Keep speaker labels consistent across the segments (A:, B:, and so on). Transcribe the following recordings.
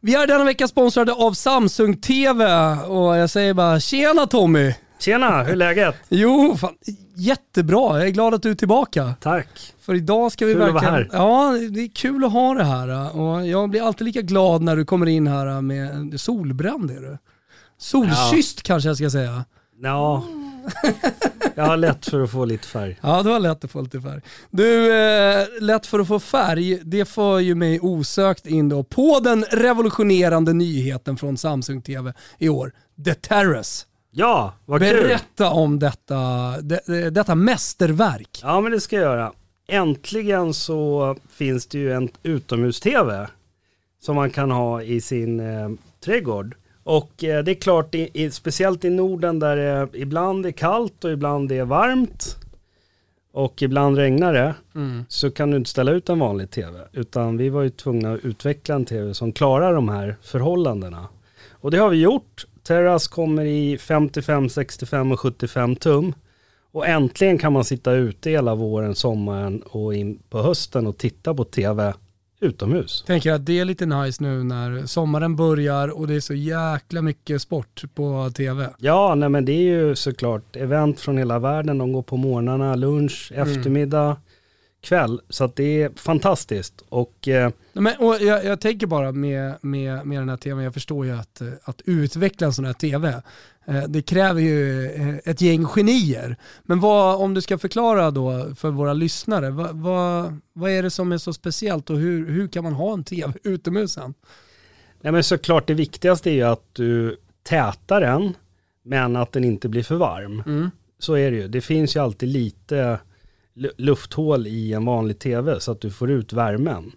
A: Vi är denna vecka sponsrade av Samsung TV och jag säger bara tjena Tommy!
B: Tjena, hur är läget?
A: Jo, fan, jättebra. Jag är glad att du är tillbaka.
B: Tack.
A: För idag ska vi
B: Kul att
A: verkligen...
B: vara här.
A: Ja, det är kul att ha det här. Och jag blir alltid lika glad när du kommer in här med solbränd är du. Solkysst kanske jag ska säga.
B: Ja, jag har lätt för att få lite färg.
A: Ja, det var lätt att få lite färg. Du, eh, lätt för att få färg, det får ju mig osökt in då på den revolutionerande nyheten från Samsung TV i år. The Terrace.
B: Ja, vad kul.
A: Berätta om detta, det, detta mästerverk.
B: Ja, men det ska jag göra. Äntligen så finns det ju en utomhus-tv som man kan ha i sin eh, trädgård. Och eh, det är klart, i, i, speciellt i Norden där det ibland är kallt och ibland är varmt och ibland regnar det,
A: Mm.
B: så kan du inte ställa ut en vanlig tv. Utan vi var ju tvungna att utveckla en tv som klarar de här förhållandena. Och det har vi gjort. Terras kommer i 55, 65 och 75 tum. Och äntligen kan man sitta ute hela våren, sommaren och in på hösten och titta på tv utomhus.
A: Tänker att det är lite nice nu när sommaren börjar och det är så jäkla mycket sport på TV.
B: Ja, nej men det är ju såklart event från hela världen. De går på morgnarna, lunch, eftermiddag, kväll. Så att det är fantastiskt. Och eh,
A: Men, och jag, jag tänker bara med, med, med den här tvn, jag förstår ju att, eh, att utveckla en sån här tv, eh, det kräver ju eh, ett gäng genier. Men vad, om du ska förklara då för våra lyssnare, vad, vad, vad är det som är så speciellt och hur, hur kan man ha en tv utomhus sen?
B: nej men såklart det viktigaste är ju att du tätar den, men att den inte blir för varm.
A: Mm.
B: Så är det ju. Det finns ju alltid lite lufthål i en vanlig tv så att du får ut värmen.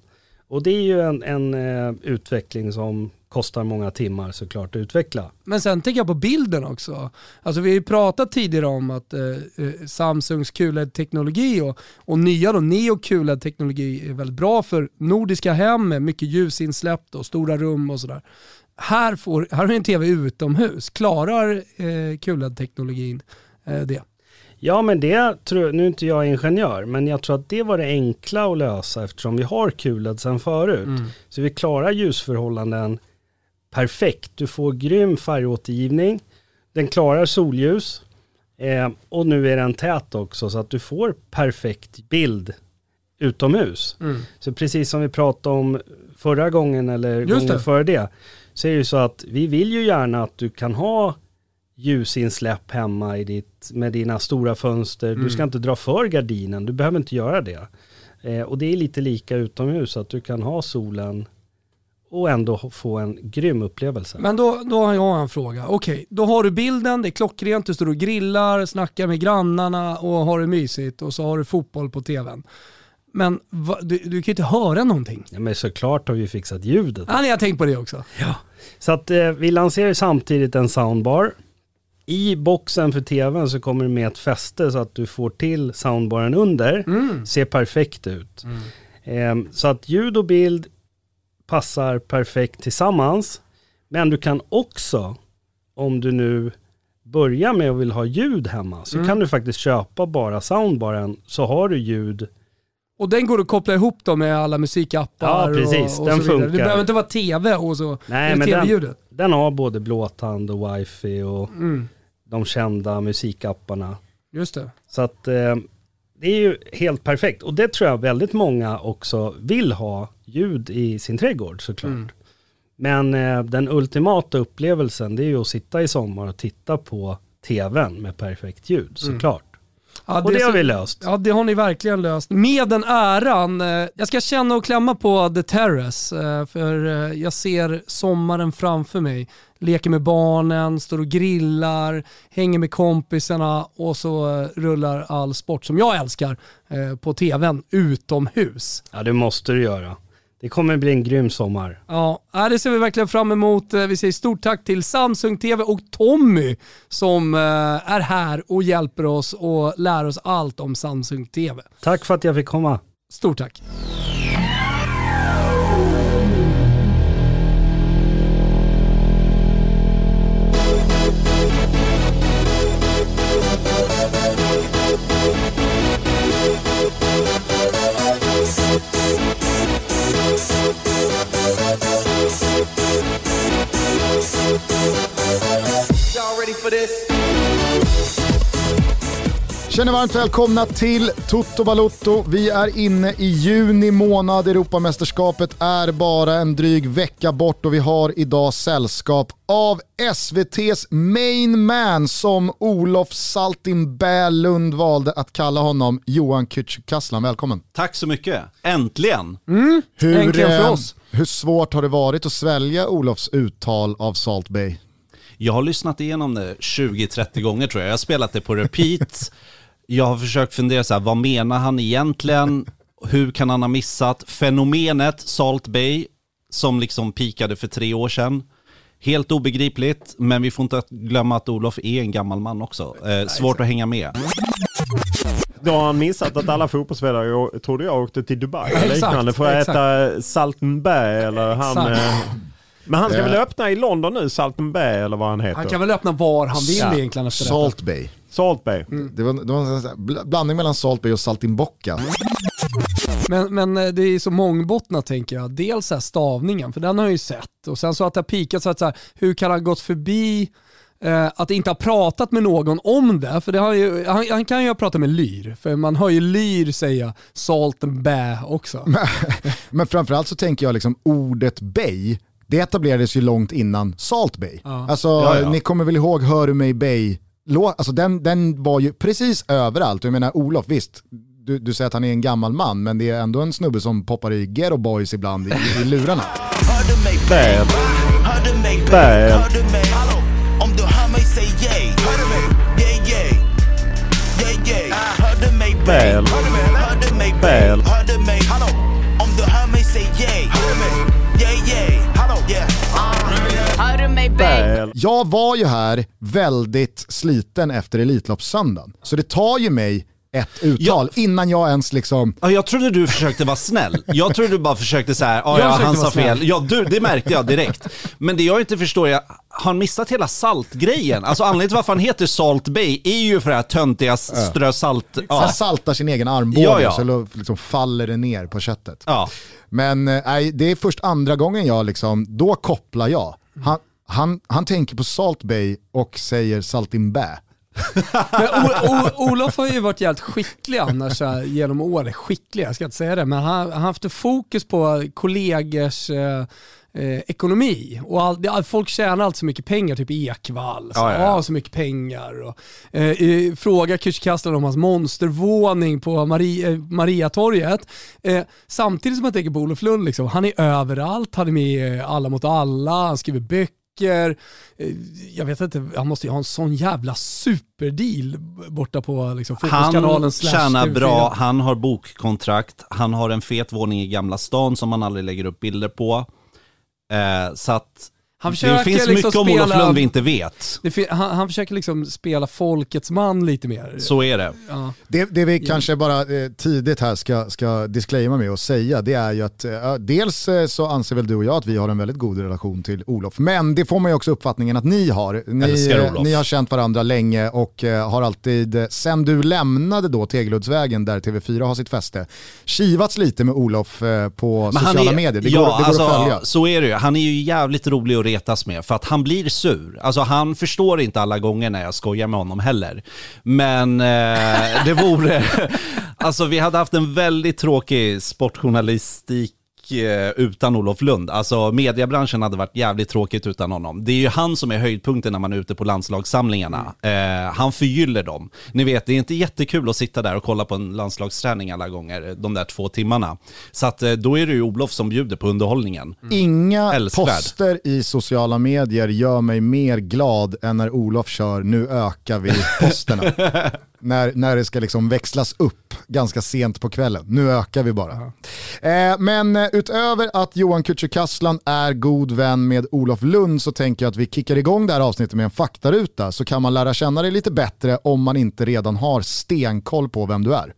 B: Och det är ju en, en eh, utveckling som kostar många timmar såklart att utveckla.
A: Men sen tänker jag på bilden också. Alltså vi har ju pratat tidigare om att eh, eh Samsungs QLED-teknologi och, och nya då Neo QLED-teknologi är väldigt bra för nordiska hem med mycket ljusinsläpp och stora rum och sådär. Här, får, här har vi en tv utomhus. Klarar eh, QLED-teknologin eh, det?
B: Ja men det tror nu är inte jag ingenjör, men jag tror att det var det enkla att lösa eftersom vi har QLED sedan förut. Så vi klarar ljusförhållanden perfekt. Du får grym färgåtergivning, den klarar solljus eh, och nu är den tät också så att du får perfekt bild utomhus. Så precis som vi pratade om förra gången eller
A: Just
B: gången
A: det.
B: före det, så är det ju så att vi vill ju gärna att du kan ha ljusinsläpp hemma i ditt, med dina stora fönster. Du ska inte dra för gardinen, du behöver inte göra det. Eh, och det är lite lika utomhus, att du kan ha solen och ändå få en grym upplevelse.
A: Men då, då har jag en fråga. Okej, då har du bilden, det är klockrent, du står och grillar, snackar med grannarna och har det mysigt och så har du fotboll på tvn. Men va, du, du kan ju inte höra någonting.
B: Ja, men såklart har vi fixat ljudet.
A: Ja, ni har tänkt på det också.
B: Så att eh, vi lanserar samtidigt en soundbar. I boxen för tvn så kommer det med ett fäste så att du får till soundbaren under. Ser perfekt ut. Eh, så att ljud och bild passar perfekt tillsammans. Men du kan också, om du nu börjar med att vill ha ljud hemma, så kan du faktiskt köpa bara soundbaren så har du ljud.
A: Och den går att koppla ihop då med alla musikappar
B: Ja, precis.
A: och, och
B: Den
A: så vidare. Det
B: funkar.
A: behöver inte vara tv och så
B: Nej, men den, den har både blåtand och wifi och
A: Mm,
B: de kända musikapparna.
A: just det.
B: Så att eh, det är ju helt perfekt. Och det tror jag väldigt många också vill ha ljud i sin trädgård såklart.
A: Mm.
B: Men eh, den ultimata upplevelsen det är ju att sitta i sommar och titta på tvn med perfekt ljud såklart.
A: Ja,
B: Och det
A: är
B: har
A: så-
B: vi löst.
A: Ja, det har ni verkligen löst. Med den äran. eh, Jag ska känna och klämma på The Terrace, eh, för eh, jag ser sommaren framför mig. Leker med barnen, står och grillar, hänger med kompisarna och så eh, rullar all sport som jag älskar eh, på tvn utomhus.
B: Ja det måste du göra. Det kommer bli en grym sommar.
A: Ja, äh, det ser vi verkligen fram emot. Eh, Vi säger stort tack till Samsung TV och Tommy som är här och hjälper oss och lär oss allt om Samsung TV.
B: Tack för att jag fick komma.
A: Stort tack.
C: Y'all ready for this?
D: Känner varmt välkomna till Toto Balotto. Vi är inne i juni månad. Europamästerskapet är bara en dryg vecka bort och vi har idag sällskap av SVTs main man som Olof Saltimbä Lund valde att kalla honom, Johan Kücükaslan. Välkommen.
E: Tack så mycket. Äntligen.
D: Hur,
A: Äntligen för
D: eh,
A: oss.
D: hur svårt har det varit att svälja Olofs uttal av Salt Bay?
E: Jag har lyssnat igenom det 20-30 gånger tror jag. Jag har spelat det på repeat. Jag har försökt fundera så här, vad menar han egentligen? Hur kan han ha missat fenomenet Salt Bay som liksom pikade för tre år sedan? Helt obegripligt, men vi får inte glömma att Olof är en gammal man också. Eh, svårt att hänga med.
F: Då har han missat att alla fotbollsspelare, trodde jag, åkte till Dubai eller liknande för att
A: exakt.
F: äta Saltenberg eller han... Men han ska väl öppna i London nu, Saltenberg eller vad han heter?
A: Han kan väl öppna var han vill
F: Ja.
A: egentligen efter detta.
D: Salt Bay.
F: Salt Bay.
D: Det var, det var en sån här bl- blandning mellan Salt Bay och Saltimbocca.
A: Men, men eh, det är så mångbottnat tänker jag. Dels så här stavningen, för den har jag ju sett. Och sen så att det har pikat så att så här, hur kan han gått förbi eh, att inte ha pratat med någon om det? För det har ju, han, han kan ju ha pratat med Lyr, för man hör ju Lyr säga salt and bä också.
D: Men framförallt så tänker jag liksom ordet Bay, det etablerades ju långt innan Salt Bay.
A: Ja.
D: Alltså
E: Ja, ja.
D: ni kommer väl ihåg Hör du mig Bay? Lå- Alltså den, den var ju precis överallt. Jag menar Olof, visst, du, du säger att han är en gammal man, men det är ändå en snubbe som poppar i Ghetto Boys ibland i, i lurarna.
C: Mig Hallå Om du hör mig säg yay Hörde mig Yeah yeah Yeah yeah Hörde mig
F: Bad.
C: Hörde mig Hörde mig
F: Bad.
C: Hörde mig Hallå Om du hör mig säg yay Hörde mig Yeah yeah
G: mig?
F: Väl.
D: Jag var ju här väldigt sliten efter Elitloppssöndagen, så det tar ju mig ett uttal innan jag ens liksom...
E: Ja, jag trodde du försökte vara snäll. Jag trodde du bara försökte så här, "Ja,
A: Jag
E: ja,
A: försökte
E: han sa fel.
A: snäll.
E: Ja, du, det märkte jag direkt. Men det jag inte förstår är, har han missat hela saltgrejen? Alltså anledningen till varför han heter Salt Bay är ju för det här töntiga strö salt...
D: Han
E: Ja.
D: saltar sin egen armbåge
E: Ja, ja.
D: så liksom faller det ner på köttet.
E: ja.
D: Men eh, nej, det är först andra gången jag liksom, då kopplar jag. Han, han, han tänker på Salt Bay och säger Saltimbä.
A: Men o, o, Olof har ju varit jävligt skicklig annars här, genom åren. Skicklig, jag ska inte säga det, men han har haft fokus på kollegors eh, eh, ekonomi. Och all, det, folk tjänar alltid så mycket pengar, typ Ekvall. Så,
E: Ja, ja, ja.
A: "Ah, så mycket pengar. Och, eh, fråga Kücükaslan om hans monstervåning på Maria, eh, Mariatorget. Eh, samtidigt som man tänker på Olof Lund, liksom, han är överallt, han är med i Alla mot alla, han skriver böcker. Eh, Jag vet inte, han måste ju ha en sån jävla superdeal borta på liksom, fotbollskanalen
E: Han tjänar
A: TV4.
E: bra, han har bokkontrakt, han har en fet våning i Gamla stan som han aldrig lägger upp bilder på. Eh, så att
A: Han
E: det finns
A: liksom
E: mycket om Olof Lund vi inte vet.
A: Det han, han försöker liksom spela folkets man lite mer.
E: Så är det.
A: Ja.
D: Det, det vi kanske bara eh, tidigt här ska, ska disclaima med och säga, det är ju att eh, dels eh, så anser väl du och jag att vi har en väldigt god relation till Olof, men det får man ju också uppfattningen att ni har. Ni, eh, ni har känt varandra länge och har alltid, sen du lämnade då Tegeluddsvägen där TV4 har sitt fäste, kivats lite med Olof på
E: Men han
D: sociala
E: är-
D: medier. Det
E: ja,
D: går, det går
E: alltså,
D: att följa.
E: Så är det ju. Han är ju jävligt rolig att retas med för att han blir sur. Alltså han förstår inte alla gånger när jag skojar med honom heller. Men eh, det vore... alltså vi hade haft en väldigt tråkig sportjournalistik utan Olof Lund. Alltså mediebranschen hade varit jävligt tråkigt utan honom. Det är ju han som är höjdpunkten när man är ute på landslagssamlingarna. Eh, han förgyller dem. Ni vet, det är inte jättekul att sitta där och kolla på en landslagsträning alla gånger, de där två timmarna. Så att eh, då är det ju Olof som bjuder på underhållningen.
D: Inga
E: Älskvärd.
D: poster i sociala medier gör mig mer glad än när Olof kör “nu ökar vi posterna”. när, när det ska liksom växlas upp ganska sent på kvällen. Nu ökar vi bara. Eh, men eh, utöver att Johan Kücükaslan är god vän med Olof Lund så tänker jag att vi kickar igång det här avsnittet med en faktaruta så kan man lära känna dig lite bättre om man inte redan har stenkoll på vem du är.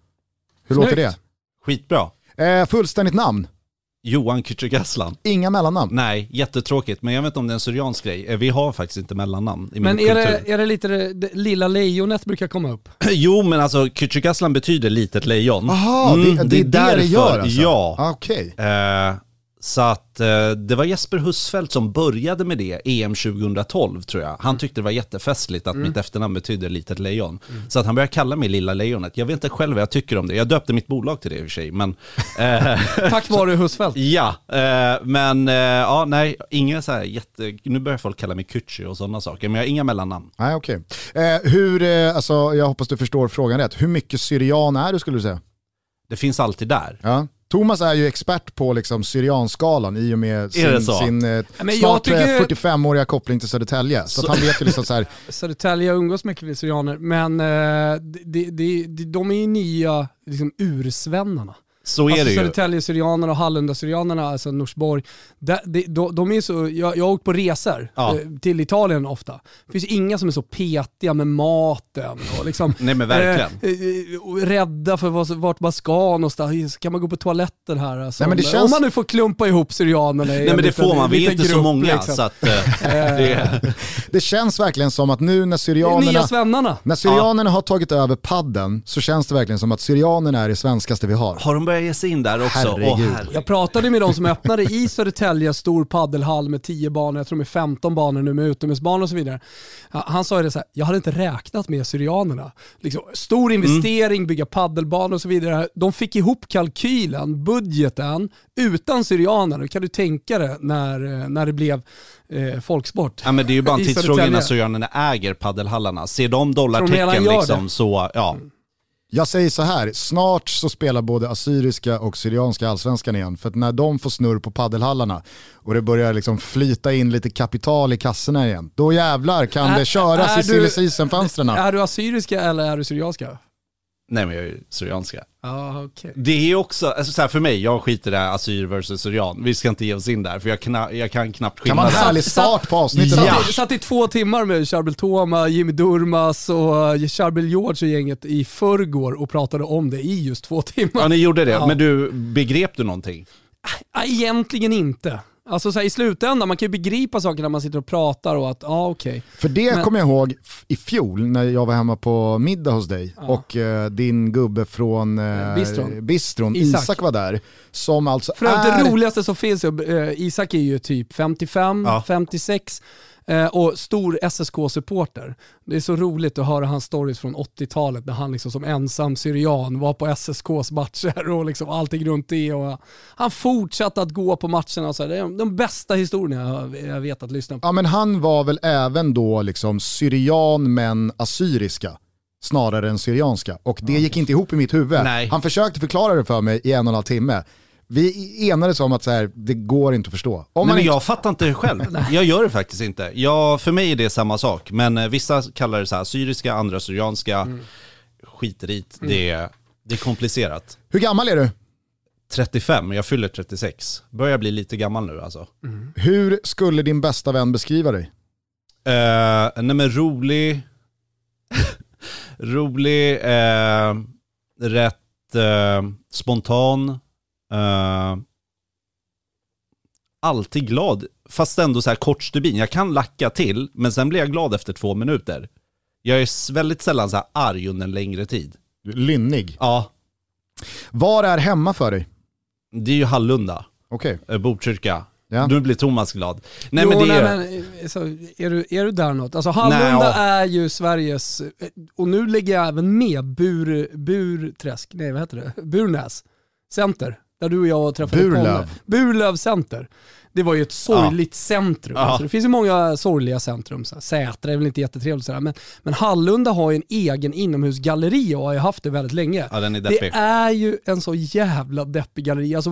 D: Hur låter
A: Snyggt.
E: Skitbra.
D: det? Eh, fullständigt namn,
E: Johan Kücükaslan.
D: inga mellannamn.
E: Nej, jättetråkigt. Men jag vet inte om det är en syriansk grej. Eh, Vi har faktiskt inte mellannamn i
A: Men
E: min
A: är
E: kultur.
A: det, är det lite det, det lilla lejonet brukar komma upp?
E: Jo, men alltså Kücükaslan betyder litet lejon.
D: Jaha,
E: Mm,
D: det, det, är det det
E: därför.
D: gör alltså?
E: Ja.
D: Ah, Okej.
E: Eh, Så att eh, det var Jesper Husfeldt som började med det, EM 2012 tror jag. Han tyckte det var jättefestligt att mitt efternamn betyder litet lejon. Så att han började kalla mig Lilla Lejonet. Jag vet inte själv vad jag tycker om det. Jag döpte mitt bolag till det i och för sig, men... Eh,
A: Tack vare Husfeldt.
E: ja, eh, men eh, ja, nej, inga så här jätte... Nu börjar folk kalla mig Kutchi och sådana saker, men jag har inga mellannamn.
D: Nej, okej. Eh, hur, eh, alltså, jag hoppas du förstår frågan rätt. Hur mycket syrian är du skulle du säga?
E: Det finns alltid där.
D: Ja. Thomas är ju expert på liksom syrianskalan i och med
E: det
D: sin,
E: så?
D: sin eh, snart
A: tycker-
D: 45-åriga koppling till Södertälje. Så, att han vet ju liksom så här,
A: Södertälje umgås mycket med syrianer, men eh, de, de, de, de är ju nya liksom, ursvennarna.
E: Så är
A: Alltså
E: det ju.
A: Södertälje-syrianerna och Hallunda-syrianerna, alltså Norsborg, de, de, de, är så, jag, jag har åkt på resor
E: Ja.
A: eh, till Italien ofta. Det finns inga som är så petiga med maten och liksom,
E: Nej men verkligen.
A: eh, eh, rädda för vad, vart man ska någonstans. Kan man gå på toaletten här? Alltså,
D: Nej, men det känns-
A: om man nu får klumpa ihop syrianerna
E: Nej
A: en
E: men det
A: liten-
E: får man, vi är inte så
A: grupp,
E: många
A: liksom.
E: så att eh, det,
D: det känns verkligen som att nu när syrianerna,
A: nya svennarna.
D: när syrianerna har tagit över padden så känns det verkligen som att syrianerna är det svenskaste vi har.
E: Har de börjat ge sig in där också?
D: Herregud.
E: Herregud.
A: Jag pratade med de som öppnade i Södertälje stor paddelhall med 10 banor, jag tror med 15 banor nu med utomhusbanor och så vidare. Han sa ju det så här, jag hade inte räknat med syrianerna. Liksom, stor investering, bygga paddelbanor och så vidare. De fick ihop kalkylen, budgeten, utan syrianer. Kan du tänka dig när, när det blev eh, folksport?
E: Ja men det är ju bara en tidsfråga när syrianerna äger paddelhallarna. Ser de dollartecken liksom
A: det?
E: så, ja.
D: Jag säger så här, snart så spelar både assyriska och syrianska allsvenskan igen. För att när de får snurr på paddelhallarna och det börjar liksom flyta in lite kapital i kassorna igen, då jävlar kan
A: Är-
D: det köras
A: är
D: i silly season-fönstren.
A: Är du assyriska eller är du syrianska?
E: Nej men jag är ju syrianska.
A: Ja, okej.
E: Det är ju också, alltså så här för mig, jag skiter i det här assyr versus syrian. Vi ska inte ge oss in där för jag, kna, jag kan knappt
D: Kan man härlig start på avsnittet?
A: Satt,
D: då?
A: i, satt i två timmar med Charbel Toma, Jimmy Durmas och eh, Charbel George och gänget i förrgår och pratade om det i just två timmar.
E: Ja ni gjorde det,
A: Ja.
E: men du, begrep du någonting?
A: Nej, Egentligen inte. Alltså så här, i slutändan, man kan ju begripa saker när man sitter och pratar och att, ja okej.
D: För det
A: Men-
D: kommer jag ihåg i fjol när jag var hemma på middag hos dig och eh, din gubbe från eh,
A: Bistron.
D: Bistron,
A: Isak.
D: Isak. var där, som alltså
A: För
D: är...
A: det roligaste som finns, eh, Isak är ju typ 55,
E: Ja.
A: 56 eh, och stor SSK-supporter. Det är så roligt att höra hans stories från 80-talet när han liksom som ensam syrian var på SSKs matcher och liksom allting runt det. Och han fortsatte att gå på matcherna. Och så här. Det är de bästa historierna jag, jag vet att lyssna på.
D: Ja men han var väl även då liksom syrian men assyriska snarare än syrianska. Och det gick inte ihop i mitt huvud.
E: Nej.
D: Han försökte förklara det för mig i en och en halv timme. Vi enades om att så här, det går inte att förstå. Om
E: Nej,
D: man
E: men
D: inte,
E: jag fattar inte det själv. Jag gör det faktiskt inte. Jag, för mig är det samma sak, men eh, vissa kallar det så här syriska, andra syrianska.
A: Mm.
E: Skiter i det. det. är- Det är komplicerat.
D: hur gammal är du?
E: 35, jag fyller 36. Börjar bli lite gammal nu alltså.
D: Hur skulle din bästa vän beskriva dig?
E: Uh, nej men rolig, rolig, eh, rätt eh, spontan, eh, alltid glad, fast ändå så här kort stubin. Jag kan lacka till, men sen blir jag glad efter två minuter. Jag är väldigt sällan så här arg under en längre tid.
D: Lynnig.
E: Ja,
D: Var är hemma för dig?
E: det är ju Hallunda,
D: Okej.
E: eh, Botkyrka.
D: Ja.
E: Nu blir Thomas glad. Nej
A: jo,
E: men det är...
A: nej, men, så, är, du, är du där något? Alltså Hallunda
E: Nej, ja.
A: är ju Sveriges, och nu lägger jag även med Bur, Burträsk, nej vad heter det? Burnäs center. Där du och jag träffade
D: Burlöv.
A: Burlöv center. Det var ju ett sorgligt centrum.
E: Ja.
A: Alltså, det finns ju många sorgliga centrum. Så här. Sätra är väl inte jättetrevligt sådär. Men, men Hallunda har ju en egen inomhusgalleri och har ju haft det väldigt länge.
E: Ja, den är
A: det är ju en så jävla deppig galleri. Alltså,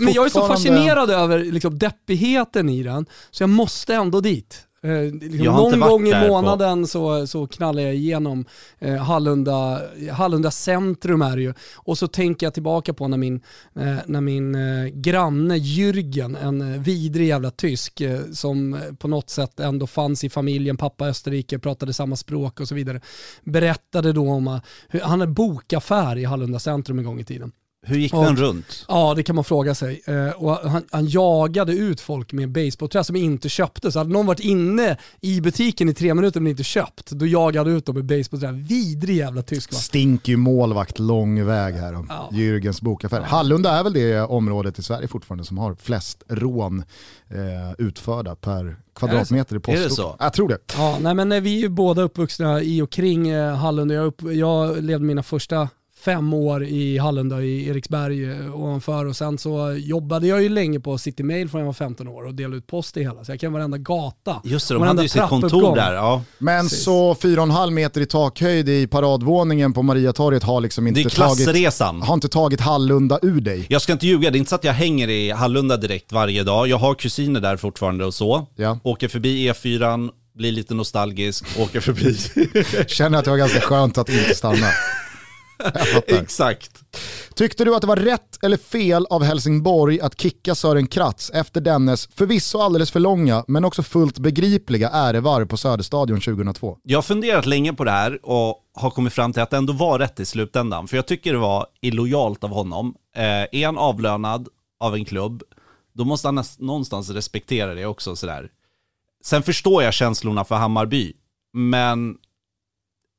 A: men jag är så fascinerad över liksom, deppigheten i den, så jag måste ändå dit. Eh, liksom, någon gång i
E: på-
A: månaden så, så knallar jag igenom eh, Hallunda, Hallunda centrum är det ju. Och så tänker jag tillbaka på när min, eh, när min eh, granne Jürgen, en eh, vidrig jävla tysk eh, som eh, på något sätt ändå fanns i familjen, pappa Österrike, pratade samma språk och så vidare, berättade då om att hur, han hade bokaffär i Hallunda centrum en gång i tiden.
E: Hur gick
A: Och-
E: den runt?
A: Ja, det kan man fråga sig. Eh, och han, han jagade ut folk med basebollträ som inte köpte. Så hade någon varit inne i butiken i tre minuter men inte köpt, då jagade han ut dem med basebollträ. Vidrig jävla tysk va?
D: Stinker ju målvakt lång väg här om
A: Ja.
D: Jürgens bokaffär. Hallunda är väl det området i Sverige fortfarande som har flest rån eh, utförda per kvadratmeter i
E: Är det
D: postort.
E: så?
D: Jag tror det.
A: Ja, nej men eh, vi är ju båda uppvuxna i och kring eh, Hallunda. Jag, upp, jag levde mina första fem år i Hallunda i Eriksberg eh, ovanför och sen så jobbade jag ju länge på City Mail från jag var 15 år och delade ut post i hela. Så jag kan varenda gata.
E: Just det, de hade ju sitt kontor där. Ja.
D: Men
A: Precis.
D: så 4,5 meter i takhöjd i paradvåningen på Mariatorget har liksom
E: Det
D: inte
E: är
D: tagit, har inte tagit Hallunda ur dig.
E: Jag ska inte ljuga, det är inte så att jag hänger i Hallunda direkt varje dag. Jag har kusiner där fortfarande och så.
D: Ja.
E: Åker förbi E4, blir lite nostalgisk, åker förbi.
D: Känner att det var ganska skönt att inte stanna.
E: Exakt.
D: Tyckte du att det var rätt eller fel av Helsingborg att kicka Sören Kratz efter dennes förvisso alldeles för långa men också fullt begripliga ärevarv på Söderstadion 2002?
E: Jag har funderat länge på det här och har kommit fram till att det ändå var rätt i slutändan. För jag tycker det var illojalt av honom. Eh, är han avlönad av en klubb, då måste han någonstans respektera det också. Sådär. Sen förstår jag känslorna för Hammarby, men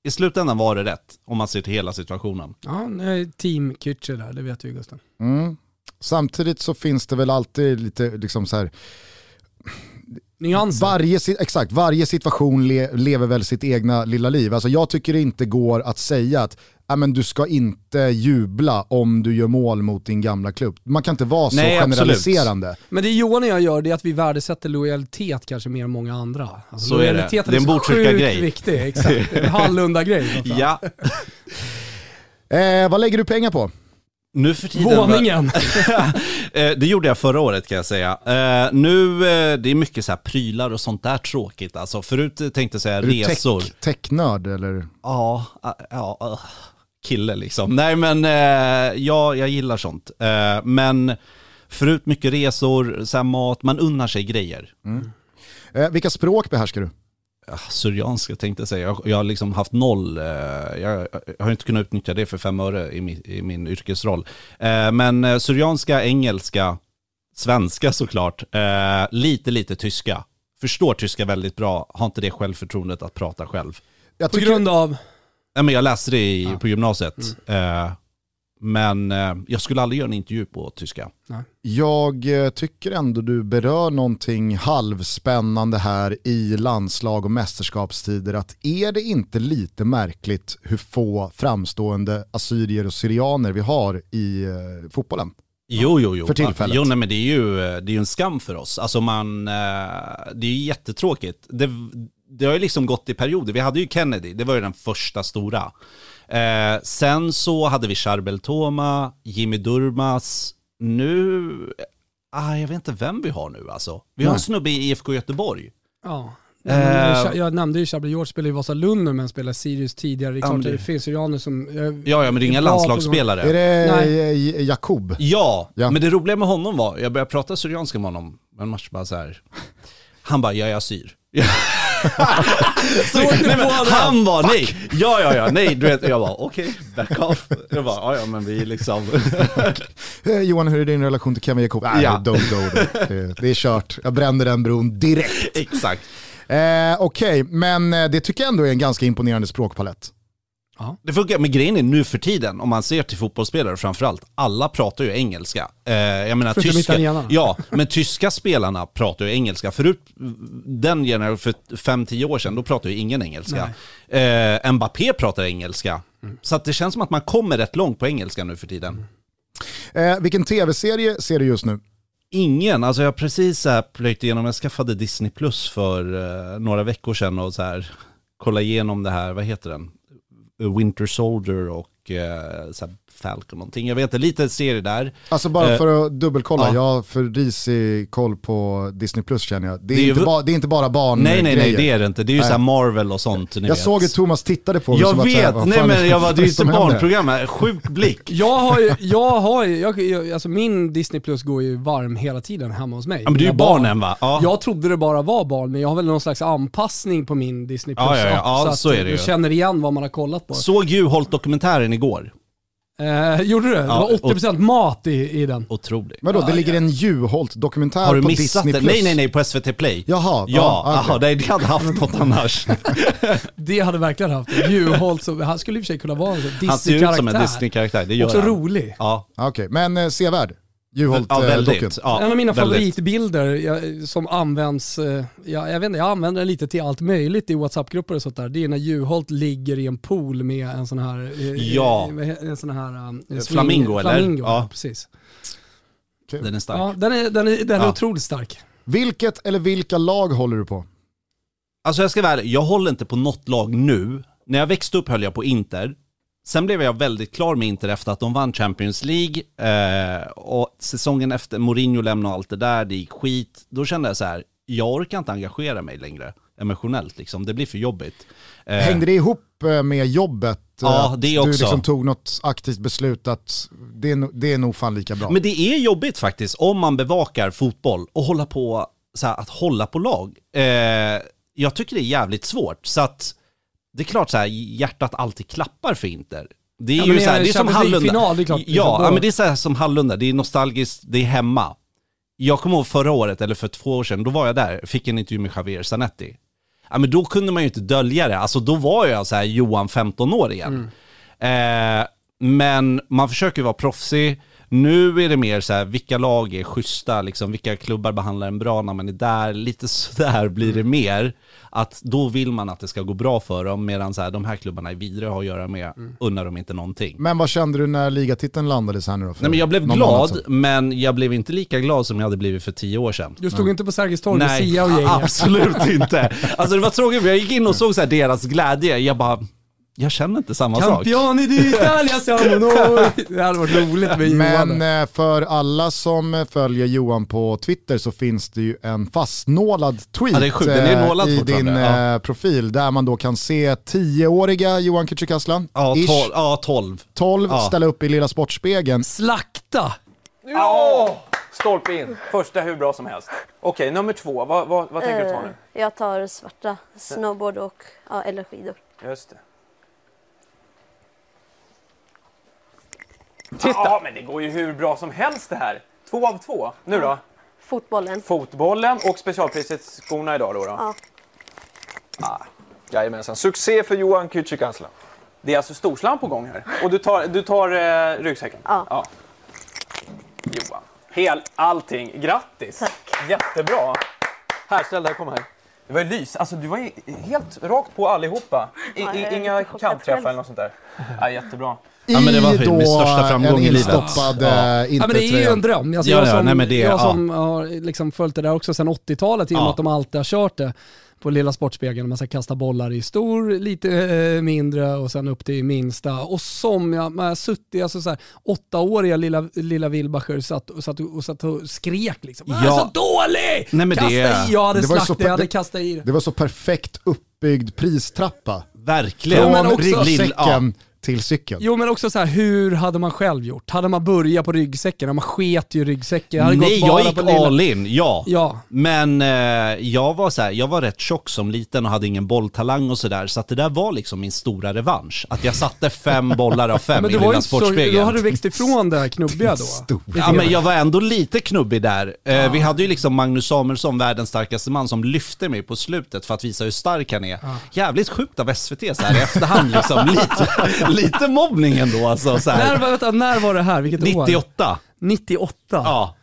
E: i slutändan var det rätt om man ser till hela situationen.
A: Ja, team Kütcher där, det vet vi Gusten.
D: Mm. Samtidigt så finns det väl alltid lite liksom så här,
A: Nyanser.
D: varje, exakt, varje situation le, lever väl sitt egna lilla liv. Alltså jag tycker det inte går att säga att "Ja, men du ska inte jubla om du gör mål mot din gamla klubb. Man kan inte vara så
E: Nej, absolut.
D: generaliserande.
A: Men det Johan och jag gör det är att vi värdesätter lojalitet kanske mer än många andra. Alltså,
E: Så är det. Det är en Botkyrka-grej.
A: viktig, exakt. En Hallunda-grej.
E: Ja,
D: Eh, vad lägger du pengar på?
E: nu för tiden...
A: Våningen.
E: Eh, det gjorde jag förra året kan jag säga. Eh, nu, eh, det är mycket så här prylar och sånt där tråkigt alltså. Förut tänkte jag säga
D: Är du
E: resor.
D: tech- technörd eller?
E: Ja, ja, kille liksom. Nej men, eh, ja, jag gillar sånt. Eh, men förut mycket resor, så här mat, man unnar sig grejer.
D: Eh, vilka språk behärskar du?
E: Ah, Syrianska tänkte jag säga, jag, jag har liksom haft noll, eh, jag, jag har inte kunnat utnyttja det för fem öre i min, i min yrkesroll. Eh, men eh, Syrianska, engelska, svenska såklart, eh, lite lite tyska. Förstår tyska väldigt bra, har inte det självförtroendet att prata själv.
D: Jag
A: På
D: tycker,
A: grund av...
E: Nej, men jag läste det i,
A: Ja.
E: på gymnasiet. Eh, men eh, jag skulle aldrig göra en intervju på tyska.
D: jag eh, tycker ändå du berör någonting halvspännande här i landslag och mästerskapstider. Att är det inte lite märkligt hur få framstående assyrier och syrianer vi har i eh, fotbollen?
E: Jo, jo, jo.
D: För tillfället.
E: Jo, nej, men det är ju eh, det är ju en skam för oss. Alltså man, eh, det är ju jättetråkigt. Det, det har ju liksom gått i perioder. Vi hade ju Kennedy, det var ju den första stora. Eh, sen så hade vi Charbel Toma, Jimmy Durmas. Nu, ah, jag vet inte vem vi har nu alltså. Vi har en snubbe i IFK Göteborg.
A: Ja.
E: Eh.
A: Jag, nämnde ju Chablis George spelar i Vasalund nu men spelar Sirius tidigare. Det är
E: Ja,
A: klart
E: men
A: att det finns syrianer som...
E: Ja, ja, men det är inga landslagsspelare.
D: Är det
A: Nej.
D: Jakob?
E: Ja,
D: Ja.
E: men det roliga med honom var, jag började prata syrianska med honom, en match bara så här. Han bara, jag är assyr. så, nej, men, han var nej, ja ja ja, nej du vet, jag bara okej, back off. Jag bara, ja ja men vi liksom,
D: Eh, Johan, hur är din relation till Kevin Jakob? Nej,
E: Ja.
D: don't go det, det är kört. Jag brände den bron direkt.
E: exakt.
D: Eh, Okej, men eh, det tycker jag ändå är en ganska imponerande språkpalett.
E: Det funkar, men grejen är nu för tiden, om man ser till fotbollsspelare framförallt, alla pratar ju engelska. Eh, jag menar
A: Förutom
E: tyska,
A: italienarna.
E: ja, men tyska spelarna pratar ju engelska. Förut, den generationen, för 5-10 år sedan, då pratade ju ingen engelska. Eh, Mbappé pratar engelska. Så att det känns som att man kommer rätt långt på engelska nu för tiden.
D: Eh, vilken tv-serie ser du just nu?
E: Ingen, alltså jag har precis så här plöjt igenom, jag skaffade Disney Plus för eh, några veckor sedan och så här kolla igenom det här, vad heter den? Winter Soldier och eh, så här Falcon någonting. Jag vet inte, lite serie där.
D: Alltså bara
E: Eh,
D: för att dubbelkolla,
E: ja.
D: jag har för risig koll på Disney Plus känner jag. Det är,
E: Det är ju
D: inte,
E: vu-
D: ba, det är inte bara barn
E: nej, nej, nej, det är det inte. Det är ju
D: Nej.
E: så här Marvel och sånt. Ni
D: Jag
E: vet.
D: såg hur Thomas tittade på mig
E: Jag
D: att så här,
E: vet,
D: vad
E: nej men jag var, det är ju inte barnprogram här. Sjuk blick.
A: Jag har ju, jag har ju, jag, jag, alltså min Disney Plus går ju varm hela tiden hemma hos mig.
E: Ja, men du är ju barnen va? Ja.
A: Jag trodde det bara var barn, men jag har väl någon slags anpassning på min Disney Plus
E: Ja, ja, ja. Ja,
A: att
E: så är det
A: jag
E: ju.
A: känner igen vad man har kollat på.
E: Såg Juholt-dokumentären igår.
A: Eh, gjorde du det? Var 80% mat i, i den.
E: Otroligt.
D: Vadå, det ligger en Juholt-dokumentär
E: Har du
D: på
E: missat
D: Disney+.
E: det? Nej, nej, nej, på SVT Play.
D: Jaha,
E: Ja,
D: ja, okej.
E: aha, nej, det hade haft något annars.
A: Det hade verkligen haft det. Juholt, så, han skulle i och för sig kunna vara en sån
E: Han ser ut som en
A: Disney-karaktär.
E: Disney-karaktär, det gör
A: Också
E: han.
A: rolig.
E: Ja,
D: Okej, men eh, sevärd.
E: Ja
D: Juholt-docken.
E: väldigt. Ja,
A: en av mina
E: väldigt.
A: favoritbilder jag, som används, eh, jag, jag vet inte, jag använder den lite till allt möjligt i WhatsApp-grupper och sånt där. Det är när Juholt ligger i en pool med en sån här, eh,
E: Ja.
A: eh, en sån här um, swing-
E: Flamingo, eller?
A: Flamingo, ja.
E: Ja.
A: precis.
E: Den är stark.
A: Ja, den är, den är, den är
E: Ja.
A: otroligt stark.
D: Vilket eller vilka lag håller du på?
E: Alltså jag ska vara ärlig, jag håller inte på något lag nu. När jag växte upp höll jag på Inter. Sen blev jag väldigt klar med Inter efter att de vann Champions League. Eh, och säsongen efter, Mourinho lämnade allt det där, det gick skit. Då kände jag så här, jag orkar inte engagera mig längre emotionellt liksom. Det blir för jobbigt. Eh,
D: Hängde det ihop eh, med jobbet?
E: Ja, det
D: Du
E: också.
D: liksom tog något aktivt beslut att det är, det är nog fan lika bra.
E: Men det är jobbigt faktiskt om man bevakar fotboll och hålla på, så här, att hålla på lag. Eh, jag tycker det är jävligt svårt, så att det är klart så här, hjärtat alltid klappar för Inter. Det är
A: Ja,
E: ju
A: men
E: så här, det är som Hallunda.
A: League-final, det är klart, liksom,
E: ja,
A: då-
E: ja, men det är så här som Hallunda, det är nostalgiskt, det är hemma. Jag kommer ihåg förra året, eller för två år sedan, då var jag där, fick en intervju med Javier Zanetti. Ja men då kunde man ju inte dölja det, alltså då var jag så här Johan 15 år igen. Eh, men man försöker vara proffsig. Nu är det mer så här, vilka lag är schyssta, liksom, vilka klubbar behandlar en bra när man är där. Lite sådär blir det mer. Att då vill man att det ska gå bra för dem, medan så här, de här klubbarna är vidare har att göra med, unnar de inte någonting.
D: Men vad kände du när ligatiteln landades här nu då?
E: Nej men jag blev glad, men jag blev inte lika glad som jag hade blivit för tio år sedan.
A: Du stod inte på Sergels torg med
E: Nej,
A: Sia och gänget.
E: absolut inte. Alltså det var tråkigt, jag gick in och såg så här deras glädje, jag bara, jag känner inte samma sak.
A: Campioni d'Italia siamo noi. Det hade varit roligt med Johan.
D: Men eh, för alla som eh, följer Johan på Twitter så finns det ju en fastnålad tweet
E: Ja, det är sjukt. Den är
D: eh, i din
E: ja.
D: eh, profil där man då kan se 10-åriga Johan Kücükaslan,
E: Ja,
D: ish,
E: tolv. Ja, 12.
D: 12
E: Ja.
D: ställa upp i Lilla Sportspegeln.
A: Slakta!
H: Ja! Stolpe in. Första hur bra som helst. Okej, nummer två. Vad, vad, vad tänker du ta nu?
I: Eh, Jag tar svarta, snowboard och ja, eller skidor.
H: Just det. Titta! Ja, men det går ju hur bra som helst det här. Två av två. Nu då?
I: Fotbollen.
H: Fotbollen och specialpriset skorna idag då? då.
I: Ja.
H: Ah,
J: Jajamensan. Succé för Johan Kücükaslan.
H: det är alltså storslam på gång här. Och du tar, du tar eh, ryggsäcken?
I: Ja.
H: Johan. Hel, allting. Grattis!
I: Tack.
H: Jättebra! Här, ställ dig. Kom här. Det var ju lys. Alltså, du var ju helt rakt på allihopa. I,
I: Ja,
H: i, inga kantträffar eller något sånt där. Ja, jättebra.
E: Ja, men det var
D: I
E: min
D: då
E: största framgång
D: en
E: i livet. Ja.
D: ja.
A: Ja, men det är ju en dröm. Alltså,
E: Ja,
A: jag
E: ja,
A: som,
E: nej, men det-
A: jag
E: ja.
A: som har liksom följt det där också sedan 80-talet i och med
E: Ja.
A: att de alltid har kört det på Lilla Sportspegeln. Man ska kasta bollar i stor, lite eh, mindre och sen upp till minsta. Och som jag, man har suttit, alltså så här, åttaåriga lilla, lilla Wilbacher satt, och, satt, och satt och skrek liksom. Jag är
E: Ja.
A: så dålig!
E: Nej, men
A: Kasta
E: det-
A: i, jag hade
D: det var ju så
A: jag hade kastat i det.
D: Det var så perfekt uppbyggd pristrappa.
E: Verkligen.
D: Från
A: också-
D: ryggsäcken till cykeln.
A: Jo men också så här, hur hade man själv gjort? Hade man börjat på ryggsäcken? Man sket ju ryggsäcken. Hade
E: Nej, jag gick all in, ja.
A: Ja.
E: Men eh, jag var så här, jag var rätt tjock som liten och hade ingen bolltalang och sådär, så att det där var liksom min stora revansch. Att jag satte fem bollar av fem
A: Men
E: i Lilla
A: inte så, då
E: Sportspegeln.
A: hade du växt ifrån det här knubbiga då. Lite
E: Ja men jag var ändå lite knubbig där. Eh, Vi hade ju liksom Magnus Samuelsson, världens starkaste man, som lyfte mig på slutet för att visa hur stark han är. Jävligt sjukt av SVT så här i efterhand liksom. Lite, lite mobbning ändå alltså. Så
A: När,
E: här.
A: var- vänta, när var det här? Vilket år?
E: 98.
A: 98?
E: Ja.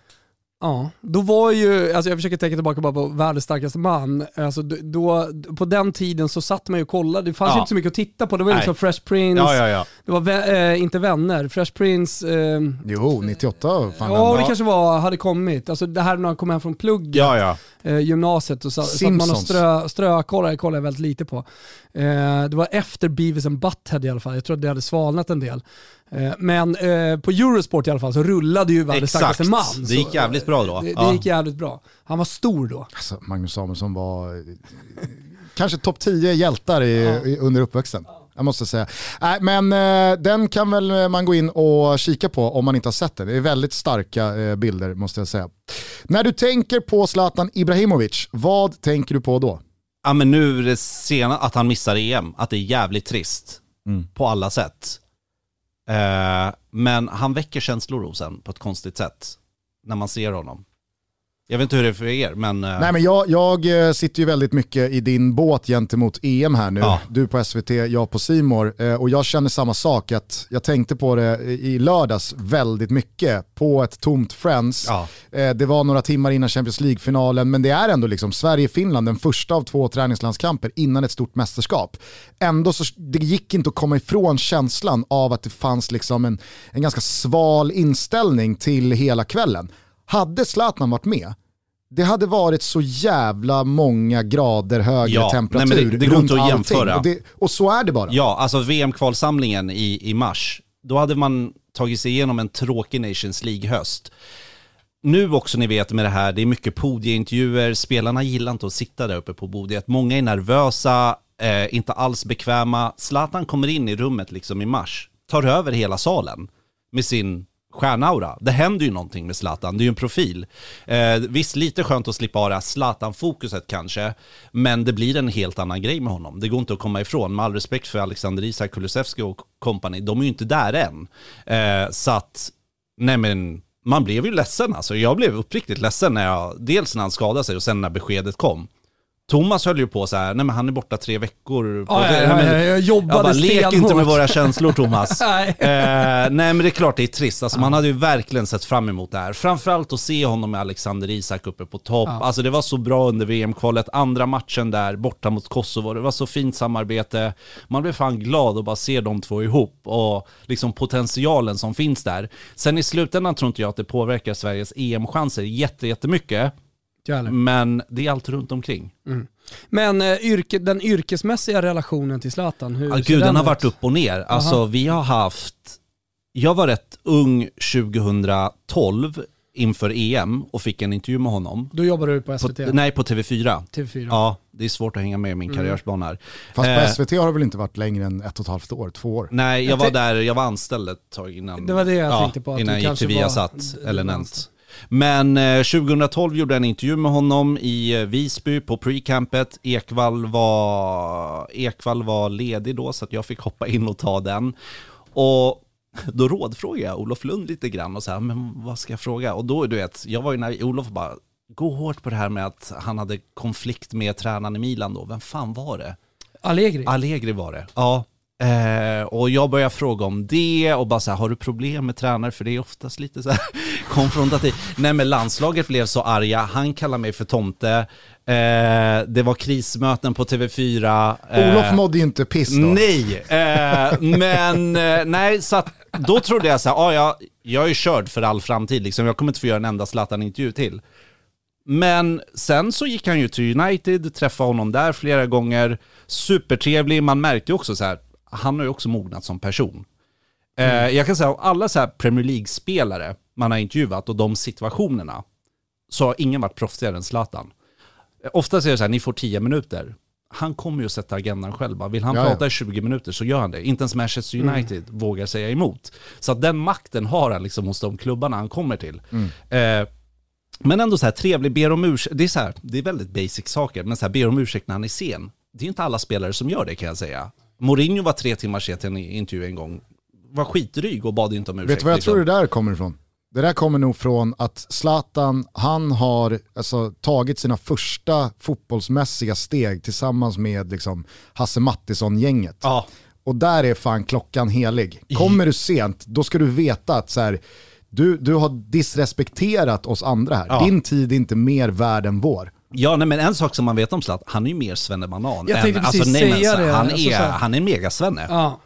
A: Ja, då var ju, alltså jag försöker tänka tillbaka bara på världens starkaste man. Alltså då, på den tiden så satt man ju och kollade, det fanns ju
E: Ja.
A: inte så mycket att titta på. Det var ju liksom Fresh Prince,
E: Ja, ja, ja.
A: det var vä- eh, inte vänner, Fresh Prince, eh,
D: Jo, 98 fan
A: ja
D: den-
A: det kanske var, hade kommit. Alltså det här när han kom hem från plugget,
E: Ja, ja.
A: eh, gymnasiet, och så, satt man och
D: Simpsons.
A: strö, strökollade, kollade jag väldigt lite på. Eh, det var efter Beavis and Butthead i alla fall, jag tror att det hade svalnat en del. Eh, men eh, på Eurosport i alla fall så rullade ju världens starkaste man.
E: Det gick jävligt bra då.
A: Det, det
E: Ja.
A: gick jävligt bra. Han var stor då.
D: Alltså, Magnus Samuelsson var eh, kanske topp 10 hjältar i, i, under uppväxten. Jag måste säga. Nej, men eh, den kan väl man gå in och kika på om man inte har sett den. Det är väldigt starka eh, bilder måste jag säga. När du tänker på Zlatan Ibrahimovic, vad tänker du på då?
E: Ja men nu det sena att han missar EM, att det är jävligt trist.
A: Mm.
E: På alla sätt. Eh, men han väcker känslor hos en på ett konstigt sätt när man ser honom. Jag vet inte hur det är för er, men... eh,
D: Nej men jag, jag eh, sitter ju väldigt mycket i din båt gentemot EM här nu.
E: Ja.
D: Du på SVT, jag på Simor eh, Och jag känner samma sak, att jag tänkte på det i lördags väldigt mycket på ett tomt Friends.
E: Ja.
D: Det var några timmar innan Champions League-finalen, men det är ändå liksom Sverige-Finland, den första av två träningslandskamper innan ett stort mästerskap. Ändå så det gick inte att komma ifrån känslan av att det fanns liksom en, en ganska sval inställning till hela kvällen. Hade Zlatan varit med, det hade varit så jävla många grader högre
E: Ja,
D: temperatur
E: nej, men det- det går
D: runt
E: inte att
D: allting.
E: jämföra.
D: Och, det, och så är det bara.
E: Ja, alltså VM-kvalsamlingen i, i mars, då hade man tagit sig igenom en tråkig Nations League-höst. Nu också, ni vet med det här, det är mycket podieintervjuer, spelarna gillar inte att sitta där uppe på podiet. Många är nervösa, eh, inte alls bekväma. Zlatan kommer in i rummet liksom i mars, tar över hela salen med sin stjärnaura. Det händer ju någonting med Zlatan, det är ju en profil. Eh, visst, lite skönt att slippa ha det här Zlatan-fokuset kanske, men det blir en helt annan grej med honom. Det går inte att komma ifrån, med all respekt för Alexander Isak, Kulusevski och kompani, de är ju inte där än. Eh, så att, nej men, man blev ju ledsen alltså. Jag blev uppriktigt ledsen när jag, dels när han skadade sig och sen när beskedet kom. Thomas höll ju på så här, nej men han är borta tre veckor.
A: Ja, ja,
E: Nej,
A: ja,
E: men-
A: ja, jag jobbade
E: bara, lek inte
A: stenhårt."
E: med våra känslor Thomas.
A: Nej.
E: Eh, nej men det är klart det är trist, alltså, man hade ju verkligen sett fram emot det här. Framförallt att se honom med Alexander Isak uppe på topp.
A: Ja.
E: Alltså det var så bra under VM-kvalet, andra matchen där borta mot Kosovo, det var så fint samarbete. Man blev fan glad att bara se de två ihop och liksom potentialen som finns där. Sen i slutändan tror inte jag att det påverkar Sveriges EM-chanser jätte, jättemycket.
A: Jävlar.
E: Men det är allt runt omkring.
A: Men eh, yrke, den yrkesmässiga relationen till Zlatan, hur ser
E: gud, den har
A: ut?
E: varit upp och ner. Alltså
A: Aha.
E: vi har haft, jag var rätt ung 2012 inför EM och fick en intervju med honom.
A: Då jobbar du på
E: På,
A: SVT?
E: nej, på TV4.
A: TV4.
E: Ja, det är svårt att hänga med i min
A: Mm.
E: karriärsbana här.
D: Fast på
E: Eh,
D: SVT har det väl inte varit längre än ett och ett halvt år, två år?
E: Nej, jag
A: Jag
E: var där, jag var anställd ett tag innan.
A: Det var det jag
E: ja,
A: tänkte på, att
E: Innan jag gick till Viasat eller Nent. Men eh, 2012 gjorde jag en intervju med honom i eh, Visby på pre-campet. Ekvall var, Ekvall var ledig då så att jag fick hoppa in och ta den. Och då rådfrågade jag Olof Lund lite grann och så här, men vad ska jag fråga? Och då, du vet, jag var ju när Olof bara, gå hårt på det här med att han hade konflikt med tränaren i Milan då. Vem fan var det?
A: Allegri?
E: Allegri var det, ja. Eh, och jag började fråga om det och bara så här, har du problem med tränare? För det är oftast lite så här konfrontativt. Nej men landslaget blev så arga, han kallar mig för tomte. Eh, det var krismöten på TV4. eh,
D: Olof mådde ju inte piss då.
E: Nej, eh, men eh, nej, så att då trodde jag så här, ah, jag, jag är körd för all framtid, liksom. jag kommer inte få göra en enda Zlatan-intervju till. Men sen så gick han ju till United, träffade honom där flera gånger, supertrevlig, man märkte ju också så här, han har ju också mognat som person. Eh, jag kan säga av alla så Premier League-spelare man har intervjuat och de situationerna, så har ingen varit proffsigare än Zlatan. Eh, Oftast är det så här, ni får 10 minuter. Han kommer ju att sätta agendan själv. va? Vill han
D: Ja, ja.
E: prata i 20 minuter så gör han det. Inte ens Manchester United vågar säga emot. Så att den makten har han liksom hos de klubbarna han kommer till. Eh, men ändå så här trevlig, ber om ursäkt. Det är så här, det är väldigt basic saker, men så här, ber om ursäkt när han är sen. Det är inte alla spelare som gör det kan jag säga. Mourinho var tre timmar sen till en intervju en gång. Var skitdryg och bad inte om ursäkt.
D: Vet du vad jag
E: liksom.
D: tror det där kommer ifrån? Det där kommer nog från att Zlatan, han har alltså, tagit sina första fotbollsmässiga steg tillsammans med liksom, Hasse Mattisson-gänget.
E: Ja,
D: Och där är fan klockan helig. Kommer du sent, då ska du veta att så här, du, du har disrespekterat oss andra här.
E: Ja.
D: Din tid är inte mer värd än vår.
E: Ja, nej, men en sak som man vet om Zlatan, han är ju mer svennebanan.
A: Jag tänkte
E: än,
A: precis
E: nej, men
A: säga
E: så-
A: det.
E: Han
A: Alltså,
E: är,
A: så här-
E: han är megasvenne.
A: Ja.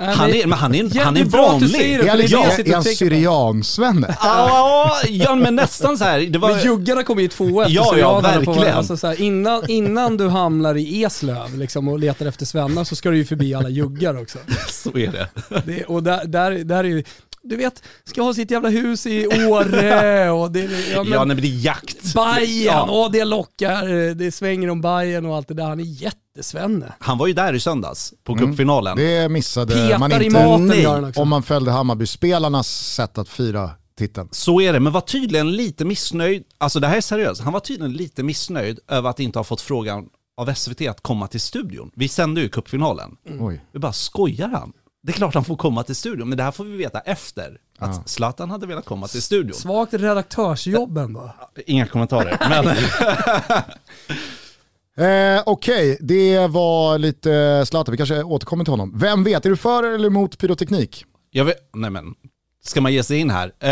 E: Han
A: men-
E: är, men han är,
A: Ja,
E: han är vanlig.
A: det,
D: Är
A: är
D: är, han syriansvenne?
E: Ja, ja, men nästan så här. Det var,
A: Men juggarna kommer ju två efter
E: Ja, ja,
A: Syrianerna på-
E: verkligen.
A: Alltså, så här, innan, innan du hamnar i Eslöv liksom, och letar efter svennar så ska du ju förbi alla juggar också.
E: så är det.
A: Det, och där, där, där är ju, du vet, ska ha sitt jävla hus i Åre och det, ja, men,
E: Ja, nej, men det är jakt.
A: Bajen,
E: Ja.
A: åh det lockar, det svänger om Bajen och allt det där. Han är jättesvenne.
E: Han var ju där i söndags på cupfinalen.
D: Det missade
A: Petar
D: man inte
A: maten
D: om man följde Hammarby-spelarnas sätt att fira titeln.
E: Så är det, men var tydligen lite missnöjd. Alltså det här är seriöst. Han var tydligen lite missnöjd över att inte ha fått frågan av SVT att komma till studion. Vi sände ju cupfinalen.
D: Oj.
E: Vi bara, skojar han? Det är klart han får komma till studion, men det här får vi veta efter. Att
D: Ja.
E: Zlatan hade velat komma till studion.
A: Svagt redaktörsjobb ändå.
E: Inga kommentarer. Men,
D: Eh, Okej, det var lite Zlatan, vi kanske återkommer till honom. Vem vet, är du för eller emot pyroteknik?
E: jag vet, nej men, ska man ge sig in här? Eh,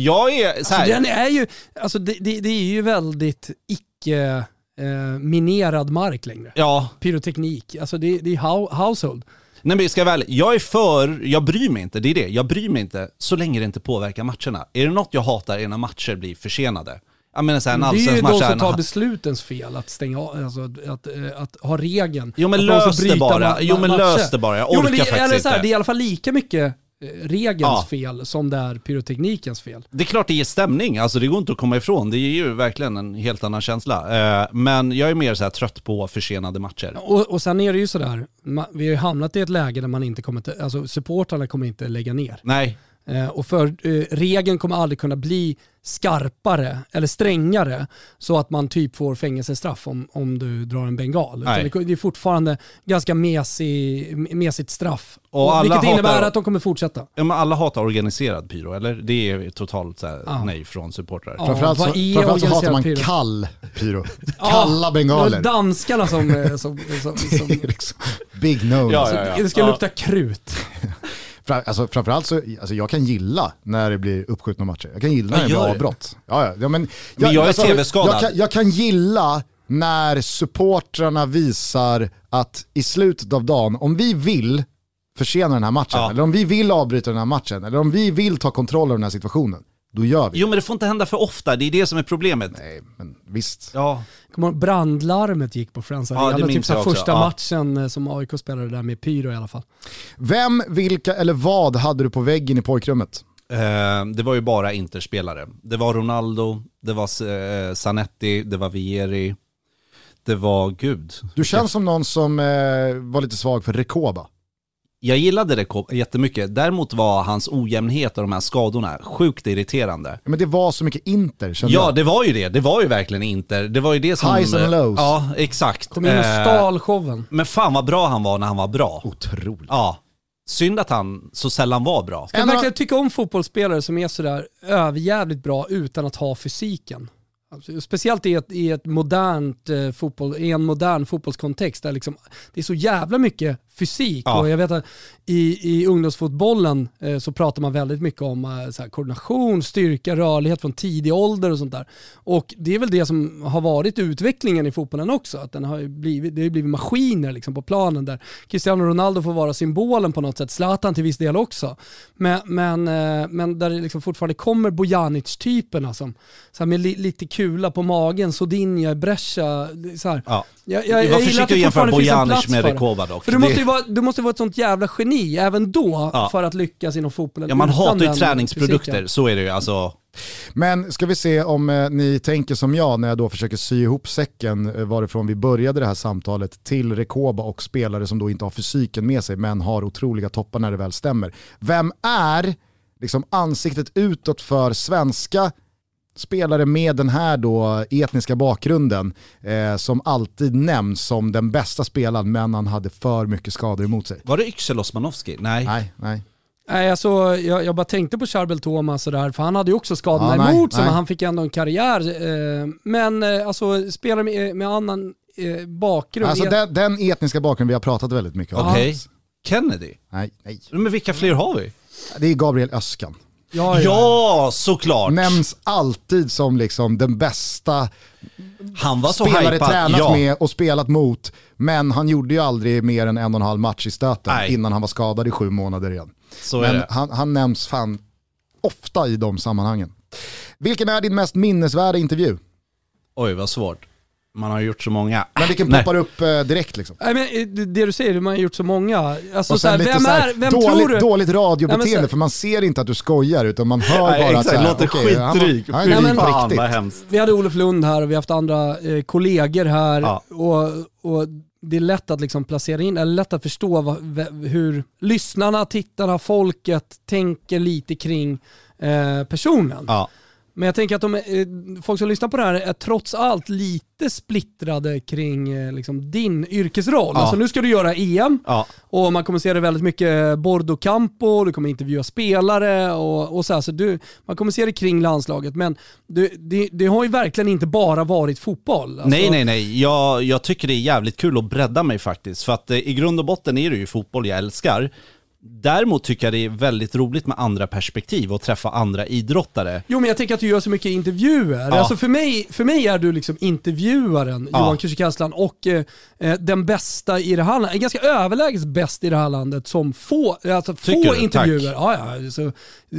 E: jag är så
A: Alltså, den är ju, alltså det, det, det är ju väldigt icke eh, minerad mark längre.
E: ja,
A: Pyroteknik, alltså det, det är hou- household.
E: Nej men ska väl, jag är för, jag bryr mig inte, det är det, jag bryr mig inte så länge det inte påverkar matcherna. Är det något jag hatar är när matcher blir försenade. Jag menar såhär, en
A: det är ju de som tar beslutens fel att stänga alltså att, att, eh, att ha regeln.
E: Jo men lös det bara, jo men lös det bara, jag
A: Jo,
E: orkar
A: men det,
E: faktiskt
A: eller så här,
E: inte.
A: det är i alla fall lika mycket regelns
E: Ja.
A: fel som det är pyroteknikens fel.
E: Det är klart det ger stämning, alltså det går inte att komma ifrån. Det ger ju verkligen en helt annan känsla. Eh, men jag är mer så trött på försenade matcher.
A: Och, och sen är det ju sådär, vi har ju hamnat i ett läge där man inte kommer till, alltså supportrarna kommer inte lägga ner.
E: Nej,
A: och för eh, regeln kommer aldrig kunna bli skarpare eller strängare så att man typ får fängelsestraff om, om du drar en bengal. Det, det är fortfarande ganska mesig, mesigt straff.
E: Och alla
A: vilket innebär
E: hatar-
A: att de kommer fortsätta.
E: ja, men alla hatar organiserad pyro, eller? Det är totalt så här,
A: Ja.
E: nej från supportrar.
A: Ja,
D: framförallt så, framförallt så hatar man
A: pyro?
D: kall pyro.
A: Ja,
D: Kalla
A: Det
D: bengaler.
A: är danskarna som... eh, som, som, som,
D: Det är liksom Big no.
E: Ja, ja, ja.
A: Det ska
E: Ja.
A: lukta krut.
D: Alltså, framförallt så, alltså, jag kan gilla när det blir uppskjutna matcher. Jag kan gilla när det blir avbrott. Ja, ja. Men,
E: Men jag är TV-skadad.
D: Jag kan, jag kan gilla när supportrarna visar att i slutet av dagen, om vi vill försena den här matchen,
E: Ja.
D: eller om vi vill avbryta den här matchen, eller om vi vill ta kontroll över den här situationen, då gör vi.
E: Jo men det får inte hända för ofta, det är det som är problemet.
D: Nej, men visst.
E: Ja,
A: Kommer du ihåg brandlarmet gick på Friends
E: Ja,
A: Arena,
E: det
A: typ så här första
E: Ja.
A: matchen eh, som AIK spelade där med pyro i alla fall.
D: Vem, vilka eller vad hade du på väggen i pojkrummet?
E: eh, det var ju bara interspelare. Det var Ronaldo, det var eh, Zanetti, det var Vieri, det var gud.
D: Du känns som någon som var lite svag för Rekoba.
E: Jag gillade det jättemycket, däremot var hans ojämnhet och de här skadorna sjukt irriterande.
D: Men det var så mycket Inter kände
E: Ja,
D: jag.
E: det var ju det. Det var ju verkligen Inter. Det var ju det som...
D: Highs and lows.
E: Ja, exakt.
A: Kom in och
E: Eh,
A: stal showen.
E: Men fan vad bra han var när han var bra.
D: Otroligt.
E: Ja. Synd att han så sällan var bra.
A: Ska jag verkligen tycka om fotbollsspelare som är sådär överjävligt bra utan att ha fysiken? Alltså, Speciellt i ett, i ett modernt eh, fotboll, i en modern fotbollskontext där liksom, det är så jävla mycket fysik.
E: Ja.
A: Och jag vet att i, i ungdomsfotbollen eh, så pratar man väldigt mycket om eh, så här, koordination, styrka, rörlighet från tidig ålder och sånt där. Och det är väl det som har varit utvecklingen i fotbollen också, att den har blivit, det har blivit maskiner liksom på planen där Cristiano Ronaldo får vara symbolen på något sätt, Zlatan till viss del också. Men, men, eh, men där det liksom fortfarande kommer Bojanic-typerna som så här med li, lite kula på magen, Sodinja, Brescia, så här.
E: Ja.
A: Jag, jag, jag
E: var
A: gillar att det fortfarande finns en plats
E: med
A: för det. För
E: Det-
A: måste, ju vara, du måste vara ett sånt jävla geni även då
E: Ja.
A: för att lyckas inom fotbollen.
E: Ja, man hatar ju träningsprodukter,
A: fysiken.
E: så är det ju. Alltså,
D: Men ska vi se om eh, ni tänker som jag när jag då försöker sy ihop säcken eh, varifrån vi började det här samtalet till Rekoba och spelare som då inte har fysiken med sig men har otroliga toppar när det väl stämmer. Vem är liksom ansiktet utåt för svenska spelare med den här då etniska bakgrunden eh, som alltid nämns som den bästa spelaren men han hade för mycket skador emot sig.
E: var det Yxel Osmanowski? Nej.
D: Nej, nej.
A: Nej, alltså, jag, jag bara tänkte på Charbel Thomas och där, för han hade ju också skadorna
D: Ja,
A: emot sig, men han fick ändå en karriär. Eh, men eh, alltså, spelare med, med annan eh, bakgrund.
D: Alltså
A: är-
D: den, den etniska bakgrunden vi har pratat väldigt mycket om.
E: Okej. Kennedy?
D: Nej, nej.
E: Men vilka fler har vi?
D: Det är Gabriel Öskan.
A: Ja, ja.
E: Ja, såklart!
D: Nämns alltid som liksom den bästa
E: Han var så
D: spelare
E: hypad.
D: tränat
E: ja.
D: med och spelat mot. Men han gjorde ju aldrig mer än en och en halv match i stöten
E: Nej.
D: innan han var skadad i sju månader igen.
E: Så
D: Men han, han nämns fan ofta i de sammanhangen. Vilken är din mest minnesvärda intervju?
E: Oj, vad svårt. Man har gjort så många.
D: Men vilken
E: Nej.
D: poppar upp eh, direkt liksom?
A: Nej, men, eh, det, det du säger, man har gjort så många. Alltså,
D: Och
A: så här, vem
D: så här
A: är, vem
D: dåligt,
A: tror du?
D: dåligt
A: Nej, men
D: radiobeteende
A: så-
D: för man ser inte att du skojar utan man hör
E: Nej,
D: bara att
E: exakt,
D: så här,
E: låter
D: han var-
E: skitdryg.
D: han
A: men-
D: på
E: fan
D: riktigt.
E: vad hemskt.
A: Vi hade Olof Lund här och vi har haft andra eh, kollegor här.
E: Ja.
A: Och, och det är lätt att liksom placera in, eller lätt att förstå vad, hur lyssnarna, tittarna, folket tänker lite kring eh, personen.
E: Ja.
A: Men jag tänker att de, eh, folk som lyssnar på det här är trots allt lite splittrade kring eh, liksom, din yrkesroll.
E: Ja.
A: Alltså nu ska du göra EM
E: Ja.
A: och man kommer se det väldigt mycket Bordo Campo, du kommer intervjua spelare och, och så, här, så du, man kommer se det kring landslaget. Men du, det, det har ju verkligen inte bara varit fotboll. Alltså,
E: Nej, nej, nej. Jag, jag tycker det är jävligt kul att bredda mig faktiskt. För att eh, i grund och botten är det ju fotboll jag älskar. Däremot tycker jag det är väldigt roligt med andra perspektiv och träffa andra idrottare.
A: Jo men jag tänker att du gör så mycket intervjuer.
E: Ja.
A: Alltså för, mig, för mig är du liksom intervjuaren,
E: Ja.
A: Johan Kücükaslan, och eh, eh, den bästa i det här landet, ganska överlägset bäst i det här landet som få, alltså
E: Tycker
A: få
E: du?
A: intervjuer.
E: Tack.
A: Ja, ja, så,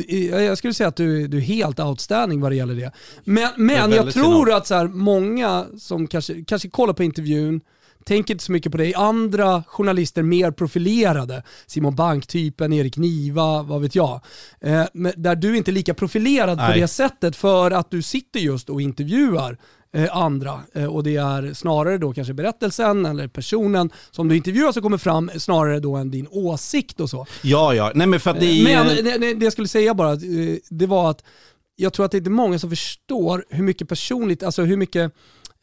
A: eh, jag skulle säga att du, du är helt outstanding vad det gäller det. Men, men jag
E: väldigt
A: tror att så här, många som kanske, kanske kollar på intervjun, tänker inte så mycket på dig. Andra journalister mer profilerade, Simon Bank-typen, Erik Niva, vad vet jag. Eh, där du inte är lika profilerad på
E: Nej.
A: det sättet för att du sitter just och intervjuar eh, andra. Eh, och det är snarare då kanske berättelsen eller personen som du intervjuar som kommer fram snarare då än din åsikt och så.
E: Ja, ja. Nej men för att det är
A: Men det, det, det jag skulle säga bara, eh, det var att jag tror att det är inte många som förstår hur mycket personligt, alltså hur mycket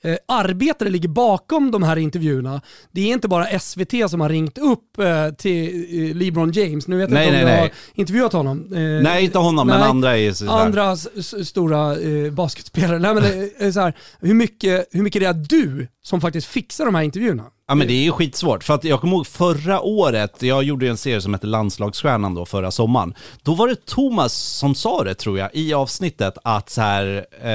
A: eh, arbete det ligger bakom de här intervjuerna. Det är inte bara SVT som har ringt upp eh, till eh, LeBron James. Nu vet jag
E: Nej,
A: inte om
E: nej,
A: du har
E: nej.
A: intervjuat honom. Eh,
E: Nej, inte honom, men andra är så.
A: Andra s- stora eh, basketspelare. Nej, men så här, hur, mycket, hur mycket det är du som faktiskt fixar de här intervjuerna?
E: Ja men det är ju skitsvårt, för att jag kommer ihåg förra året, jag gjorde ju en serie som hette Landslagsstjärnan då förra sommaren. Då var det Thomas som sa det tror jag i avsnittet att så här, eh,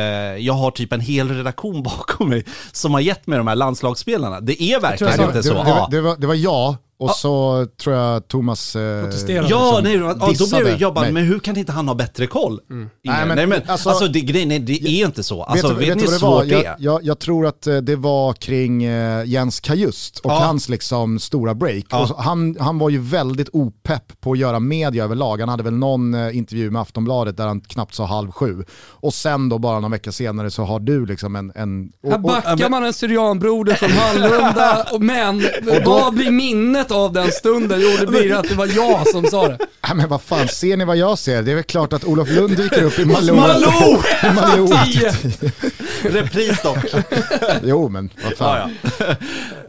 E: jag har typ en hel redaktion bakom mig som har gett mig de här landslagsspelarna. Det är verkligen inte så.
D: det, det, var, det var jag och så tror jag Thomas eh,
A: Protesterade.
E: Ja,
D: liksom
E: nej, ja, då blev jag bara,
D: mig.
E: men hur kan inte han ha bättre koll? Ingen, nej,
D: Nej,
E: men,
D: men
E: alltså,
D: alltså-
E: det, grejen är, det är inte så. Alltså, vet,
D: vet,
E: ni hur
D: vad det var?
E: svårt det är?
D: Jag, jag, jag tror att eh, det var kring eh, Jens Kajust och
E: Ja.
D: hans liksom stora break.
E: Ja.
D: Och så, han, han var ju väldigt opepp på att göra media överlag. Han hade väl någon eh, intervju med Aftonbladet där han knappt sa halv sju. Och sen då bara några veckor senare så har du liksom en... en och,
A: Här
D: och,
A: backar man en syrianbroder från Hallunda, och- men vad blir minnet av den stunden? Jo, det blir att det var jag som sa det.
D: Nej, men vad fan, ser ni vad jag ser? Det är väl klart att Olof Lund dyker upp i Malou.
E: Malou!
D: Malou.
E: Repris dock.
D: Jo men vad fan.
E: ja, ja.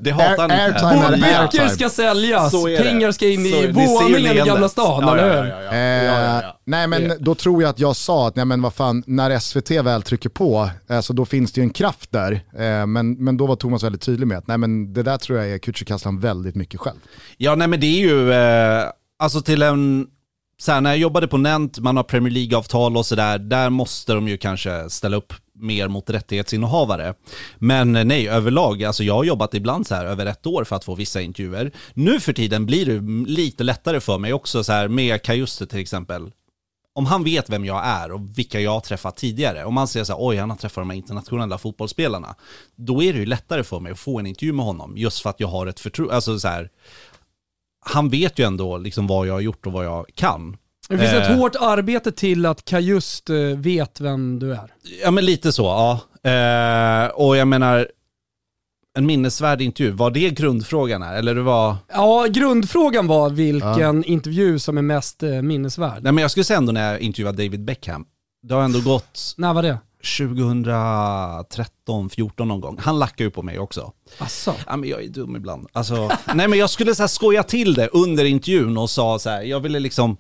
E: Det hatar han inte.
D: airtime är
A: Böcker
D: airtime.
A: ska säljas,
E: Så är det.
A: pengar ska in
E: Så
A: i våningen i. Gamla stan,
E: Ja,
A: eller
E: ja,
A: hur?
E: ja, ja.
D: Eh,
E: Ja, ja, ja.
D: Nej men då tror jag att jag sa att nej, men vad fan, när SVT väl trycker på, eh, så då finns det ju en kraft där. Eh, men, men då var Thomas väldigt tydlig med att nej, men det där tror jag är Kücükaslan väldigt mycket själv.
E: Ja, nej men det är ju, eh, alltså till en, så här, när jag jobbade på Nent, man har Premier League-avtal och sådär, där måste de ju kanske ställa upp mer mot rättighetsinnehavare. Men nej, överlag, alltså jag har jobbat ibland så här över ett år för att få vissa intervjuer. Nu för tiden blir det lite lättare för mig också så här med Kajuste till exempel. Om han vet vem jag är och vilka jag har träffat tidigare, om man säger så här, oj han har träffat de här internationella fotbollsspelarna, då är det ju lättare för mig att få en intervju med honom, just för att jag har ett förtroende, alltså så här, han vet ju ändå liksom vad jag har gjort och vad jag kan.
A: Det finns ett
E: Eh.
A: hårt arbete till att Kajust eh, vet vem du är.
E: Ja men lite så, ja. Eh, och jag menar, en minnesvärd intervju, var det grundfrågan här? Eller det var...
A: Ja, grundfrågan var vilken intervju som är mest eh, minnesvärd.
E: Nej men jag skulle säga ändå när jag intervjuade David Beckham, det har ändå gått
A: När var det?
E: 2013, 14 någon gång. Han lackar ju på mig också.
A: Asså?
E: Ja men jag är dum ibland. Alltså, nej men jag skulle så här skoja till det under intervjun och sa så här, jag ville liksom,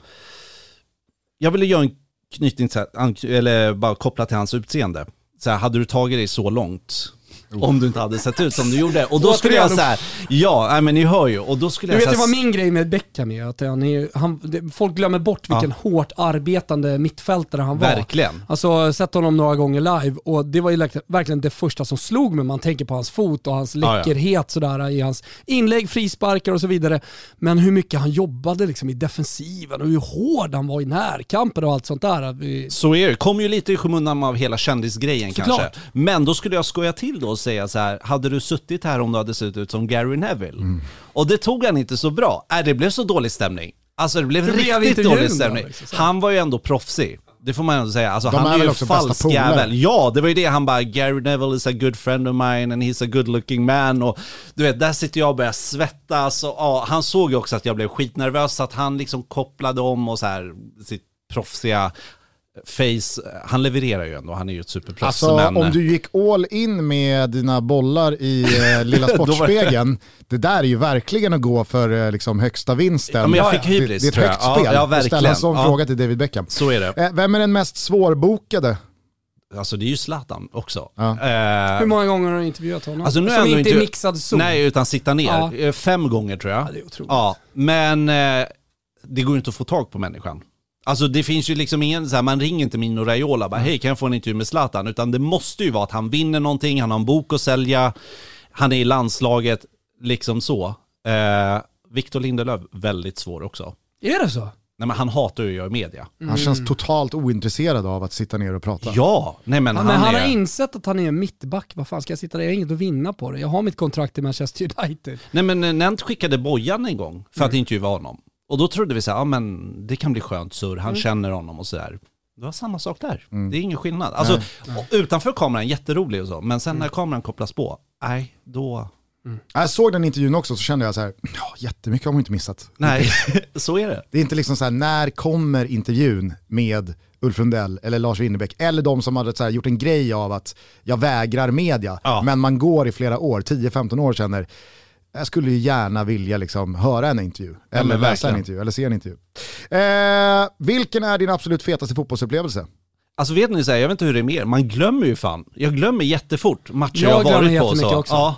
E: jag ville göra en knytning, här, eller bara koppla till hans utseende. Så här, hade du tagit dig så långt? Om du inte hade sett ut som du gjorde. Och då skulle jag här, ja, nej, men ni hör ju. Och då skulle
A: Du
E: jag
A: vet ju
E: här,
A: vad min grej med Beckham är, att han är, han, det- folk glömmer bort vilken hårt arbetande mittfältare han var.
E: Verkligen.
A: Alltså sett honom några gånger live och det var ju verkligen- det första som slog mig. Man tänker på hans fot och hans
E: Ja, ja.
A: läckerhet sådär i hans inlägg, frisparkar och så vidare. Men hur mycket han jobbade liksom i defensiven och hur hård han var i närkamper och allt sånt där.
E: Så är det. Kom ju lite i skymundan av hela kändisgrejen
A: Såklart.
E: kanske. Men då skulle jag skoja till då säga så här, hade du suttit här om du hade sett ut som Gary Neville? Och det tog han inte så bra. Äh, det blev så dålig stämning. Alltså det blev
A: blev
E: riktigt dålig
A: då,
E: stämning.
A: liksom,
E: han var ju ändå proffsig. Det får man ändå säga. Alltså,
D: De
E: han
D: är
E: är, ju
D: också
E: falsk jävel. Ja, det var ju det han bara, Gary Neville is a good friend of mine and he's a good looking man. Och du vet, där sitter jag och börjar svettas. Och, ja, han såg ju också att jag blev skitnervös, så att han liksom kopplade om och så här, sitt proffsiga face, han levererar ju ändå, han är ju ett superproffs.
D: Alltså
E: men,
D: om du gick all in med dina bollar i eh, Lilla
E: det-
D: Sportspegeln, det där är ju verkligen att gå för eh, liksom, högsta vinsten.
E: Ja, men jag fick
D: Det-
E: hybris,
D: Det, är ett
E: jag.
D: högt
E: Ja,
D: spel
E: ja,
D: att ställa en
E: verkligen.
D: sån
E: Ja.
D: fråga till David Beckham.
E: Så är det.
D: Eh, vem är den mest svårbokade?
E: Alltså det är ju Zlatan också.
D: Ja.
E: Eh,
A: Hur många gånger har du intervjuat honom?
E: Alltså nu är
A: Som inte
E: inte-
A: är mixad zon.
E: Nej, utan sitta ner.
A: Ja.
E: Eh, Fem gånger tror jag.
A: Ja, det är otroligt.
E: Ja, men eh, det går ju inte att få tag på människan. Alltså det finns ju liksom ingen, så här, man ringer inte Mino Raiola bara hej kan jag få en intervju med Zlatan? Utan det måste ju vara att han vinner någonting, han har en bok att sälja, han är i landslaget, liksom så. Eh, Victor Lindelöf, väldigt svår också.
A: Är det så?
E: Nej men han hatar ju att göra media.
D: Han känns totalt ointresserad av att sitta ner och prata.
E: Ja, nej men
A: Ja,
E: han,
A: men han
E: är...
A: har insett att han är en mittback. Vad fan ska jag sitta där? Jag har inget att vinna på det. Jag har mitt kontrakt i Manchester United.
E: Nej men Nent skickade Bojan en gång för att intervjua honom. Och då trodde vi så här, ja men det kan bli skönt surr, han känner honom och sådär. Det var samma sak där. Det är ingen skillnad. Alltså och utanför kameran jätterolig och så, men sen när kameran kopplas på, nej då...
D: Jag såg den intervjun också så kände jag så här, ja, jättemycket har man inte missat.
E: Nej, så är det.
D: Det är inte liksom så här, när kommer intervjun med Ulf Lundell eller Lars Winnerbäck eller de som hade så här, gjort en grej av att jag vägrar media,
E: Ja.
D: men man går i flera år, 10-15 år känner, jag skulle ju gärna vilja liksom höra en intervju, eller läsa en intervju, eller se en intervju. Eh, vilken är din absolut fetaste fotbollsupplevelse?
E: Alltså vet ni, så här, jag vet inte hur det är mer, man glömmer ju fan. Jag glömmer jättefort matcher
A: Jag
E: jag, har
A: glömmer
E: varit på.
A: jättemycket
E: Så.
A: också.
E: Ja,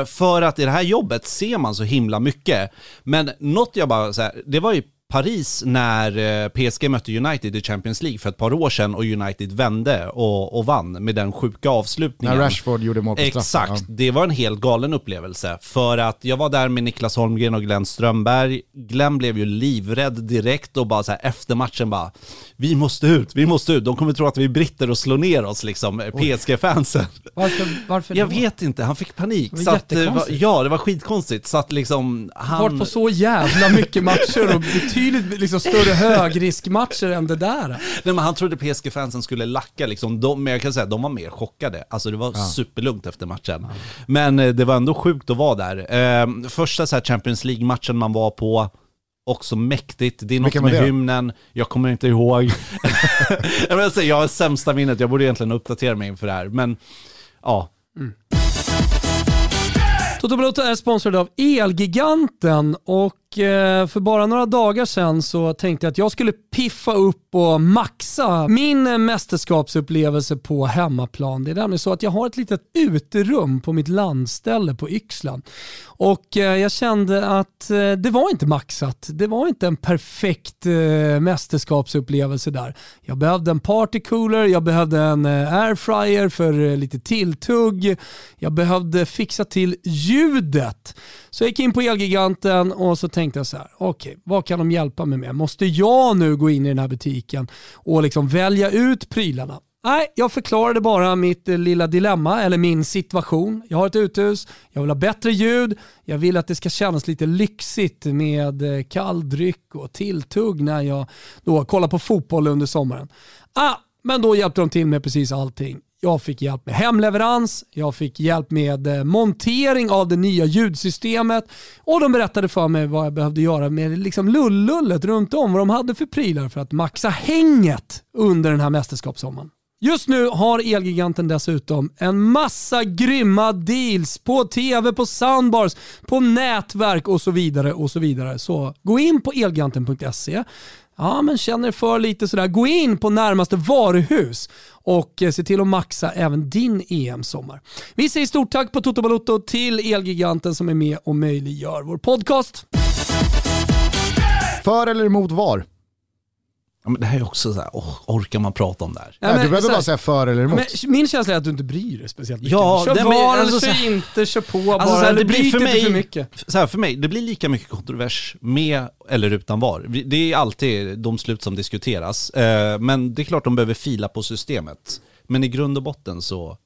E: eh, för att i det här jobbet ser man så himla mycket. Men något jag bara, så här, det var ju Paris när eh, PSG mötte United i Champions League för ett par år sedan och United vände och, och vann med den sjuka avslutningen.
D: När Rashford gjorde mål på straffen.
E: Exakt, det var en helt galen upplevelse. För att jag var där med Niklas Holmgren och Glenn Strömberg. Glenn blev ju livrädd direkt och bara så här efter matchen bara, vi måste ut, vi måste ut. De kommer tro att vi är britter och slår ner oss liksom, PSG-fansen.
A: Varför, varför
E: Jag
A: då?
E: vet inte, han fick panik.
A: Det var
E: Så att,
A: jättekonstigt.
E: ja, det var skitkonstigt. Så att liksom, han...
A: Varit på så jävla mycket matcher och betydligt liksom större högriskmatcher än det där.
E: Nej, men han trodde PSG-fansen skulle lacka liksom. De, men jag kan säga att de var mer chockade. Alltså det var superlugnt efter matchen. Men eh, det var ändå sjukt att vara där. Eh, första så Champions League-matchen man var på, också mäktigt. Det är något med
D: det?
E: hymnen, jag kommer inte ihåg. jag, vill säga, jag har sämsta minnet, jag borde egentligen uppdatera mig inför det här. Men ja,
A: Toto Balotto är sponsrad av Elgiganten och Eh, för bara några dagar sedan så tänkte jag att jag skulle piffa upp och maxa min eh, mästerskapsupplevelse på hemmaplan. Det är nämligen så att jag har ett litet uterum på mitt landställe på Yxlan och eh, jag kände att det var inte maxat. Det var inte en perfekt mästerskapsupplevelse där. Jag behövde en partycooler, jag behövde en airfryer för lite tilltugg, jag behövde fixa till ljudet. Så jag gick in på Elgiganten och så tänkte jag så här, okej, vad kan de hjälpa mig med? Måste jag nu gå in i den här butiken och liksom välja ut prylarna? Nej, jag förklarade bara mitt eh, lilla dilemma eller min situation. Jag har ett uthus, jag vill ha bättre ljud, jag vill att det ska kännas lite lyxigt med eh, kall dryck och tilltugg när jag då kollar på fotboll under sommaren. Ah, men då hjälpte de till med precis allting. Jag fick hjälp med hemleverans, jag fick hjälp med eh, montering av det nya ljudsystemet och de berättade för mig vad jag behövde göra med liksom lullullet runt om, vad de hade för prylar för att maxa hänget under den här mästerskapssommaren. Just nu har Elgiganten dessutom en massa grymma deals på tv, på soundbars, på nätverk och så vidare. och så vidare. Så gå in på elgiganten.se. Ja, men känner för lite sådär, gå in på närmaste varuhus och eh, se till att maxa även din EM-sommar. Vi säger stort tack på Toto Balotto till Elgiganten som är med och möjliggör vår podcast.
D: För eller emot VAR?
E: Ja, men det här är också så här, åh, orkar man prata om det här?
D: Nej,
A: men
D: du behöver
A: här-
D: bara säga för eller emot.
A: Men min känsla är att du inte bryr dig speciellt mycket.
E: Ja,
A: kör var
E: men
A: eller
E: alltså
A: kör inte, kör på bara.
E: Alltså, så här, det blir för
A: inte
E: mig,
A: för mycket.
E: Så här, för mig, det blir lika mycket kontrovers med eller utan VAR. Det är alltid domslut som diskuteras, eh, men det är klart de behöver fila på systemet. Men i grund och botten så,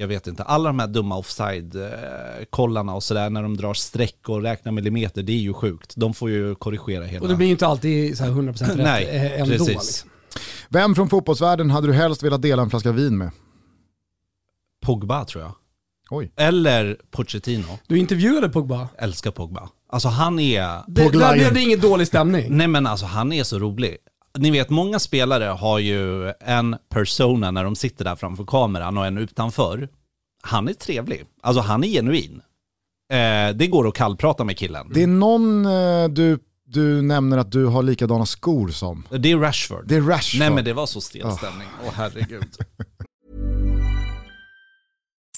E: jag vet inte, alla de här dumma offside-kollarna och sådär när de drar streck och räknar millimeter, det är ju sjukt. De får ju korrigera hela...
A: Och det blir ju inte alltid så här 100% rätt
E: Nej,
A: eh, ändå.
E: precis.
A: Liksom.
D: Vem från fotbollsvärlden hade du helst velat dela en flaska vin med?
E: Pogba tror jag.
D: Oj.
E: Eller Pochettino.
A: Du intervjuade Pogba.
E: Älskar Pogba. Alltså han är...
A: Det, där blev det ingen dålig stämning.
E: Nej men alltså han är så rolig. Ni vet, många spelare har ju en persona när de sitter där framför kameran och en utanför. Han är trevlig. Alltså han är genuin. Eh, det går att kallprata med killen.
D: Det är någon eh, du, du nämner att du har likadana skor som.
E: Det är Rashford.
D: Det är Rashford.
E: Nej men det var så stel stämning. Åh herregud.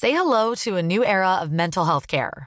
K: Say hello to a new era of mental health care.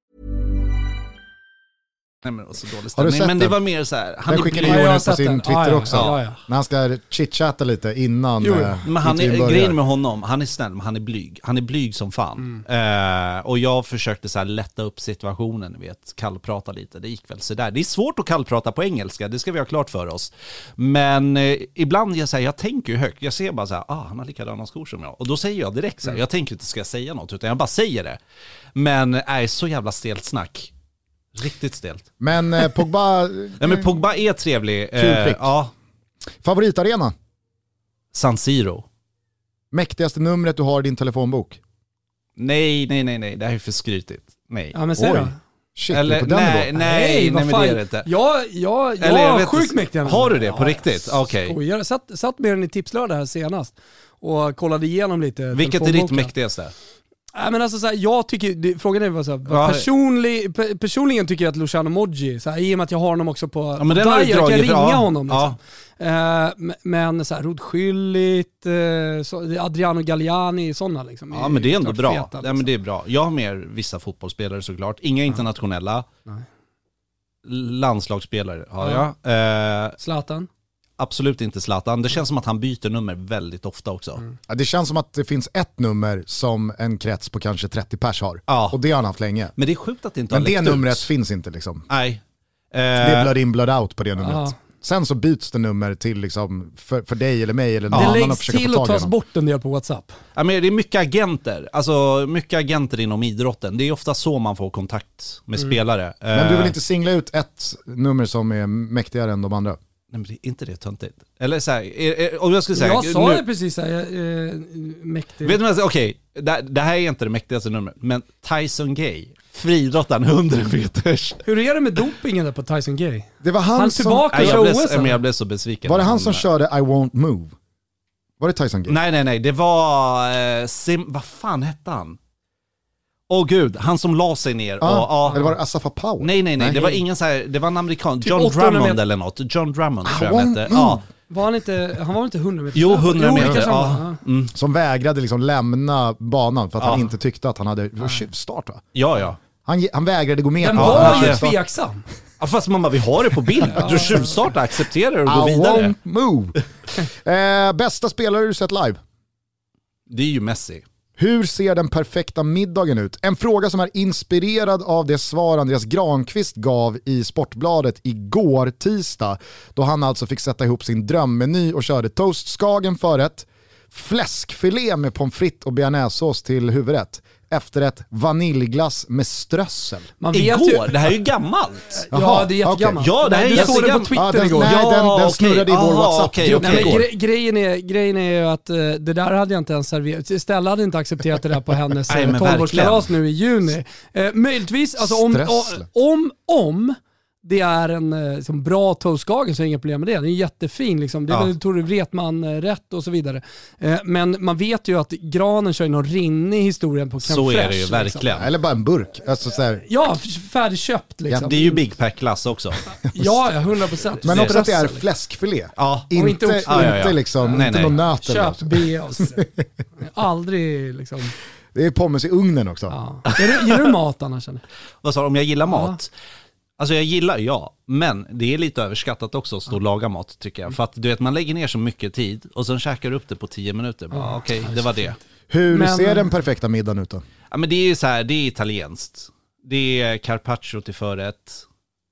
E: Nej men det var så dålig
D: Har du
E: stämning.
D: sett
E: Men det
D: den?
E: var mer så här. han
D: Den skickade Johan ut på sin
A: den.
D: Twitter
A: Ja, ja,
D: också.
A: ja, ja.
D: När han ska chitchatta lite innan
A: Jo,
D: eh,
E: Men han är,
D: börjar.
E: grejen med honom, han är snäll men han är blyg. Han är blyg som fan.
A: Mm.
E: Eh, och jag försökte så här lätta upp situationen, vet, kallprata lite. Det gick väl sådär. Det är svårt att kallprata på engelska, det ska vi ha klart för oss. Men eh, ibland, jag, säger, jag tänker ju högt. Jag ser bara så här, ah, han har likadana skor som jag. Och då säger jag direkt så
A: Mm.
E: här, jag tänker inte ska jag säga något, utan jag bara säger det. Men, nej, så jävla stelt snack. Riktigt stelt.
D: Men eh, Pogba,
E: Nej men Pogba är trevlig.
D: Kul
E: Eh,
D: prick.
E: ja,
D: favoritarena?
E: San Siro.
D: Mäktigaste numret du har i din telefonbok?
E: Nej, nej, nej, nej, det här är för skrytigt. Nej.
A: Ja men säg
D: Oj.
A: då.
D: Shit,
E: Eller,
D: på den
E: nej, nej, nej,
A: vad
E: men det är det inte.
A: Jag, jag, jag
E: Eller jag
A: har sjukt mäktiga
E: Har du det på riktigt? Okej.
A: Skojar. Jag satt, satt med den i tipslördag här senast och kollade igenom lite
E: Vilket är ditt
A: telefonboken.
E: mäktigaste?
A: Nej men alltså så här, jag tycker, det, frågan är vad så här,
E: Ja.
A: personlig, pe, personligen tycker jag att Luciano Moggi, så här, i och med att jag har honom också på
E: Ja men den
A: Dyer, jag kan ringa
E: ja.
A: honom liksom.
E: Ja.
A: Eh, m- men så här, Rod Schüllit, eh, Adriano Galliani, sådana liksom.
E: ja men det är ändå bra.
A: feta,
E: Ja
A: liksom.
E: men det är bra. Jag har mer vissa fotbollsspelare såklart. Inga internationella.
A: Nej.
E: Landslagsspelare har
A: Ja.
E: jag. Eh,
A: Zlatan.
E: Absolut inte Zlatan. Det känns som att han byter nummer väldigt ofta också.
A: Mm.
D: Ja, det känns som att det finns ett nummer som en krets på kanske 30 pers har.
E: Ja.
D: Och det har han haft länge.
E: Men det är sjukt att det inte
D: Men
E: har
D: det
E: läckt
D: numret
E: ut.
D: finns inte liksom.
E: Nej.
D: Det är
E: Eh,
D: blood in blood out på det numret.
A: Ja.
D: Sen så byts det nummer till liksom för, för dig eller mig eller någon
A: Det
D: annan att
A: läggs
D: försöka
A: till
D: få
A: och tas bort en del på WhatsApp.
E: Ja, men det är mycket agenter, alltså mycket agenter inom idrotten. Det är ofta så man får kontakt med
A: Mm.
E: spelare.
D: Men du vill
E: Eh,
D: inte singla ut ett nummer som är mäktigare än de andra?
E: Nej men det är inte det töntigt? Eller så här, är, är, om jag skulle säga...
A: jag sa
E: nu,
A: det precis här, eh, mäktig.
E: Vet du vad, jag- okej, det, det här är inte det mäktigaste numret, men Tyson Gay, friidrottaren 100 meters.
A: Hur är det med dopingen där på Tyson Gay?
D: Det var han,
A: Han
D: som...
A: tillbaka i
E: jag,
A: OS
E: men jag blev så besviken.
D: Var det han som körde I won't move? Var det Tyson Gay?
E: Nej nej nej, det var... Eh, Sim, vad fan hette han? Åh gud, han som la sig ner och...
D: Ja,
E: ja.
D: Eller var det Asafa Powell?
E: Nej nej nej, det var ingen så här, det var en amerikan,
A: Typ
E: John
A: 800
E: Drummond
A: meter.
E: eller något. John Drummond tror jag hette. Ja.
A: Var han inte, han var inte 100 meter?
E: Jo, 100
A: Jo, det
E: meter. Ja. Mm.
D: Som vägrade liksom lämna banan för att
E: Ja.
D: han inte tyckte att han hade... Var tjuvstart va?
E: ja, ja.
D: Han, han vägrade gå med
A: Den
D: på
A: var
D: han
A: ju tveksam.
E: ja. Fast mamma, vi har det på bild. Du tjuvstartar, accepterar och går
D: I
E: vidare.
D: won't move. eh, bästa spelare du sett live?
E: Det är ju Messi.
D: Hur ser den perfekta middagen ut? En fråga som är inspirerad av det svar Andreas Granqvist gav i Sportbladet igår tisdag. Då han alltså fick sätta ihop sin drömmeny och körde toast skagen förrätt, fläskfilé med pommes frites och bearnaisesås till huvudrätt, efterrätt vaniljglass med strössel.
A: Man vet
E: Igår,
A: ju...
E: det här är ju gammalt.
A: Ja,
D: Jaha,
A: det är jättegammalt.
E: okej. Ja, det här är
A: Nej, stod det på. Twitter
D: Ja, den-
A: igår.
D: nej, den- den
E: okej.
D: snurrade i vår
E: Aha,
D: WhatsApp.
E: okej,
D: grupp
A: Nej, gre grejen, är, grejen är ju att eh, det där hade jag inte ens serverat. Stella hade inte accepterat det där på hennes
E: Nej,
A: eh,
E: men
A: 12-årskalas nu i juni. Eh, möjligtvis, alltså om,
D: Strössel.
A: om, om det är en eh, liksom, bra toastskagen så är det inga problem med det. Den är jättefin, liksom. det är
E: Ja.
A: väl Tore Wretman-rätt och så vidare. Eh, men man vet ju att granen kör ju någon rinnig historia på crème
E: Så är det ju
A: liksom.
E: verkligen.
D: Eller bara en burk. Alltså, så här.
A: Ja, färdigköpt liksom.
E: Det är ju Big Pack-klass också.
A: Ja, ja, 100 procent.
D: Men också att det är fläskfilé.
E: Ja.
D: Inte,
A: inte
D: inte,
A: oxfilé.
E: Ja, ja, ja.
D: liksom,
E: Nej,
D: inte
E: nej.
D: någon nöt eller
A: Köp
D: något.
A: Beos. Aldrig liksom.
D: Det är pommes i ugnen också.
A: Ja. Är du, gillar du mat annars eller?
E: Vad sa du, om jag gillar
A: Ja.
E: Alltså jag gillar, ja, men det är lite överskattat också att stå och laga mat tycker jag. För att du vet, man lägger ner så mycket tid och sen käkar du upp det på 10 minuter. Bara,
A: Ja.
E: Okej, det var det.
D: Hur
A: Men-
D: ser den perfekta middagen ut då?
E: Ja men det är ju så här, det är italienskt. Det är carpaccio till förrätt.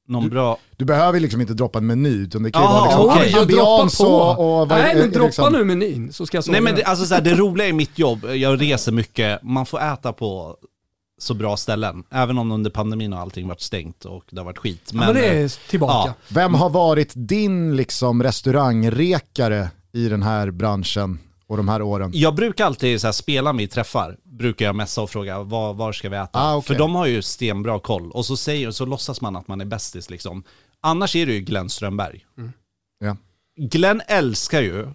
E: Någon bra...
D: Du behöver liksom inte droppa en meny, utan det kan ju vara liksom
A: droppar
D: ambiance
A: på.
D: och... och vad-
A: Nej,
D: är-
A: men droppa
D: liksom-
A: nu menyn så ska jag
E: Nej men det, alltså så här, det roliga i mitt jobb, jag reser mycket, man får äta på så bra ställen. Även om under pandemin har allting varit stängt och det har varit skit.
A: ja, men det
E: eh,
A: är tillbaka.
E: ja.
D: Vem har varit din liksom restaurangrekare i den här branschen och de här åren?
E: Jag brukar alltid så här, spela med i träffar, brukar jag messa och fråga var, var ska vi äta?
D: Ah, okej.
E: För de har ju stenbra koll. Och så, säger, så låtsas man att man är bästis liksom. Annars är det ju Glenn Strömberg.
D: Ja.
E: Glenn älskar ju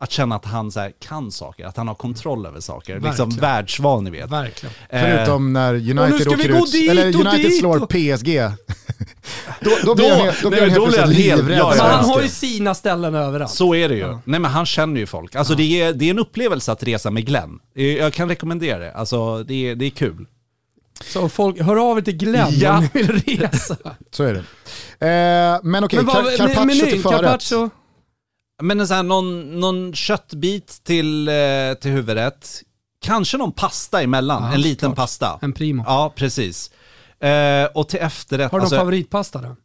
E: att känna att han så här, kan saker, att han har kontroll över saker. Liksom
A: Verkligen.
E: världsvan ni vet.
A: Verkligen.
E: Eh,
D: Förutom när United
A: ska vi
D: åker
A: gå
D: ut,
A: dit
D: eller United
A: dit
D: slår
A: och-
D: PSG. då, då blir
E: Då-
D: han, helt- då blir han helt plötsligt livrädd.
E: ja,
A: Men
E: ja,
A: han
E: ja.
A: har ju sina ställen överallt.
E: Så är det ju. Nej men han känner ju folk. Alltså det, är, det är en upplevelse att resa med Glenn. Eh, Jag kan rekommendera det. Alltså det är, det är kul.
A: Så folk, hör av er till Glenn
E: Ja.
A: om ni vill resa.
D: Så är det. Eh, men okej,
A: Men vad-
D: car- carpaccio till förrätt.
A: carpaccio.
E: Men en sån här, någon, någon köttbit till, eh, till huvudrätt. Kanske någon pasta emellan,
A: Ja,
E: en liten
A: såklart.
E: pasta.
A: En primo.
E: Ja, precis. Eh, och till efterrätt,
A: Har du
E: alltså,
A: någon favoritpasta då?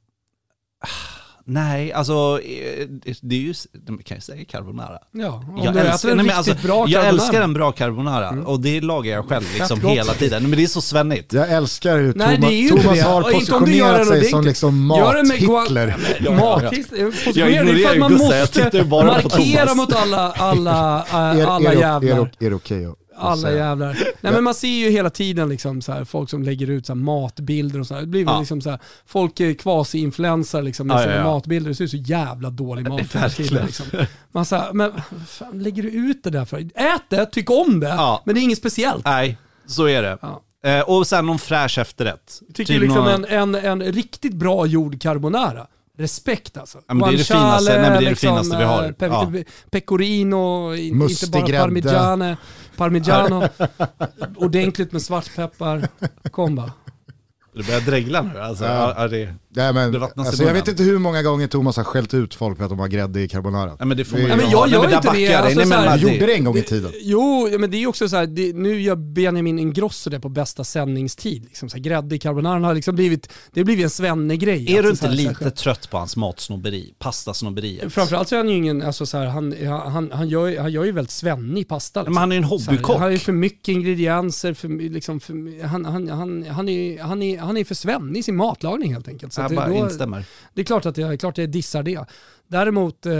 E: Nej alltså eh, det är ju, man kan ju säga carbonara.
A: Ja, om
E: Jag
A: du äter
E: älskar,
A: en
E: nej, alltså,
A: bra
E: jag
A: carbonara.
E: älskar en bra carbonara och det lagar jag själv liksom
A: gott.
E: hela tiden. Men det är så svennigt.
D: Jag älskar hur
A: Nej,
D: Thomas,
A: det är ju inte
D: Thomas
A: det.
D: har positionerat
A: den
D: sig som liksom mat-Hitler.
A: Mat-Hitler.
E: Jag ignorerar ju
A: man
E: Gustav, jag
A: måste
E: tittar ju bara på
A: markera mot alla, alla,
D: Är,
A: alla jävlar.
D: är, det- okej att
A: Alla jävlar. Nej men man ser ju hela tiden liksom så här, folk som lägger ut så matbilder och så här. Det blir väl
E: Ja.
A: liksom så här, folk är quasi-influencers liksom med
E: Ja,
A: sina
E: ja,
A: matbilder. Det ser ut så jävla dålig mat. Liksom. Man så här, men fan lägger du ut det där för? Ät det, tyck om det, men det är inget speciellt.
E: Nej, så är det. Eh, och sen någon fräsch efterrätt.
A: Tycker
E: Typ
A: liksom
E: någon-
A: en, en, en riktigt bra gjord carbonara. Respekt alltså.
E: Ja, men det är det finaste- nej, men det är det
A: liksom,
E: finaste vi har.
A: eh, Pe
E: Ja.
A: Pecorino, in, inte bara
D: grädde.
A: parmigiane, parmigiano. ordentligt med svartpeppar. Kom bara.
E: Det börjar dregla nu. Alltså,
D: Ja.
E: ja. Ja, det,
D: Nej, men,
E: Det
D: alltså, jag vet inte hur många gånger Thomas har skällt ut folk för att de har grädde i carbonara.
E: nej, men det får man
A: Nej,
E: ju
A: men
E: ha.
A: jag
E: Nej,
A: gör
E: men
A: inte det. Alltså,
E: Nej, men
A: här-
D: Du
E: det-
D: gjorde det en gång i tiden.
A: Jo, men det är också så här, det, nu gör Benjamin Ingrosso det på bästa sändningstid. Liksom, så här, grädde i carbonara har liksom blivit, det har blivit en svenne-grej.
E: Är du
A: Alltså,
E: inte
A: så här,
E: lite trött på hans matsnobberi? Pastasnobberiet?
A: Framförallt så är han ju ingen, alltså så här, han, han, han, gör, han gör ju väldigt svennig pasta. liksom.
E: Men han är en
A: här,
E: hobbykock.
A: Han har ju för mycket ingredienser, för, liksom, för, han, han, han, han, är, han, är, han är för svennig i sin matlagning helt enkelt. Så
E: jag
A: att det,
E: bara
A: då,
E: instämmer.
A: det är klart att jag, klart jag dissar det. Däremot, eh,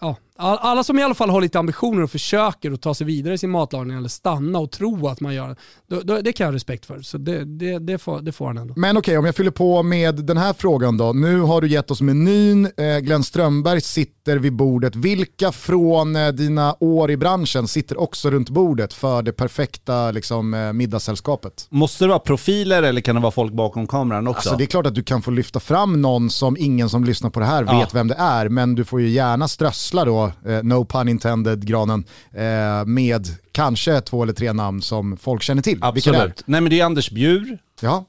A: ja, all- alla som i alla fall har lite ambitioner och försöker att ta sig vidare i sin matlagning eller stanna och tro att man gör det, det kan jag ha respekt för. Så det, det, det, får, det får han ändå.
D: Men okej, om jag fyller på med den här frågan då. Nu har du gett oss menyn, eh, Glenn Strömberg sitter vid bordet. Vilka från eh, dina år i branschen sitter också runt bordet för det perfekta liksom, eh, middagssällskapet?
E: Måste det vara profiler eller kan det vara folk bakom kameran också?
D: Alltså det är klart att du kan få lyfta fram någon som ingen som lyssnar på det här
E: Ja.
D: vet vem det är, men du får ju gärna strössla då, eh, no pun intended, granen, eh, med kanske två eller tre namn som folk känner till.
E: Absolut. Nej men det är Anders Bjur.
D: Ja,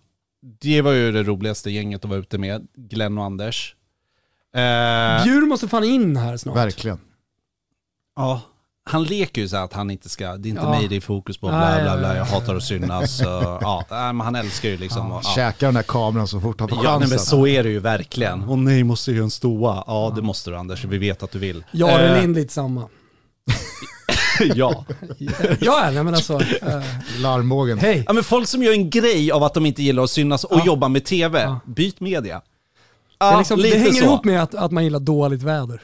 E: Det var ju det roligaste gänget att vara ute med. Glenn och Anders. Eh,
A: Bjur måste fan in här snart.
D: verkligen.
E: ja. Han leker ju så att han inte ska, det är inte
A: Ja.
E: mig det är fokus på, bla bla
A: ja,
E: bla,
A: ja,
E: jag
A: ja,
E: hatar att synas. Så, ja, men han älskar ju liksom. och- Ja.
D: Käkar den där kameran så fort han får
E: Ja, nej,
D: chansen.
E: men så är det ju verkligen. Åh nej, måste jag en stoa? Ja, det måste du Anders, vi vet att du vill.
A: Jag är
E: Eh,
A: Lind lite samma.
E: ja.
A: Ja, nej men alltså. Eh,
D: Larmbågen.
A: Hej.
E: ja, men folk som gör en grej av att de inte gillar att synas och
A: Ja.
E: jobba med TV,
A: Ja.
E: byt media.
A: Det,
E: Ja,
A: är liksom, det hänger
E: så.
A: ihop med att, att man gillar dåligt väder.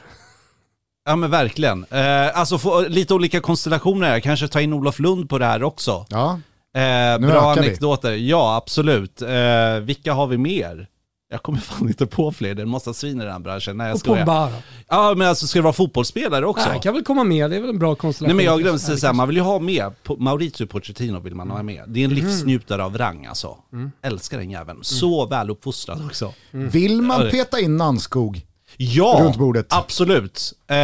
E: Ja men verkligen. Eh, alltså få lite olika konstellationer här, kanske ta in Olof Lund på det här också.
D: Ja,
E: Eh,
D: Nu
E: bra
D: ökar vi.
E: anekdoter, ja absolut. Eh, vilka har vi mer? Jag kommer fan inte på fler, det är en massa svin i den här branschen. Nej jag
A: Och
E: skojar.
A: Pogba.
E: Ja men alltså ska det vara fotbollsspelare också?
A: Nej, kan väl komma med, det är väl en bra konstellation.
E: Nej men jag glömde säga såhär, man vill ju ha med, Po- Maurizio Pochettino vill man ha med. Det är en
A: Mm.
E: livsnjutare av rang alltså. Älskar den jäveln. Så väluppfostrad också.
D: Vill man peta in Nannskog?
E: Ja,
D: runt bordet.
E: absolut. Eh,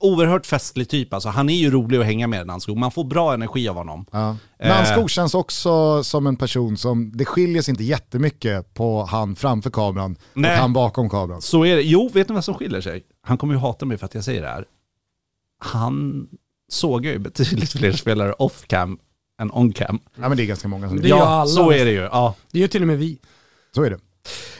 E: oerhört festlig typ alltså. Han är ju rolig att hänga med, Nanskog. Man får bra energi av honom.
D: Ja.
E: Eh.
D: Nanskog känns också som en person som, det skiljer sig inte jättemycket på han framför kameran
E: Nej.
D: och han bakom kameran.
E: Så är det. Jo, vet ni vad som skiljer sig? Han kommer ju hata mig för att jag säger det här. Han sågar ju betydligt fler spelare off-cam än on-cam.
D: Ja men det är ganska många som
A: Det gör
E: ja,
A: alla.
E: så är det ju. Ja.
A: Det gör till och med vi.
D: Så är det.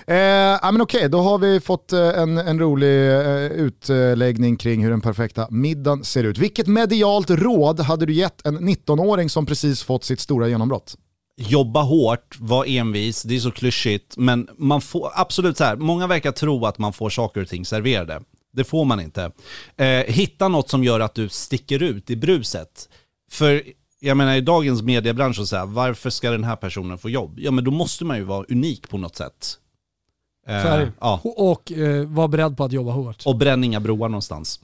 D: Eh, ja, men okej, då har vi fått eh, en, en rolig eh, utläggning kring hur den perfekta middagen ser ut. Vilket medialt råd hade du gett en 19-åring som precis fått sitt stora genombrott?
E: Jobba hårt, var envis, det är så klyschigt, men man får absolut så här, många verkar tro att man får saker och ting serverade. Det får man inte. Eh, hitta något som gör att du sticker ut i bruset. För jag menar i dagens mediebransch och så här, varför ska den här personen få jobb? Ja men då måste man ju vara unik på något sätt. Eh,
A: Så är det.
E: ja.
A: Och, och eh, var beredd på att jobba hårt.
E: Och bränn inga broar någonstans.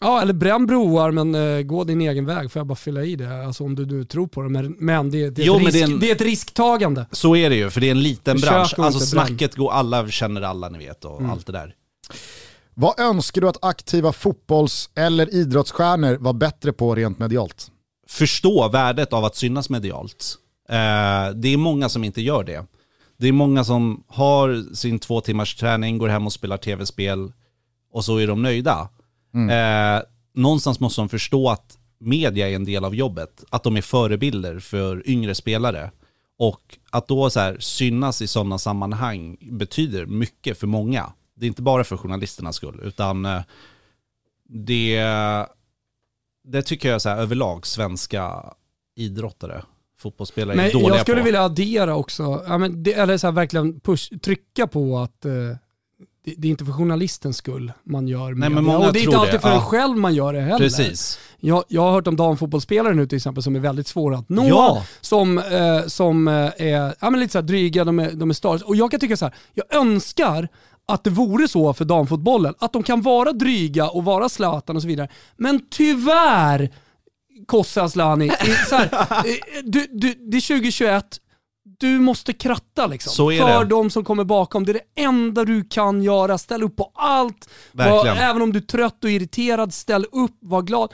A: Ja, eller bränn broar men eh, gå din egen väg. Får jag bara fylla i det? Alltså om du nu tror på det. Men, men det, det, är
E: Jo,
A: ett
E: men
A: risk,
E: det är en-
A: det är ett risktagande.
E: Så är det ju, för det är en liten
A: Försök
E: bransch. Alltså snacket går, alla känner alla ni vet och
A: Mm.
E: allt det där.
D: Vad önskar du att aktiva fotbolls eller idrottsstjärnor var bättre på rent medialt?
E: Förstå värdet av att synas medialt. Eh, det är många som inte gör det. Det är många som har sin två timmars träning, går hem och spelar tv-spel och så är de nöjda. Eh, någonstans måste de förstå att media är en del av jobbet, att de är förebilder för yngre spelare. Och att då så här, synas i sådana sammanhang betyder mycket för många. Det är inte bara för journalisternas skull, utan eh, det, det tycker jag så här, överlag svenska idrottare, fotbollsspelare är
A: Men
E: dåliga
A: jag skulle
E: på.
A: vilja addera också, ja, men det, eller så här, verkligen push, trycka på att eh, det, det är inte för journalistens skull man gör
E: Nej, men många
A: Och det är inte alltid
E: det,
A: för en
E: ja.
A: själv man gör det heller.
E: Precis.
A: Jag, jag har hört om damfotbollsspelare nu till exempel som är väldigt svåra att nå.
E: Ja.
A: Som, eh, som eh, är ja, men lite så här dryga, de är, de är stars. Och jag kan tycka så här, jag önskar att det vore så för damfotbollen. Att de kan vara dryga och vara Zlatan och så vidare. Men tyvärr, Kosse Asllani, är så här, du, du, det är 2021, du måste kratta liksom. För
E: det.
A: de som kommer bakom. Det är det enda du kan göra. Ställ upp på allt. Var, även om du är trött och irriterad, ställ upp, var glad.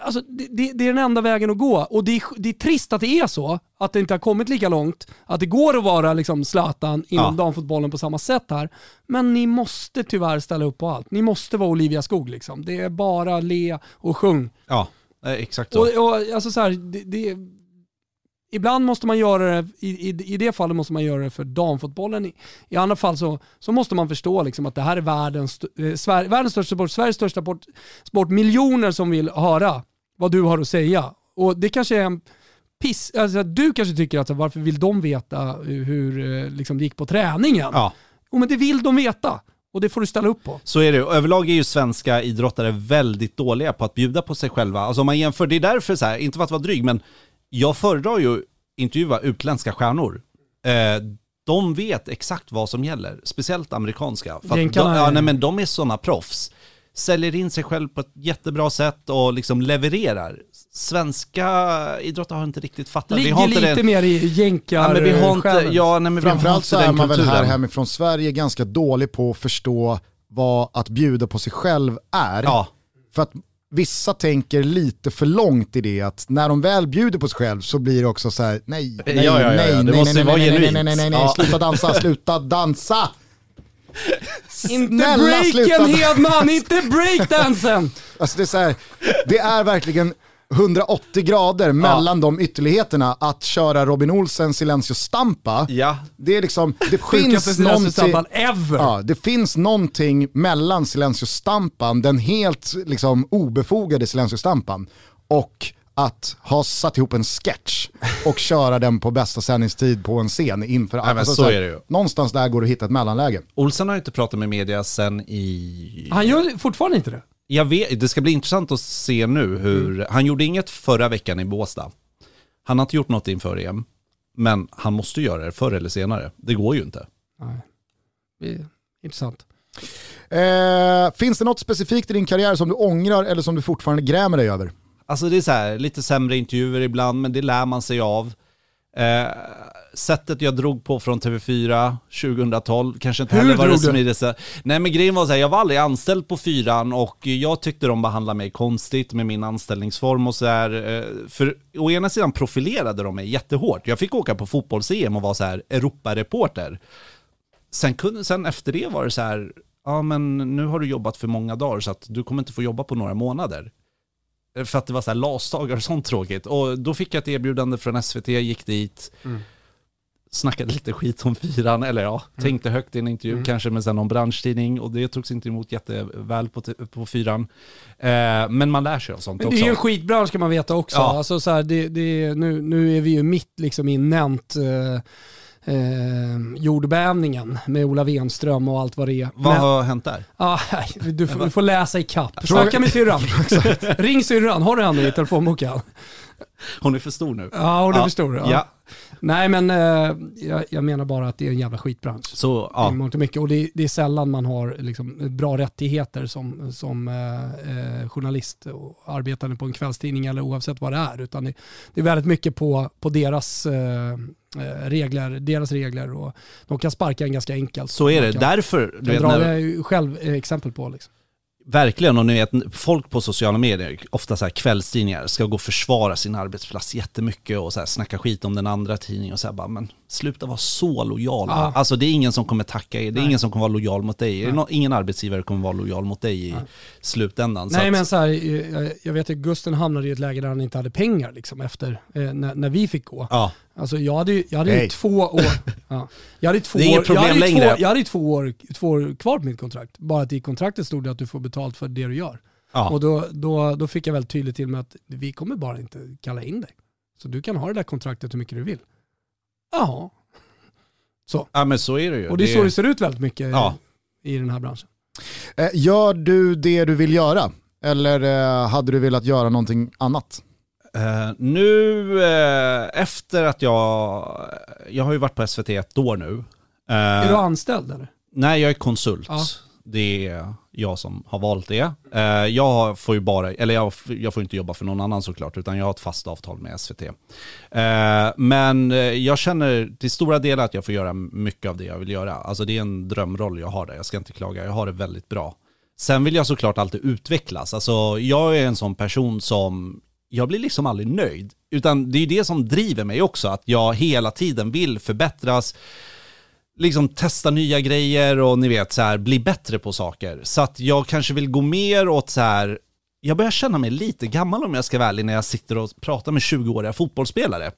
A: Alltså, det, det, det är den enda vägen att gå. Och det är, det är trist att det är så, att det inte har kommit lika långt. Att det går att vara liksom Zlatan inom
E: Ja.
A: damfotbollen på samma sätt här. Men ni måste tyvärr ställa upp på allt. Ni måste vara Olivia Skog liksom. Det är bara le och sjung.
E: Ja, eh, exakt så.
A: Och, och, alltså så här, det, det, ibland måste man göra det, i, i, i det fallet måste man göra det för damfotbollen. I, i andra fall så, så måste man förstå liksom att det här är världens, eh, Sver, världens största sport, Sveriges största sport, sport. Miljoner som vill höra vad du har att säga. Och det kanske är en piss, alltså du kanske tycker att varför vill de veta hur eh, liksom, det gick på träningen?
E: Ja.
A: Jo men det vill de veta. Och det får du ställa upp på.
E: Så är det. Överlag är ju svenska idrottare väldigt dåliga på att bjuda på sig själva. Alltså om man jämför, det är därför så här, inte för att vara dryg, men jag föredrar ju intervjua utländska stjärnor. Eh, de vet exakt vad som gäller, speciellt amerikanska. För att de, ja, nej, men de är sådana proffs. Säljer in sig själv på ett jättebra sätt och liksom levererar. Svenska idrottare har inte riktigt fattat.
A: Ligger
E: vi har inte
A: lite
E: den,
A: mer i jänkar
E: ja, vi har inte, ja, nej, men
D: Framförallt så är man väl här hemifrån Sverige ganska dålig på att förstå vad att bjuda på sig själv är.
E: Ja.
D: För att vissa tänker lite för långt i det att när de väl bjuder på sig själv så blir det också så här: nej, nej,
E: Ja, ja, ja,
D: nej, nej, nej,
E: vara
D: nej, nej,
E: genuint.
D: nej, nej, nej, nej,
E: Ja.
D: sluta dansa, sluta dansa!
A: Inte breaken. Hedman, inte breakdansen!
D: Alltså det, är så här, det är verkligen 180 grader mellan de ytterligheterna att köra Robin Olsen Silencio Stampa.
E: Ja.
D: Det är liksom, det finns någonting...
A: Ever.
D: Ja, det finns någonting mellan Silencio Stampan, den helt liksom, obefogade Silencio Stampan, och att ha satt ihop en sketch och köra den på bästa sändningstid på en scen inför
E: men
D: alltså,
E: så
D: här,
E: är det ju.
D: Någonstans där går det att hitta ett mellanläge.
E: Olsen har inte pratat med media sen i...
A: Han gör fortfarande inte det.
E: Jag vet, det ska bli intressant att se nu hur... Han gjorde inget förra veckan i Båstad. Han har inte gjort något inför EM. Men han måste göra det förr eller senare. Det går ju inte.
A: Det är intressant.
D: Eh, finns det något specifikt i din karriär som du ångrar eller som du fortfarande grämer dig över?
E: Alltså det är så här, lite sämre intervjuer ibland, men det lär man sig av. Eh, sättet jag drog på från TV4 2012 kanske inte
A: Hur
E: heller var det smidigaste. Nej men grejen var så här, jag var aldrig anställd på fyran och jag tyckte de behandlade mig konstigt med min anställningsform och så här. eh, För å ena sidan profilerade de mig jättehårt. Jag fick åka på fotbolls-EM och vara så här Europareporter. Sen, kunde, sen efter det var det så här, ja men nu har du jobbat för många dagar så att du kommer inte få jobba på några månader. Eh, För att det var så här LAS-dagar och sånt tråkigt. Och då fick jag ett erbjudande från SVT, gick dit,
A: Mm.
E: snackade lite skit om fyran, eller ja, tänkte högt i en intervju,
A: Mm.
E: kanske med sen någon branschtidning och det togs inte emot jätteväl på, på fyran. Eh, men man lär sig av sånt
A: Men
E: också.
A: det är ju en skitbransch kan man veta också.
E: Ja.
A: Alltså, så här, det, det, nu, nu är vi ju mitt liksom, i Nent eh, eh, jordbävningen med Ola Wenström och allt vad det är.
E: Vad
A: Men-
E: har hänt där?
A: Ah, du, får, du får läsa i kapp. Snacka med syrran. Ring syrran, har du henne i telefonboken?
E: Hon är för stor nu.
A: Ja, hon är
E: Ja.
A: för stor. Ja.
E: Ja.
A: Nej men eh, jag, jag menar bara att det är en jävla skitbransch.
E: Så, ja.
A: och mycket. Och det, det är sällan man har liksom, bra rättigheter som, som eh, eh, journalist och arbetande på en kvällstidning eller oavsett vad det är. Utan det, det är väldigt mycket på, på deras, eh, regler, deras regler och de kan sparka en ganska enkelt.
E: Så är det. Därför, du
A: kan
E: vet,
A: dra
E: när,
A: själv eh, exempel på. Liksom.
E: Verkligen, och ni vet, folk på sociala medier, ofta så här kvällstidningar, ska gå och försvara sin arbetsplats jättemycket och så här snacka skit om den andra tidningen och säga bara, men sluta vara så lojala.
A: Ja.
E: Alltså det är ingen som kommer tacka er, det är
A: Nej.
E: ingen som kommer vara lojal mot dig.
A: Nej.
E: Ingen arbetsgivare kommer vara lojal mot dig i slutändan.
A: Nej
E: att,
A: men så här, jag, vet att Gusten hamnade i ett läge där han inte hade pengar liksom, efter eh, när, när vi fick gå.
E: Ja,
A: Alltså jag hade ju, jag hade ju två år, ja, jag hade två
E: Det är inget
A: år, jag hade två, jag hade två, år, två år kvar på mitt kontrakt. Bara att i kontraktet stod det att du får betalt för det du gör.
E: ja.
A: Och då, då, då fick jag väldigt tydligt till mig att vi kommer bara inte kalla in dig. Så du kan ha det där kontraktet hur mycket du vill. Jaha. Så.
E: ja men så är det ju.
A: Och det är så det ser ut väldigt mycket
E: Ja.
A: i den här branschen.
D: Eh, Gör du det du vill göra? Eller eh, hade du velat göra någonting annat?
E: Eh, nu eh, efter att jag, jag har ju varit på SVT ett år nu. Eh,
A: Är du anställd eller?
E: Nej, jag är konsult. Det är jag som har valt det. Eh, jag får ju bara, eller jag, jag får inte jobba för någon annan såklart, utan jag har ett fast avtal med SVT. Eh, men eh, jag känner till stora delar att jag får göra mycket av det jag vill göra. Alltså det är en drömroll jag har där, jag ska inte klaga, jag har det väldigt bra. Sen vill jag såklart alltid utvecklas. Alltså jag är en sån person som, jag blir liksom aldrig nöjd. Utan det är det som driver mig också, att jag hela tiden vill förbättras liksom testa nya grejer och ni vet så här, bli bättre på saker. Så att jag kanske vill gå mer åt så här, jag börjar känna mig lite gammal om jag ska vara ärlig när jag sitter och pratar med 20-åriga fotbollsspelare.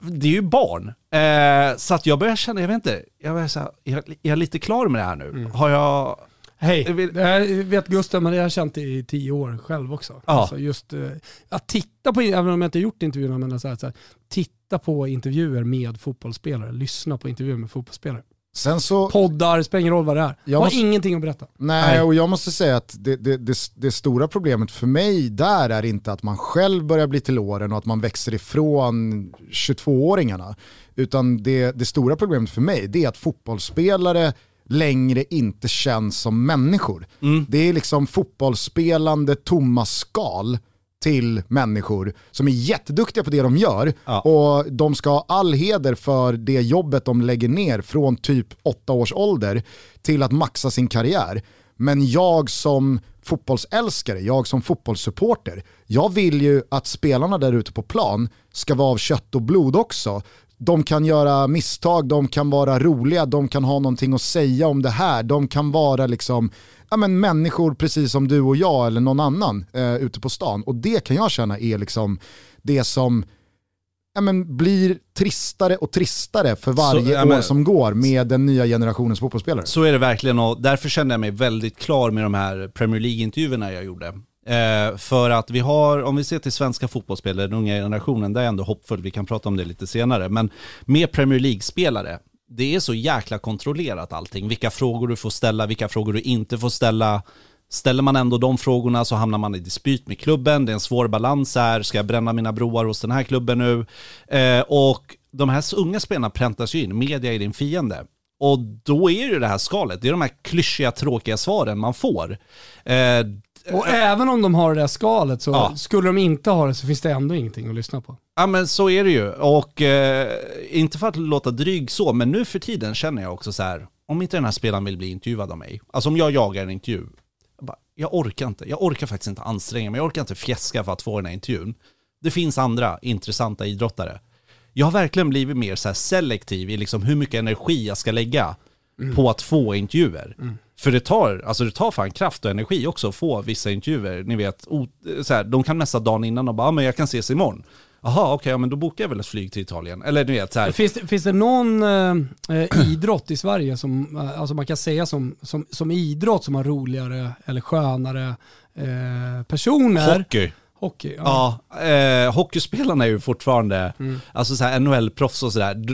E: Det är ju barn. Eh, så att jag börjar känna, jag vet inte, jag, börjar så här, är jag, är jag lite klar med det här nu? Har jag...
A: Hej, det här vet Gustav, men det har jag känt i tio år själv också.
E: Ja.
A: Alltså just, eh, att titta på, även om jag inte gjort intervjuerna, men så här, så här, titta på intervjuer med fotbollsspelare, lyssna på intervjuer med fotbollsspelare.
D: Sen så,
A: Poddar, spelar ingen roll vad det är.
D: Jag
A: har
D: måste-
A: ingenting att berätta.
D: nej,
E: Nej.
D: och jag måste säga att det, det, det, det stora problemet för mig där är inte att man själv börjar bli till åren och att man växer ifrån 22-åringarna. Utan det, det stora problemet för mig det är att fotbollsspelare längre inte känns som människor. Det är liksom fotbollsspelande tomma skal till människor som är jätteduktiga på det de gör
E: Ja.
D: och de ska ha all heder för det jobbet de lägger ner från typ åtta års ålder till att maxa sin karriär. Men jag som fotbollsälskare, jag som fotbollssupporter, jag vill ju att spelarna där ute på plan ska vara av kött och blod också. De kan göra misstag, de kan vara roliga, de kan ha någonting att säga om det här, de kan vara liksom ja, men människor precis som du och jag eller någon annan eh, ute på stan. Och det kan jag känna är liksom det som ja, men blir tristare och tristare för varje
E: ja, men-
D: år som går med den nya generationens fotbollsspelare.
E: Så är det verkligen och därför kände jag mig väldigt klar med de här Premier League-intervjuerna jag gjorde. Eh, för att vi har, om vi ser till svenska fotbollsspelare, den unga generationen, där är jag ändå hoppfull, vi kan prata om det lite senare, men med Premier League-spelare, det är så jäkla kontrollerat allting. Vilka frågor du får ställa, vilka frågor du inte får ställa. Ställer man ändå de frågorna så hamnar man i dispyt med klubben, det är en svår balans här, ska jag bränna mina broar hos den här klubben nu? Eh, och de här unga spelarna präntas ju in, media är din fiende. Och då är ju det här skalet, det är de här klyschiga, tråkiga svaren man får. Eh,
A: och även om de har det där skalet så
E: Ja.
A: skulle de inte ha det så finns det ändå ingenting att lyssna på.
E: Ja men så är det ju. Och eh, inte för att låta dryg så, men nu för tiden känner jag också så här, om inte den här spelaren vill bli intervjuad av mig, alltså om jag jagar en intervju, jag, bara, jag orkar inte, jag orkar faktiskt inte anstränga mig, jag orkar inte fjäska för att få den här intervjun. Det finns andra intressanta idrottare. Jag har verkligen blivit mer så selektiv i liksom hur mycket energi jag ska lägga på att få intervjuer. För det tar, alltså det tar fan kraft och energi också att få vissa intervjuer. Ni vet, o, så här, de kan messa dagen innan och bara, ah, men jag kan ses imorgon. Jaha, okej, ja, men då bokar jag väl ett flyg till Italien. Eller du vet, så här.
A: Finns det, finns det någon eh, eh, idrott i Sverige som eh, alltså man kan säga som, som, som idrott som har roligare eller skönare eh, personer?
E: Hockey.
A: Hockey, ja.
E: Ja, eh, hockeyspelarna är ju fortfarande,
A: Mm.
E: alltså så här NHL-proffs och sådär.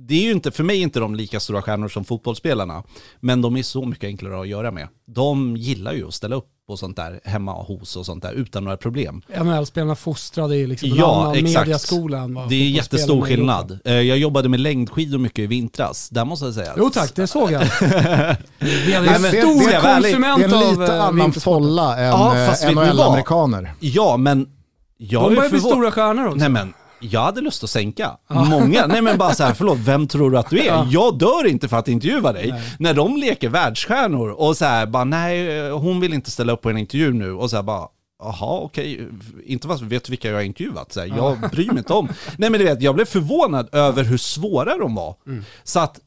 E: Det är ju inte, för mig är inte de lika stora stjärnor som fotbollsspelarna, men de är så mycket enklare att göra med. De gillar ju att ställa upp på sånt där hemma hos och sånt där utan några problem.
A: NHL-spelarna fostrade i liksom en
E: Ja,
A: annan
E: exakt.
A: mediaskola än vad
E: Det är jättestor skillnad. Eh, Jag jobbade med längdskidor mycket i vintras. Där måste jag säga
A: Jo tack, det såg jag. Vi är en stor
E: ärlig?
A: konsument
D: Det är en
A: av
D: lite
A: eh,
D: annan folla än
E: Ja,
D: eh? NHL-amerikaner.
E: Ja, men jag
A: De
E: är
A: börjar bli stora stjärnor också.
E: Nej men, jag hade lust att sänka. Många, nej men bara så här, förlåt, vem tror du att du är?
A: Ja.
E: Jag dör inte för att intervjua dig. När de leker världsstjärnor och så här, bara nej, hon vill inte ställa upp på en intervju nu och så här bara, Jaha, okej. Inte fast vet du vilka jag har intervjuat. Så här, jag bryr mig inte om. Nej men du vet, jag blev förvånad över hur svåra de var. Så att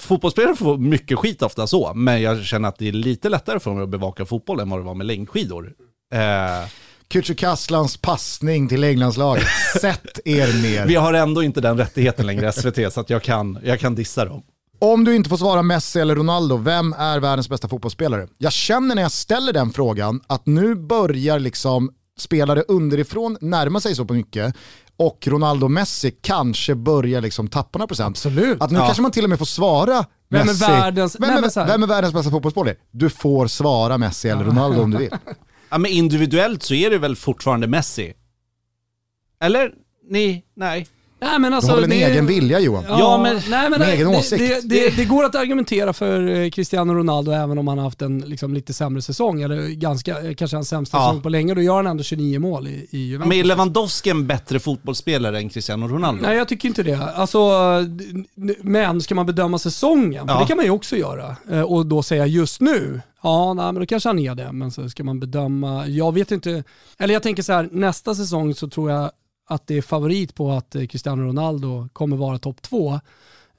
E: fotbollsspelare får mycket skit ofta så, men jag känner att det är lite lättare för mig att bevaka fotboll än vad det var med längdskidor. Eh,
D: Kücükaslan's passning till Englandslaget. Sätt er ner.
E: Vi har ändå inte den rättigheten längre SVT så att jag kan, jag kan dissa dem.
D: Om du inte får svara Messi eller Ronaldo, vem är världens bästa fotbollsspelare? Jag känner när jag ställer den frågan att nu börjar liksom spelare underifrån närma sig så på mycket och Ronaldo och Messi kanske börjar liksom tappa några procent.
A: Absolut.
D: Att nu
A: Ja.
D: kanske man till och med får svara
A: Vem är
D: Messi.
A: världens-
D: vem,
A: nej,
D: är,
A: här.
D: vem är världens bästa fotbollsspelare? Du får svara Messi eller Ronaldo om du vill.
E: Ja men individuellt så är det väl fortfarande Messi? Eller? Ni? Nej.
A: Nej, men alltså,
D: du har väl en
A: det-
D: egen vilja Johan?
A: Ja, men, nej, men
D: en
A: nej,
D: egen
A: det,
D: åsikt.
A: Det, det, det går att argumentera för eh, Cristiano Ronaldo även om han har haft en liksom, lite sämre säsong, eller ganska, eh, kanske hans sämsta
E: Ja.
A: säsong på länge. Då gör han ändå 29 mål i, i Juventus.
E: Men är Lewandowski en bättre fotbollsspelare än Cristiano Ronaldo?
A: Nej jag tycker inte det. Alltså, men ska man bedöma säsongen,
E: Ja.
A: det kan man ju också göra, eh, och då säga just nu, ja nej, men då kanske han är det. Men så ska man bedöma, jag vet inte, eller jag tänker så här, nästa säsong så tror jag att det är favorit på att eh, Cristiano Ronaldo kommer vara topp två.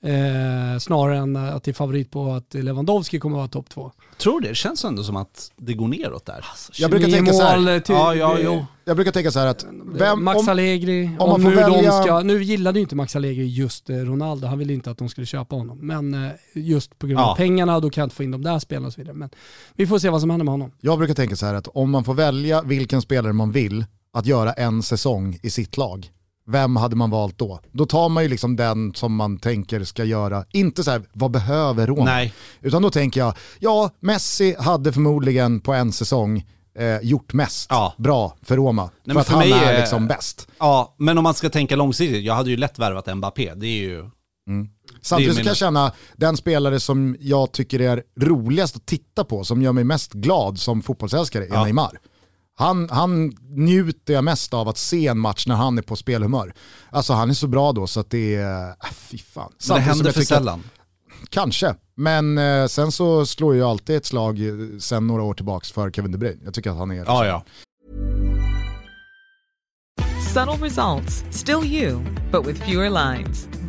A: Eh, snarare än att det är favorit på att Lewandowski kommer vara topp två.
E: Tror du det? Det känns ändå som att det går neråt där.
D: Jag brukar
A: 29
D: tänka så här-
A: till,
E: Ja, ja, jo.
D: Jag brukar tänka så här att vem,
A: Max
D: om,
A: Allegri,
D: om
A: om,
D: man får
A: nu,
D: välja-
A: de ska, nu gillade ju inte Max Allegri just eh, Ronaldo, han ville inte att de skulle köpa honom. Men eh, just på grund av
E: Ja.
A: pengarna, då kan jag inte få in de där spelarna och så vidare. Men vi får se vad som händer med honom.
D: jag brukar tänka så här att om man får välja vilken spelare man vill att göra en säsong i sitt lag, vem hade man valt då? Då tar man ju liksom den som man tänker ska göra, inte så här, vad behöver Roma?
E: Nej.
D: Utan då tänker jag, ja, Messi hade förmodligen på en säsong eh, gjort mest
E: Ja.
D: bra för Roma. för
E: men
D: att
E: för
D: han är
E: är-
D: liksom bäst.
E: Ja, men om man ska tänka långsiktigt, jag hade ju lätt värvat Mbappé. Det är ju...
D: Samtidigt så
E: min-
D: kan jag känna den spelare som jag tycker är roligast att titta på, som gör mig mest glad som fotbollsälskare, är
E: Ja.
D: Neymar. Han, han njuter jag mest av att se en match när han är på spelhumör. Alltså han är så bra då så att det är, äh, fy fan.
E: Men det
D: Samtidigt som
E: händer för sällan.
D: Kanske, men eh, sen så slår jag alltid ett slag eh, sen några år tillbaka för Kevin De Bruyne. Jag tycker att han är
E: Ja, ja.
L: Subtle results, still you, but with fewer lines.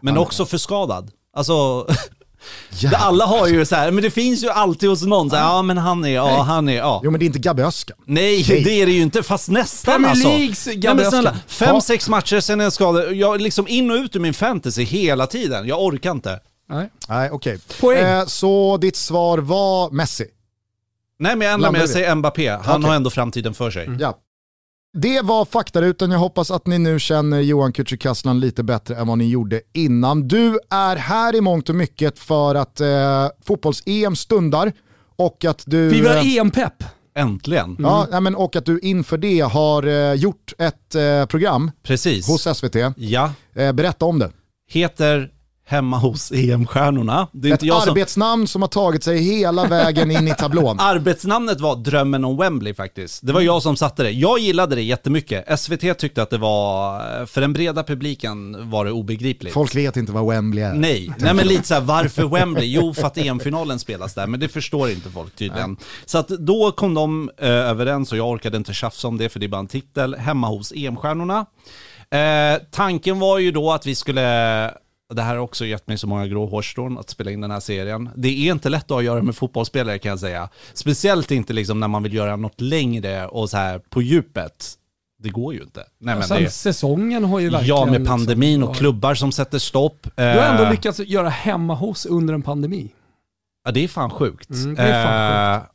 E: Men också för skadad. Alltså, alla har ju så här, men det finns ju alltid hos någon så här, ja men han är, ja han är, ja.
D: Jo men det är inte Gabbe Öska.
E: Nej,
D: Nej.
E: det är det ju inte, fast nästan
A: Premier
E: alltså.
A: Leagues Gabbe
E: men snälla,
A: Öska.
E: fem,
D: Ja.
E: sex matcher sen är jag skadad. Jag liksom in och ut ur min fantasy hela tiden. Jag orkar inte.
A: Nej.
D: Nej okej.
A: Poäng.
D: Eh, så ditt svar var Messi?
E: Nej men jag ändrar mig, jag säger Mbappé. Han
D: Okej.
E: har ändå framtiden för sig.
D: Ja. Det var faktarutan, jag hoppas att ni nu känner Johan Kücükaslan lite bättre än vad ni gjorde innan. Du är här i mångt och mycket för att eh, fotbolls-EM stundar och att du...
A: Vi var EM-pepp.
E: Äntligen.
D: Ja, nej, men, och att du inför det har eh, gjort ett eh, program
E: Precis.
D: hos SVT.
E: Ja.
D: Eh, berätta om det.
E: Heter Hemma hos EM-stjärnorna. Det är
D: Ett
E: inte jag som...
D: arbetsnamn som har tagit sig hela vägen in i tablån.
E: Arbetsnamnet var Drömmen om Wembley faktiskt. Det var jag som satte det. Jag gillade det jättemycket. SVT tyckte att det var, för den breda publiken var det obegripligt.
D: Folk vet inte vad Wembley är.
E: Nej, nej men lite såhär, varför Wembley? Jo, för att EM-finalen spelas där, men det förstår inte folk tydligen. Så att då kom de eh, överens och jag orkade inte tjafsa om det för det är bara en titel, hemma hos EM-stjärnorna. Eh, tanken var ju då att vi skulle, det här har också gett mig så många grå hårstrån att spela in den här serien. Det är inte lätt att göra med fotbollsspelare kan jag säga. Speciellt inte liksom när man vill göra något längre och så här på djupet. Det går ju inte. Nej, men
A: Sen
E: det,
A: säsongen har ju verkligen...
E: ja, med pandemin
A: liksom,
E: och klubbar som sätter stopp.
A: Du har ändå
E: Eh,
A: lyckats göra hemma hos under en pandemi.
E: Ja, det är fan sjukt.
A: Mm, det är fan
E: Eh,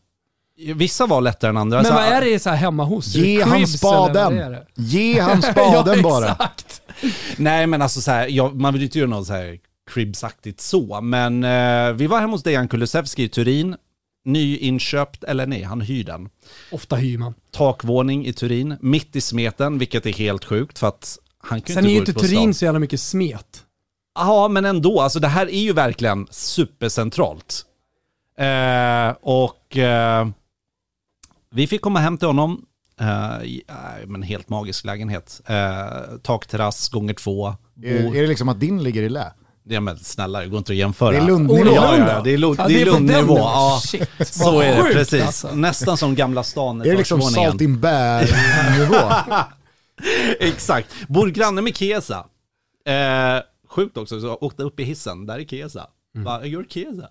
E: Vissa var lättare än andra.
A: Men
E: Så-
A: vad är det så här hemma hos?
D: Ge han spaden. Ge han spaden
A: ja,
D: bara.
A: exakt.
E: Nej men alltså så här, jag, man vill ju inte göra något så här cribsaktigt så, men eh, vi var hemma hos Dejan Kulusevski i Turin, nyinköpt, eller nej, han hyr den.
A: Ofta hyr man.
E: Takvåning i Turin, mitt i smeten, vilket är helt sjukt för att han kan ju
A: Sen är
E: inte
A: ju
E: gå
A: inte Turin
E: stan.
A: så jävla mycket smet.
E: Ja, men ändå, alltså det här är ju verkligen supercentralt. Eh, och eh, vi fick komma hem till honom, äh, men helt magisk lägenhet. Eh, takterrass gånger två.
D: Är, är det liksom att din ligger i lä?
E: Ja men snälla, det går inte att jämföra.
D: Det är Lundnivå.
E: Ja, ja, ja, det är, Lund,
A: Ja,
E: det är Lundnivå. Ja,
A: Shit,
E: så är det precis.
A: alltså.
E: Nästan som Gamla stan,
D: Är det liksom salt in bär-nivå?
E: Exakt. Bor granne med Kesa. Eh, sjukt också, så jag åkte upp i hissen, där är Kesa.
A: Mm.
E: Bara, you're Kesa.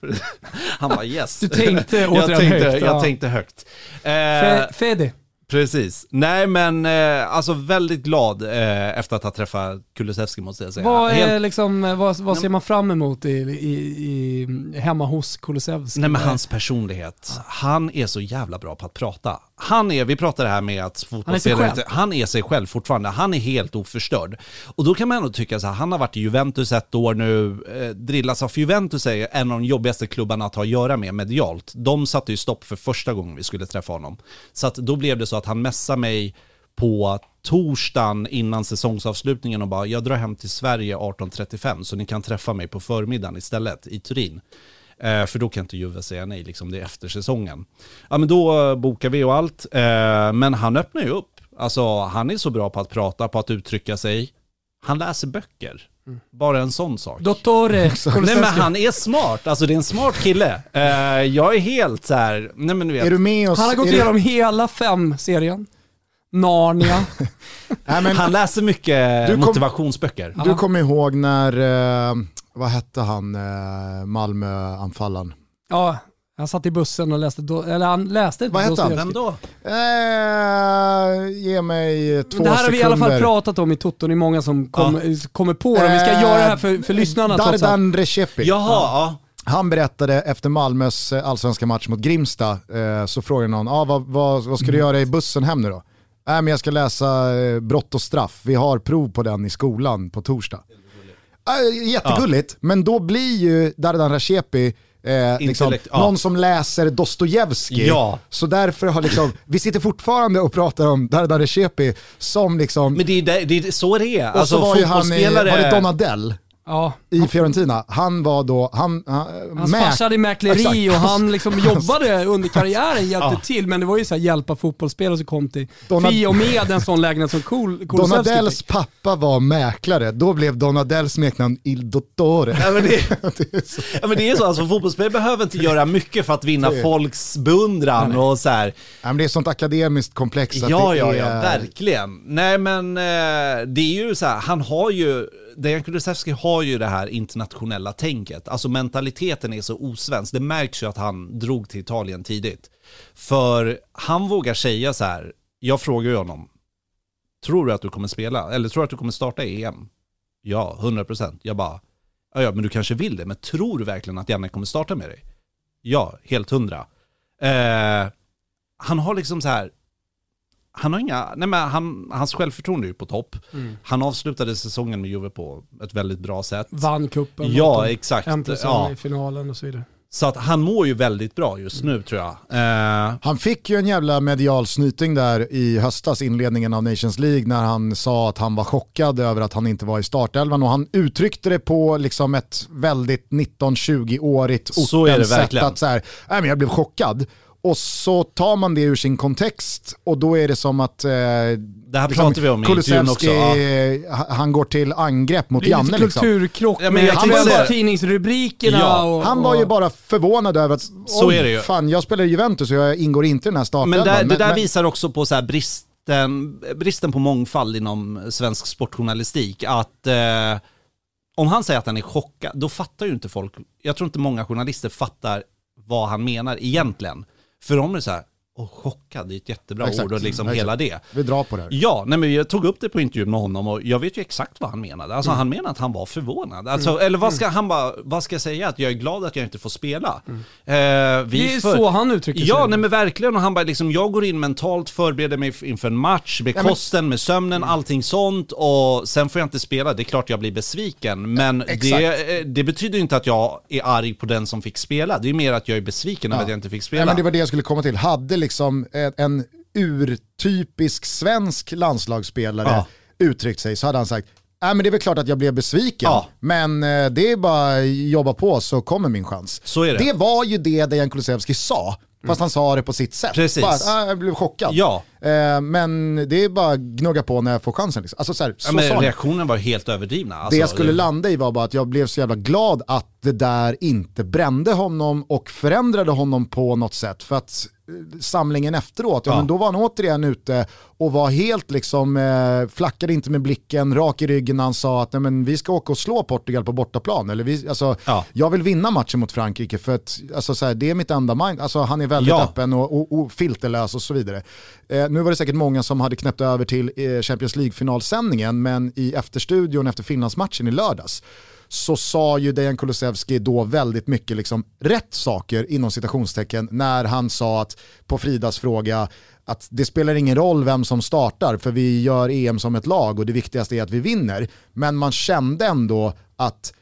E: Han var yes.
A: Du tänkte
E: jag
A: återigen
E: tänkte,
A: högt,
E: Jag
A: ja.
E: tänkte högt. Eh,
A: Fe- Fede.
E: precis. Nej men, eh, alltså väldigt glad eh, efter att ha träffat Kulusevski måste jag säga.
A: Vad,
E: Helt-
A: är liksom, vad, vad ser man fram emot i, i, i, hemma hos Kulusevski?
E: Nej men hans personlighet. Han är så jävla bra på att prata. Han är, vi pratade här med att fotbollsspelare,
A: själv.
E: han är sig själv fortfarande. Han är helt oförstörd. Och då kan man ändå tycka så här, han har varit i Juventus ett år nu, eh, drillas av Juventus är en av de jobbigaste klubbarna att ha att göra med medialt. De satte ju stopp för första gången vi skulle träffa honom. Så att då blev det så att han messade mig på torsdagen innan säsongsavslutningen och bara jag drar hem till Sverige 18.35 så ni kan träffa mig på förmiddagen istället i Turin. Eh, för då kan inte Juve säga nej, liksom det är efter säsongen. Ja men då eh, bokar vi och allt, eh, men han öppnar ju upp. Alltså han är så bra på att prata, på att uttrycka sig. Han läser böcker. Bara en sån sak.
A: Dottore
E: Nej men han är smart, alltså det är en smart kille. Eh, jag är helt så här, nej men du vet.
D: Är du med oss?
A: Han har gått
D: du-
A: igenom hela fem-serien. Narnia.
D: Nej, men,
E: Han läser mycket
D: Du kom-
E: motivationsböcker.
D: du kommer ihåg när, eh, vad hette han, eh, Malmö-anfallaren?
A: ja, han satt i bussen och läste, do, eller han läste inte
D: Vad hette han?
E: Vem då?
D: Eh, ge mig två
A: Men det här har vi i alla fall
D: sekunder.
A: pratat om i Toton, det är många som kom, kommer på det. Vi ska
D: Eh,
A: göra det här för, för lyssnarna.
D: Dardan Recepi.
E: Jaha, ja.
D: Han berättade efter Malmös eh, allsvenska match mot Grimsta, eh, så frågade någon, ah, vad, vad, vad ska du göra i bussen hem nu då? Nej men jag ska läsa eh, brott och straff, vi har prov på den i skolan på torsdag. Äh, jättegulligt, men då blir ju Dardan Rachepi Eh, liksom,
E: ja.
D: Någon som läser Dostojevskij.
E: Ja.
D: Så därför har liksom, vi sitter fortfarande och pratar om Dardan Recepi som liksom,
E: Men det är, det, är så det är.
D: och
E: Alltså
D: så var ju han i, var det Donadell?
A: Ja.
D: i Fiorentina, han var då, han, han
A: Hans
D: mäk-
A: farsa hade mäkleri
D: Exakt.
A: och han liksom jobbade under karriären, hjälpte
D: Ja.
A: till. Men det var ju så här hjälpa fotbollsspelare som kom till
D: Donald-
A: Fi och med en sån lägenhet som Kulusevski
D: Donadells
A: fick.
D: pappa var mäklare, då blev Donadells smeknamn Il Dottore.
E: Ja, men det, ja, men det är så, alltså, fotbollsspelare behöver inte göra mycket för att vinna folks beundran och så här.
D: Ja, men det är sånt akademiskt komplex att
E: Ja,
D: det
E: ja,
D: är...
E: ja, verkligen. Nej men eh, det är ju så här, han har ju, Dejan Kulusevski har ju det här internationella tänket. Alltså mentaliteten är så osvensk. Det märks ju att han drog till Italien tidigt. För han vågar säga så här, jag frågar ju honom, tror du att du kommer spela? Eller tror du att du kommer starta i EM? Ja, 100%. Jag bara, ja, ja men du kanske vill det, men tror du verkligen att Janne kommer starta med dig? Ja, helt hundra. Eh, han har liksom så här, han har inga, nej men han, hans självförtroende är ju på topp.
A: Mm.
E: Han avslutade säsongen med Juve på ett väldigt bra sätt.
A: Vann cupen.
E: Ja, exakt. Ja.
A: i finalen och så vidare.
E: Så att han mår ju väldigt bra just nu tror jag. Eh,
D: Han fick ju en jävla medial snyting där i höstas, inledningen av Nations League, när han sa att han var chockad över att han inte var i startelvan och han uttryckte det på liksom ett väldigt 19-20-årigt
E: Så är det
D: sätt
E: verkligen.
D: att så här, nej men jag blev chockad. Och så tar man det ur sin kontext och då är det som att... Eh,
E: det här pratar vi om i intervjun också. Ja.
D: eh, han går till angrepp mot
A: Det är
D: Janne
A: lite
D: liksom.
A: kulturkrock
E: Ja, men
A: med
E: jag kan säga-
A: kvällstidningsrubrikerna
E: Ja,
A: och...
D: Han var ju bara förvånad över att
E: Så är det ju.
D: fan jag spelar i Juventus och jag ingår inte i den här startelvan.
E: Men där, det där
D: men-
E: visar också på så här bristen, bristen på mångfald inom svensk sportjournalistik. Att eh, om han säger att han är chockad, då fattar ju inte folk, jag tror inte många journalister fattar vad han menar egentligen. För de är så här, och chockad, det är ett jättebra
D: Exakt.
E: ord och liksom
D: Exakt.
E: hela det.
D: Vi drar på det här.
E: Ja, nej men jag tog upp det på intervjun med honom och jag vet ju exakt vad han menade. Alltså
D: Mm.
E: han menade att han var förvånad. Alltså,
A: Mm.
E: Eller vad ska han bara, vad ska jag säga? Att jag är glad att jag inte får spela. Eh, vi
A: Mm. Det är så han uttrycker sig.
E: Ja, nej men verkligen. Och han bara liksom, jag går in mentalt, förbereder mig inför en match, med
D: Ja, men-
E: kosten, med sömnen, allting sånt. Och sen får jag inte spela, det är klart jag blir besviken. Men
D: exakt.
E: det, eh, det betyder inte att jag är arg på den som fick spela. Det är mer att jag är besviken över att jag inte fick spela.
D: Ja, men det var det jag skulle komma till. Hade liksom en, urtypisk svensk landslagsspelare
E: Ja.
D: uttryckt sig så hade han sagt Nej men det är väl klart att jag blev besviken,
E: Ja.
D: men eh, det är bara att jobba på så kommer min chans.
E: Det.
D: Det var ju det Dejan Kulusevski sa, fast han sa det på sitt sätt.
E: Precis.
D: Bara, ah, jag blev chockad.
E: Ja.
D: Eh, men det är bara att gnugga på när jag får chansen. Liksom. Alltså, så här, så
E: Ja, men reaktionen var helt överdrivna. Alltså,
D: det jag skulle landa i var bara att jag blev så jävla glad att det där inte brände honom och förändrade honom på något sätt. För att eh, samlingen efteråt, ja,
E: Ja.
D: Men då var han återigen ute och var helt liksom, eh, flackade inte med blicken, rak i ryggen när han sa att Nej, men vi ska åka och slå Portugal på bortaplan. Eller vi, alltså,
E: Ja.
D: Jag vill vinna matchen mot Frankrike för att alltså, så här, det är mitt enda mind. Alltså, han är väldigt
E: Ja.
D: öppen och, och, och filterlös och så vidare. Eh, nu var det säkert många som hade knäppt över till eh, Champions League-finalsändningen, men i efterstudion efter Finlandsmatchen i lördags så sa ju Dejan Kulusevski då väldigt mycket liksom rätt saker inom citationstecken när han sa att på Fridas fråga att det spelar ingen roll vem som startar för vi gör EM som ett lag och det viktigaste är att vi vinner. Men man kände ändå att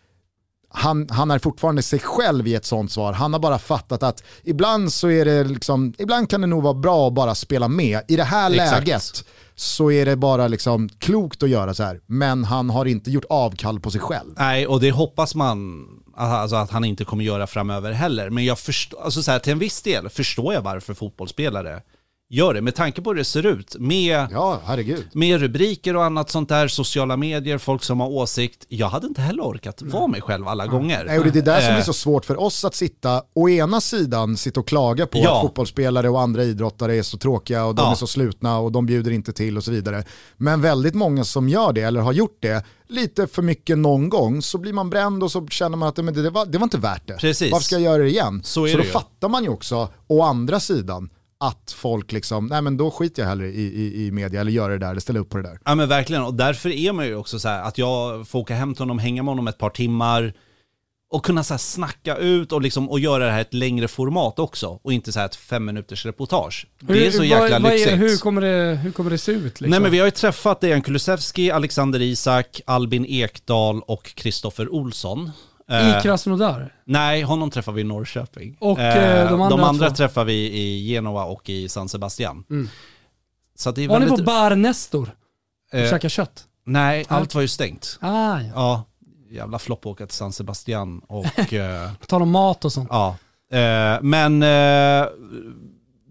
D: han, han är fortfarande sig själv i ett sånt svar. Han har bara fattat att ibland så är det liksom, ibland kan det nog vara bra att bara spela med. I det här
E: Exakt.
D: läget så är det bara liksom klokt att göra så här. Men han har inte gjort avkall på sig själv.
E: Nej, och det hoppas man alltså, att han inte kommer göra framöver heller. Men jag förstår, alltså så här, till en viss del förstår jag varför fotbollsspelare gör det. Med tanke på hur det ser ut, med,
D: Ja, herregud.
E: med rubriker och annat sånt där, sociala medier, folk som har åsikt. Jag hade inte heller orkat vara mig själv alla gånger.
D: Nej, och det är det där som
E: Eh,
D: blir så svårt för oss att sitta, å ena sidan sitta och klaga på
E: Ja.
D: att fotbollsspelare och andra idrottare är så tråkiga och de
E: Ja.
D: är så slutna och de bjuder inte till och så vidare. Men väldigt många som gör det eller har gjort det lite för mycket någon gång så blir man bränd och så känner man att men det, var, det var inte värt det.
E: Precis.
D: Varför ska jag göra det igen?
E: Så är
D: så
E: det
D: då
E: ju.
D: fattar man ju också, å andra sidan, att folk liksom, nej men då skiter jag hellre i, i, i media eller gör det där eller ställer upp på det där.
E: Ja men verkligen, och därför är man ju också så här att jag får åka hem till honom, hänga med honom ett par timmar och kunna så här snacka ut och, liksom, och göra det här ett längre format också och inte så här ett fem minuters reportage. Det är så
A: Hur-
E: jäkla
A: vad, vad
E: lyxigt.
A: är, hur, kommer det, hur kommer det se ut? Liksom?
E: Nej men vi har ju träffat Dejan Kulusevski, Alexander Isak, Albin Ekdal och Kristoffer Olsson. Eh,
A: I Krasnodar?
E: Nej, honom träffar vi i Norrköping.
A: Och, eh, de andra två?
E: träffar vi i Genova och i San Sebastian.
A: Mm.
E: Så det är
A: Var ni
E: väldigt...
A: på Bar Nestor och
E: Eh,
A: käkade kött?
E: Nej, allt var ju stängt.
A: Ah, ja.
E: Ja, jävla flopp åka till San Sebastian och... eh,
A: På tal om mat och sånt.
E: Ja, eh, men eh,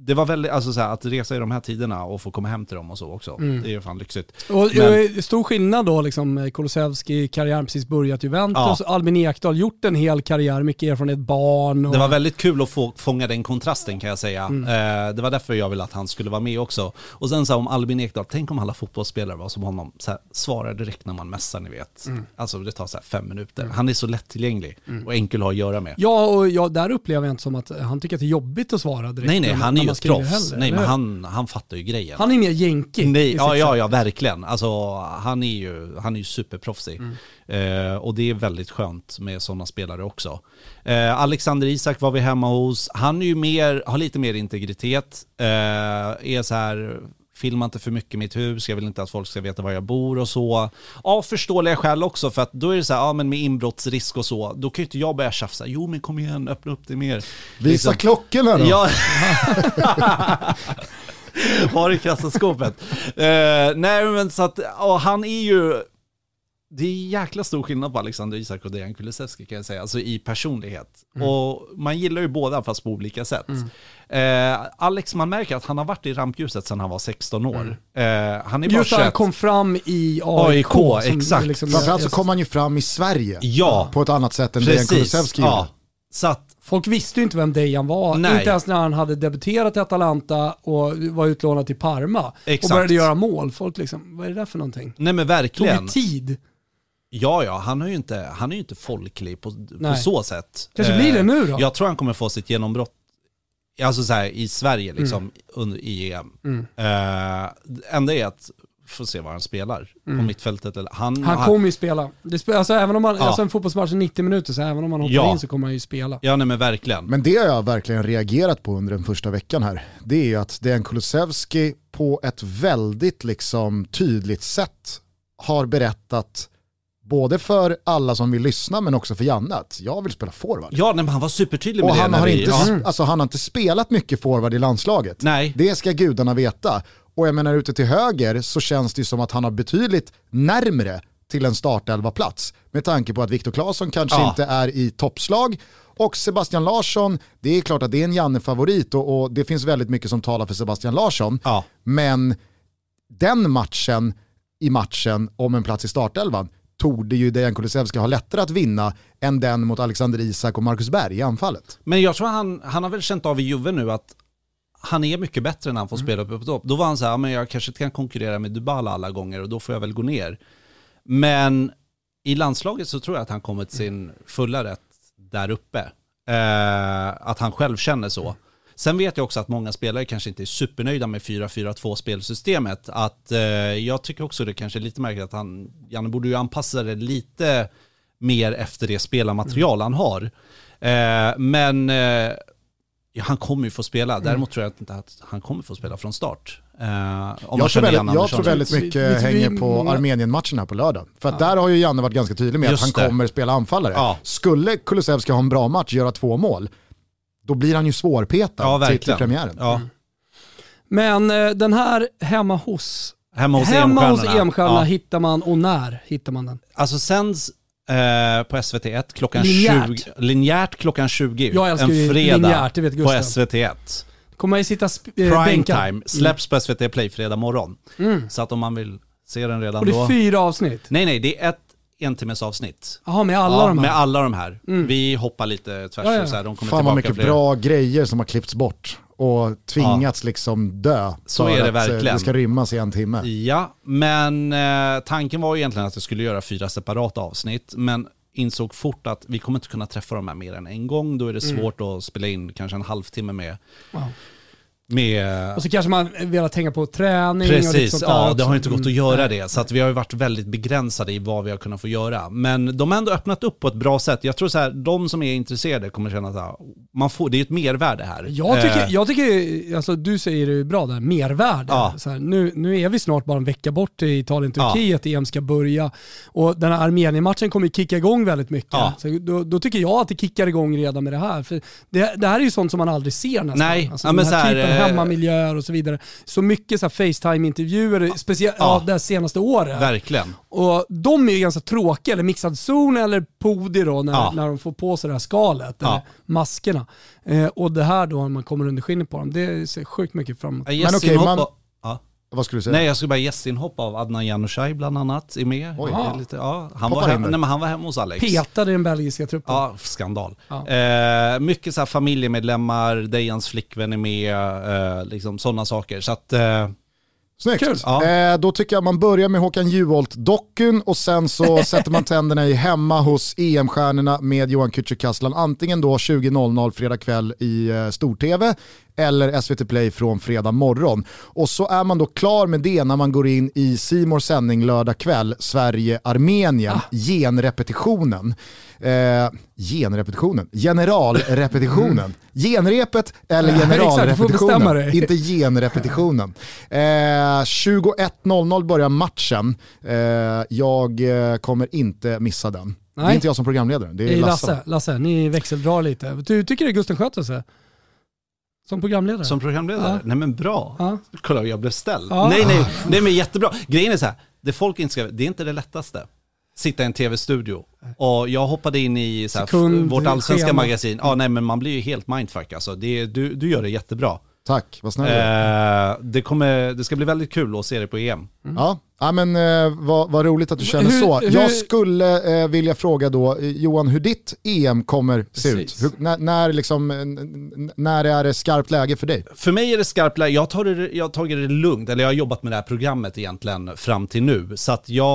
E: det var väldigt, alltså så här, att resa i de här tiderna och få komma hem till dem och så också.
A: Mm.
E: Det är ju fan lyxigt.
A: Och
E: Men-
A: eh, stor skillnad då, liksom, Kulusevski, karriären precis börjat Juventus,
E: Ja.
A: Albin Ekdal gjort en hel karriär, mycket erfarenhet, barn. Och...
E: Det var väldigt kul att få fånga den kontrasten kan jag säga.
A: Mm.
E: Eh, det var därför jag ville att han skulle vara med också. Och sen så här, om Albin Ekdal, tänk om alla fotbollsspelare var som honom. Så här, svarar direkt när man messar, ni vet.
A: Mm.
E: Alltså det tar så här fem minuter. Han är så lättillgänglig och enkel att ha att göra med.
A: Ja, och ja, där upplever jag inte som att han tycker att det är jobbigt att svara direkt.
E: Nej nej, han är ju ett proffs.
A: heller,
E: Nej men han, han fattar ju grejen.
A: Han är mer jänkig.
E: Nej, ja, ja, ja, verkligen. Alltså, han är ju, han är ju superproffsig.
A: Mm.
E: Eh, och det är väldigt skönt med sådana spelare också. Eh, Alexander Isak var vi hemma hos. Han är ju mer, har lite mer integritet. Eh, är så här, filma inte för mycket mitt hus, jag vill inte att folk ska veta var jag bor och så. Av förståeliga skäl också, för att då är det så här, ja men med inbrottsrisk och så, då kan ju inte jag börja tjafsa. Jo men kom igen, öppna upp det mer.
D: Visa klockorna då.
E: Ja. Var i kassaskåpet. Eh, nej men så att, han är ju, det är jäkla stor skillnad på Alexander Isak och Dejan Kulusevski kan jag säga, alltså i personlighet.
A: Mm.
E: Och man gillar ju båda fast på olika sätt. Eh, Alex, man märker att han har varit i rampljuset sedan han var 16 år. Eh, han är bara
A: Mm. Just att han
E: 21.
A: kom fram i AIK.
E: AIK, exakt.
A: liksom-
D: Framförallt så kom han ju fram i Sverige
E: Ja.
D: på ett annat sätt än Dejan
E: Precis,
D: Kulusevski
E: ja.
D: gjorde.
E: Så att,
A: Folk visste ju inte vem Dejan var,
E: Nej.
A: inte ens när han hade debuterat i Atalanta och var utlånad till Parma
E: Exakt.
A: och började göra mål. Folk liksom, vad är det där för någonting?
E: nej men
A: Det tog
E: verkligen.
A: ju tid.
E: Ja, ja, han är ju inte, han är ju inte folklig på, på så sätt.
A: Kanske blir det
E: Eh,
A: nu då?
E: Jag tror han kommer få sitt genombrott, alltså så här, i Sverige liksom, under, i EM.
A: Mm.
E: Det enda är att, få se var han spelar på
A: Mm.
E: mittfältet. Eller, han,
A: Han kommer ju spela. Det spe, alltså, även om man,
E: Ja.
A: alltså en fotbollsmatch är 90 minuter, så även om man hoppar
E: Ja.
A: in så kommer han ju spela.
E: Ja, nej men verkligen.
D: Men det har jag verkligen reagerat på under den första veckan här. Det är ju att Dejan Kulusevski på ett väldigt liksom tydligt sätt har berättat både för alla som vill lyssna men också för Janne att jag vill spela forward.
E: Ja, nej, men han var supertydlig med
D: Och
E: det.
D: han har,
E: vi-
D: inte,
E: ja.
D: alltså, han har inte spelat mycket forward i landslaget.
E: Nej.
D: Det ska gudarna veta. Och jag menar ute till höger så känns det som att han har betydligt närmre till en startelva-plats. Med tanke på att Viktor Claesson kanske
E: Ja.
D: inte är i toppslag. Och Sebastian Larsson, det är klart att det är en Janne-favorit och, och det finns väldigt mycket som talar för Sebastian Larsson.
E: Ja.
D: Men den matchen i matchen om en plats i startelvan torde ju Dejan Kulusevski ha lättare att vinna än den mot Alexander Isak och Marcus Berg i anfallet.
E: Men jag tror han, han har väl känt av i Juve nu att han är mycket bättre när han får spela uppe på topp. Då var han så här, "Ja, men jag kanske inte kan konkurrera med Dybala alla gånger och då får jag väl gå ner. Men i landslaget så tror jag att han kommer till sin fulla rätt där uppe. Eh, att han själv känner så. Sen vet jag också att många spelare kanske inte är supernöjda med 4-4-2 spelsystemet. Att eh, jag tycker också det kanske är lite märkligt att han, Janne borde ju anpassa det lite mer efter det spelarmaterial han har. Eh, men eh, ja, han kommer ju få spela. Däremot tror jag inte att han kommer få spela från start. Eh,
D: Jag tror, väldigt, jag tror väldigt mycket
A: du, vi-
D: hänger på Armenien-matchen här på lördag. För att där har ju Janne varit ganska tydlig med
E: Just
D: att han
E: det.
D: kommer spela anfallare.
E: Ja.
D: Skulle Kulusevski ha en bra match, göra två mål, då blir han ju svårpetad
E: Ja,
D: till, till premiären.
E: Ja.
A: Men eh, den här hemma hos,
E: Hemma hos
A: hemma
E: EM-stjärnorna. Ja.
A: hittar man, och när hittar man den?
E: Alltså sänds eh, på SVT1 klockan
A: Linjärt.
E: 20. Linjärt klockan 20.
A: Jag älskar
E: en fredag
A: linjärt, det vet
E: på
A: Gustav.
E: SVT1.
A: Kommer jag sitta sp- eh,
E: Prime
A: bänkad.
E: time släpps på SVT Play fredag morgon.
A: Mm.
E: Så att om man vill se den redan
A: Och det
E: då.
A: är fyra avsnitt.
E: Nej, nej, det är ett en timmes avsnitt.
A: Jaha, med alla
E: ja,
A: de här?
E: med alla de här.
A: Mm.
E: Vi hoppar lite tvärs
A: Ja, ja.
E: så här, de kommer
D: Fan vad mycket
E: fler.
D: bra grejer som har klippts bort och tvingats liksom dö
E: Så
D: för
E: är det
D: att eh,
E: verkligen.
D: det ska rymmas i en timme.
E: Ja, men eh, tanken var ju egentligen att jag skulle göra fyra separata avsnitt, men insåg fort att vi kommer inte kunna träffa de här mer än en gång. Då är det
A: Mm.
E: svårt att spela in kanske en halvtimme med,
A: Wow.
E: Med
A: Och så kanske man velat tänka på träning och lite
E: Precis,
A: sånt
E: ja det har inte gått att
A: Mm.
E: göra det. Så att vi har ju varit väldigt begränsade i vad vi har kunnat få göra. Men de har ändå öppnat upp på ett bra sätt. Jag tror så här, de som är intresserade kommer känna här, man får, det är ett mervärde här.
A: Jag tycker,
E: Eh,
A: jag tycker alltså du säger det bra där, mervärde.
E: Ja.
A: Så här, nu, nu är vi snart bara en vecka bort till Italien-Turkiet, EM ska börja. Och den här Armenien-matchen kommer kicka igång väldigt mycket.
E: Ja.
A: Så då, då tycker jag att det kickar igång redan med det här. För det, det här är ju sånt som man aldrig ser nästan.
E: Nej,
A: alltså,
E: ja, men så här,
A: typen hemmamiljöer och så vidare. Så mycket så Facetime-intervjuer, speciellt ja. det senaste året.
E: Verkligen.
A: Och de är ju ganska tråkiga, eller mixad zon eller podi då, när,
E: Ja.
A: när de får på sig det här skalet,
E: Ja.
A: eller maskerna. Eh, och det här då, när man kommer under skinnet på dem, det ser sjukt mycket fram emot.
E: Ja, gästinhopp av- ja.
D: Vad skulle du säga?
E: Nej jag skulle bara gästinhopp av Adnan Janouchaj bland annat är med.
A: Oj.
E: Är
A: Ja.
E: Lite, ja, han,
A: Hoppar
E: var hem, nej, men han var hemma hos Alex.
A: Petade den belgiska truppen.
E: Ja, skandal.
A: Ja.
E: Eh, mycket så här familjemedlemmar, Dejans flickvän är med, eh, liksom sådana saker. Så att, eh,
D: Snyggt.
E: Ja.
D: Eh, då tycker jag man börjar med Håkan Juholt-dockun och sen så sätter man tänderna i hemma hos EM-stjärnorna med Johan Kücükaslan. Antingen då 20.00 fredag kväll i eh, stor-tv eller SVT Play från fredag morgon. Och så är man då klar med det när man går in i Simors sändning lördag kväll, Sverige-Armenien, genrepetitionen. Eh, genrepetitionen? Generalrepetitionen. Genrepet eller
A: exakt,
D: generalrepetitionen. Inte genrepetitionen. Eh, 21.00 börjar matchen. Eh, jag eh, kommer inte missa den. Det är
A: Nej.
D: inte jag som programledare, det
A: Det
D: är
A: är
D: Lasse.
A: Lasse. Lasse, ni växeldrar lite. Du tycker det Gusten sköter sig? Som programledare?
E: som programledare,
A: Ja.
E: nej men bra.
A: Ja.
E: Kolla jag blev ställd.
A: Ja.
E: Nej, nej, nej men jättebra. Grejen är så här, det folk inte ska, det är inte det lättaste. Sitta i en tv-studio. Och jag hoppade in i så här,
A: Sekund,
E: vårt allsvenska
A: schema.
E: magasin. Ja, nej men man blir ju helt mindfuck alltså. Det, du, du gör det jättebra.
D: Tack, vad snäll.
E: Eh, det, kommer, det ska bli väldigt kul att se det på EM.
D: Ja, ja men eh, vad, vad roligt att du känner
E: Hur-
D: så.
E: hur-
D: Jag skulle eh, vilja fråga då, eh, Johan, hur ditt EM kommer se ut? Hur, när, när, liksom, när är det skarpt läge för dig?
E: För mig är det skarpt läge. Jag, tar det, jag har tagit det lugnt, eller jag har jobbat med det här programmet egentligen fram till nu. Så att jag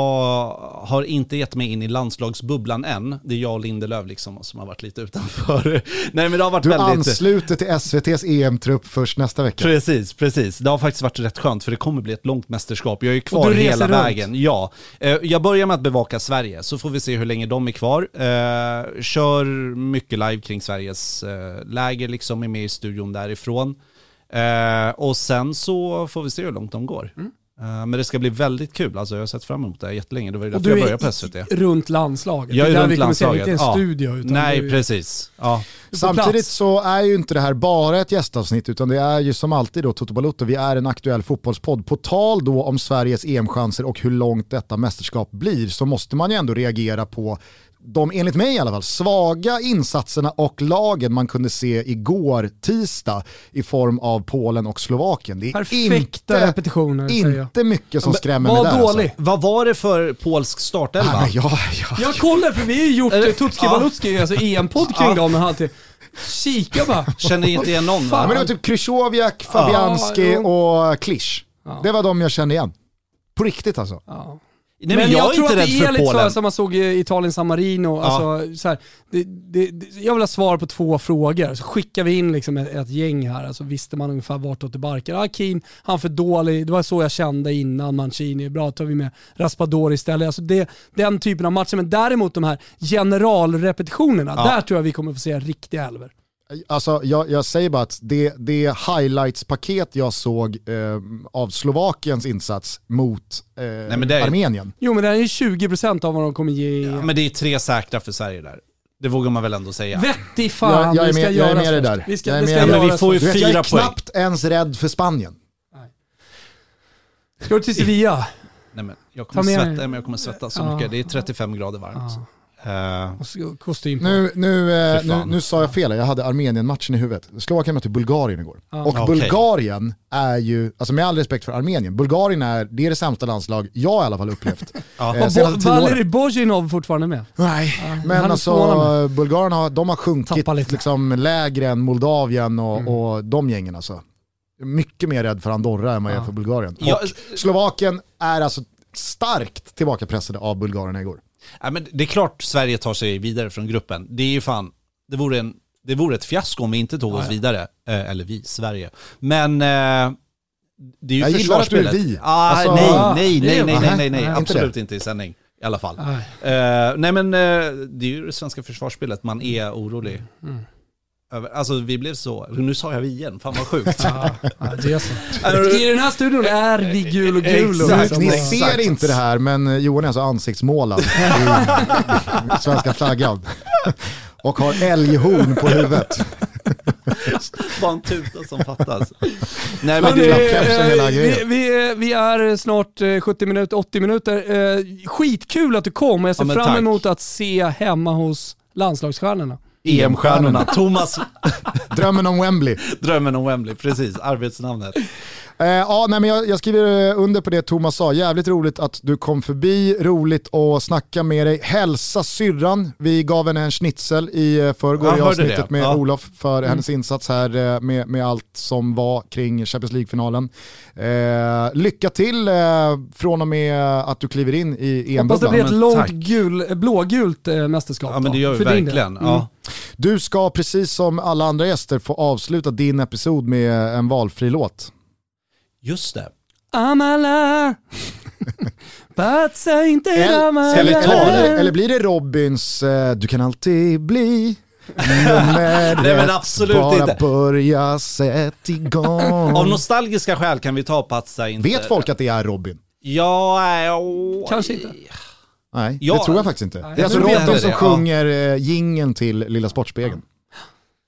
E: har inte gett mig in i landslagsbubblan än. Det är jag och Lindelöf liksom som har varit lite utanför. Nej men det har varit
D: Du
E: väldigt...
D: ansluter till SVTs EM-trupp först nästa vecka.
E: Precis, precis. Det har faktiskt varit rätt skönt för det kommer bli ett långt mästerskap. Jag är ju kvar hela
A: runt?
E: vägen. Ja. Eh, Jag börjar med att bevaka Sverige, så får vi se hur länge de är kvar. Eh, Kör mycket live kring Sveriges eh, läger, liksom är med i studion därifrån. Och sen så får vi se hur långt de går.
A: Mm.
E: Eh, Men det ska bli väldigt kul, alltså jag har sett fram emot det här jättelänge. Det var ju
A: Och
E: därför jag
A: du
E: började på
A: är
E: SVT.
A: runt landslaget.
E: Jag är
A: det är där
E: runt
A: vi kommer se,
E: landslaget.
A: inte en
E: ja.
A: studio. Utan
E: Nej, precis. Ja.
D: Samtidigt
A: plats.
D: så är ju inte det här bara ett gästavsnitt utan det är ju som alltid då Toto Balotto, vi är en aktuell fotbollspodd. På tal då om Sveriges EM-chanser och hur långt detta mästerskap blir så måste man ju ändå reagera på de, enligt mig i alla fall, svaga insatserna och lagen man kunde se igår tisdag i form av Polen och Slovakien. Det är
A: Perfekta
D: inte,
A: repetitioner
D: inte mycket som skrämmer mig där.
A: dålig.
D: Alltså.
E: Vad var det för polsk startelva?
D: Ja, men jag,
A: kollar för vi har ju gjort eh, Tutski
E: Ja.
A: Balutski, alltså EM-podd kring
E: Ja.
A: dem en halvtid. Kika bara.
E: Känner inte igen någon
D: ja,
E: va?
D: men det var typ Krychowiak, Fabianski
A: Ja,
D: och Klisch. Det var de jag kände igen. På riktigt alltså.
E: Nej, men, jag, är
A: tror
E: inte
A: att
E: rädd
A: det är lite så som man såg i Italien San Marino.
E: Ja.
A: Alltså, så här, det, det, det, jag vill ha svar på två frågor. Så skickar vi in liksom ett, ett gäng här, alltså visste man ungefär vartåt det barkar. Ah, Keane, han för dålig. Det var så jag kände innan Mancini. Bra, tar vi med Raspadori istället. Alltså det, den typen av matcher. Men däremot de här generalrepetitionerna,
D: Ja.
A: där tror jag vi kommer få se riktiga elver.
D: Alltså, jag, jag säger bara att det, det highlights-paket jag såg eh, av Slovakiens insats mot eh,
E: men det är-
D: Armenien.
A: Jo men det är ju 20% av vad de kommer ge.
E: Ja, men det är tre säkra för Sverige där. Det vågar man väl ändå säga.
A: Vettig fan,
D: jag, jag, är
A: det ska
D: med, jag är med dig där.
A: Vi ska,
D: jag är
A: det ska
D: med
E: men vi får ju
A: först.
D: vet, jag
E: fyra
D: är
E: poäng.
D: knappt ens rädd för Spanien.
A: Ska du till Sevilla?
E: Nej, men jag, kommer svettas, men jag kommer svettas så
A: Ja.
E: mycket. Det är 35 grader varmt. Eh,
A: Och så kostym på.
D: Nu, nu, eh, nu, nu sa jag fel, jag hade Armenien-matchen i huvudet. Slovakien mötte Bulgarien igår.
A: Ja.
D: Och
E: Okej.
D: Bulgarien är ju, alltså med all respekt för Armenien, Bulgarien är, det är det sämsta landslag jag i alla fall upplevt.
E: Ja.
D: eh,
A: Och Bo-. Valeri Bozjinov fortfarande med.
D: Nej,
A: han
D: men alltså. Bulgarien har, de har sjunkit liksom lägre än Moldavien och,
A: Mm.
D: och de gängen alltså. Mycket mer rädd för Andorra än vad jag är för Bulgarien.
E: Ja,
D: och Slovakien är alltså starkt tillbakapressade av bulgarerna igår.
E: Ja, men det är klart Sverige tar sig vidare från gruppen. Det är ju fan, det vore, en, det vore ett fiasko om vi inte tog oss
A: ja.
E: vidare. Eh, eller vi, Sverige. Men eh, det är ju
D: Jag gillar att du är vi.
E: Ah,
D: Alltså,
E: nej,
A: ja,
E: nej, nej, nej, nej, nej, nej,
D: Nej, inte
E: absolut inte i sändning. I alla fall.
A: Nej.
E: Eh, nej men eh, det är ju det svenska försvarsspelet, man är orolig.
A: Mm.
E: Över, alltså vi blev så, nu sa jag vi igen, fan vad sjukt.
A: Ja, det är så. I den här studion är vi gul och gul. och
E: Exakt.
D: Ni ser
E: Exakt.
D: inte det här men Johan är alltså ansiktsmålad i svenska flaggan. Och har älghorn på huvudet.
E: Bara en tuta som fattas. Nej men det,
D: hela
A: eh, vi,
D: grejen.
A: vi, vi är snart eh, 70 minuter, 80 minuter. Eh, Skitkul att du kom jag ser
E: Ja,
A: fram
E: tack.
A: emot att se hemma hos landslagsstjärnorna.
E: EM-stjärnorna. Thomas,
D: Drömmen om Wembley.
E: drömmen om Wembley, precis, arbetsnamnet.
D: Eh, ja, nej, men jag, jag skriver eh, under på det Thomas sa. Jävligt roligt att du kom förbi, roligt att snacka med dig. Hälsa syrran. Vi gav henne en schnitzel i eh, förrgår
E: Jag
D: i avsnittet med
E: Ja.
D: Olof för hennes insats här eh, med, med allt som var kring Champions League-finalen. Eh, lycka till eh, från och med att du kliver in i
A: Hoppas det blir
D: EM-bubblan.
A: ett långt gul, blågult eh, mästerskap.
E: Ja men det gör vi verkligen.
A: Mm.
E: Ja.
D: Du ska precis som alla andra gäster få avsluta din episod med en valfri låt.
E: Just det.
A: Amala, patsa inte
D: Eller,
A: Amala.
D: eller, blir det Robins eh, Du kan alltid bli nummer
E: Nej, men absolut
D: bara
E: inte.
D: börja, sätt igång.
E: Av nostalgiska skäl kan vi ta Patsa inte.
D: Vet folk att det är Robin?
E: Ja, åh.
A: Kanske inte.
D: Nej,
E: Ja.
D: det tror jag faktiskt inte.
A: Nej,
D: det är alltså
E: inte
D: som
E: det, ja.
D: sjunger eh, jingeln till Lilla Sportspegeln.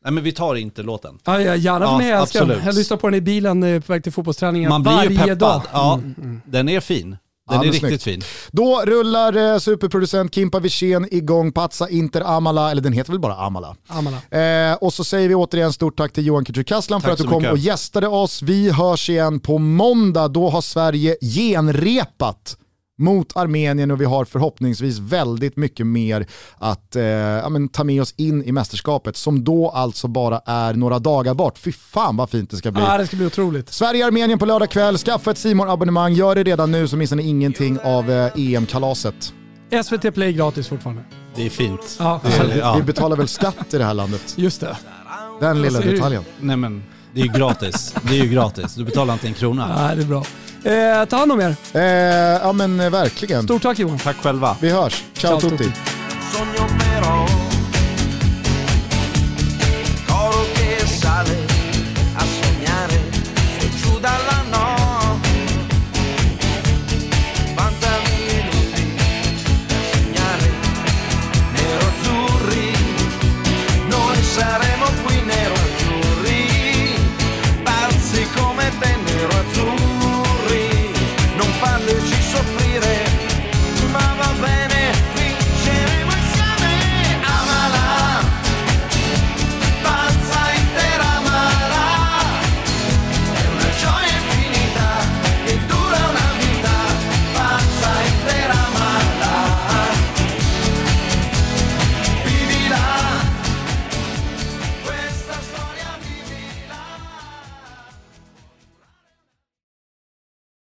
E: Nej men vi tar inte låten.
A: Ja, ja, gärna för
E: Ja,
A: mig, jag älskar den. Jag lyssnar på den i bilen eh, på väg till fotbollsträningen
E: Man blir
A: varje
E: ju peppad.
A: dag.
E: Ja,
A: Mm.
E: den är fin. Den
D: Ja,
E: är riktigt
D: snyggt.
E: fin.
D: Då rullar eh, superproducent Kimpa Wirsén igång Patsa Inter Amala, eller den heter väl bara Amala.
A: Amala.
D: Eh, och så säger vi återigen stort tack till Johan Kücükaslan för att du kom
E: mycket.
D: och gästade oss. Vi hörs igen på måndag. Då har Sverige genrepat mot Armenien och vi har förhoppningsvis väldigt mycket mer att eh, ja, men, ta med oss in i mästerskapet som då alltså bara är några dagar bort. Fy fan vad fint det ska bli.
A: Ja, det ska bli otroligt.
D: Sverige-Armenien på lördag kväll. Skaffa ett simor abonnemang Gör det redan nu så missar ni ingenting av eh, EM-kalaset.
A: SVT Play gratis fortfarande.
E: Det är fint.
A: Ja,
E: Det är,
D: Vi
E: ja.
D: betalar väl skatt i det här landet?
A: just det.
D: Den lilla
A: du?
D: detaljen.
E: Nej men, det är ju gratis. Det är ju gratis. Du betalar inte en krona.
A: Ja, det är bra. Eh, ta hand om er.
D: Eh, ja men eh, verkligen.
A: Stort tack Johan.
E: Tack själva.
D: Vi hörs. Ciao,
A: Ciao,
D: tutti.
A: tutti.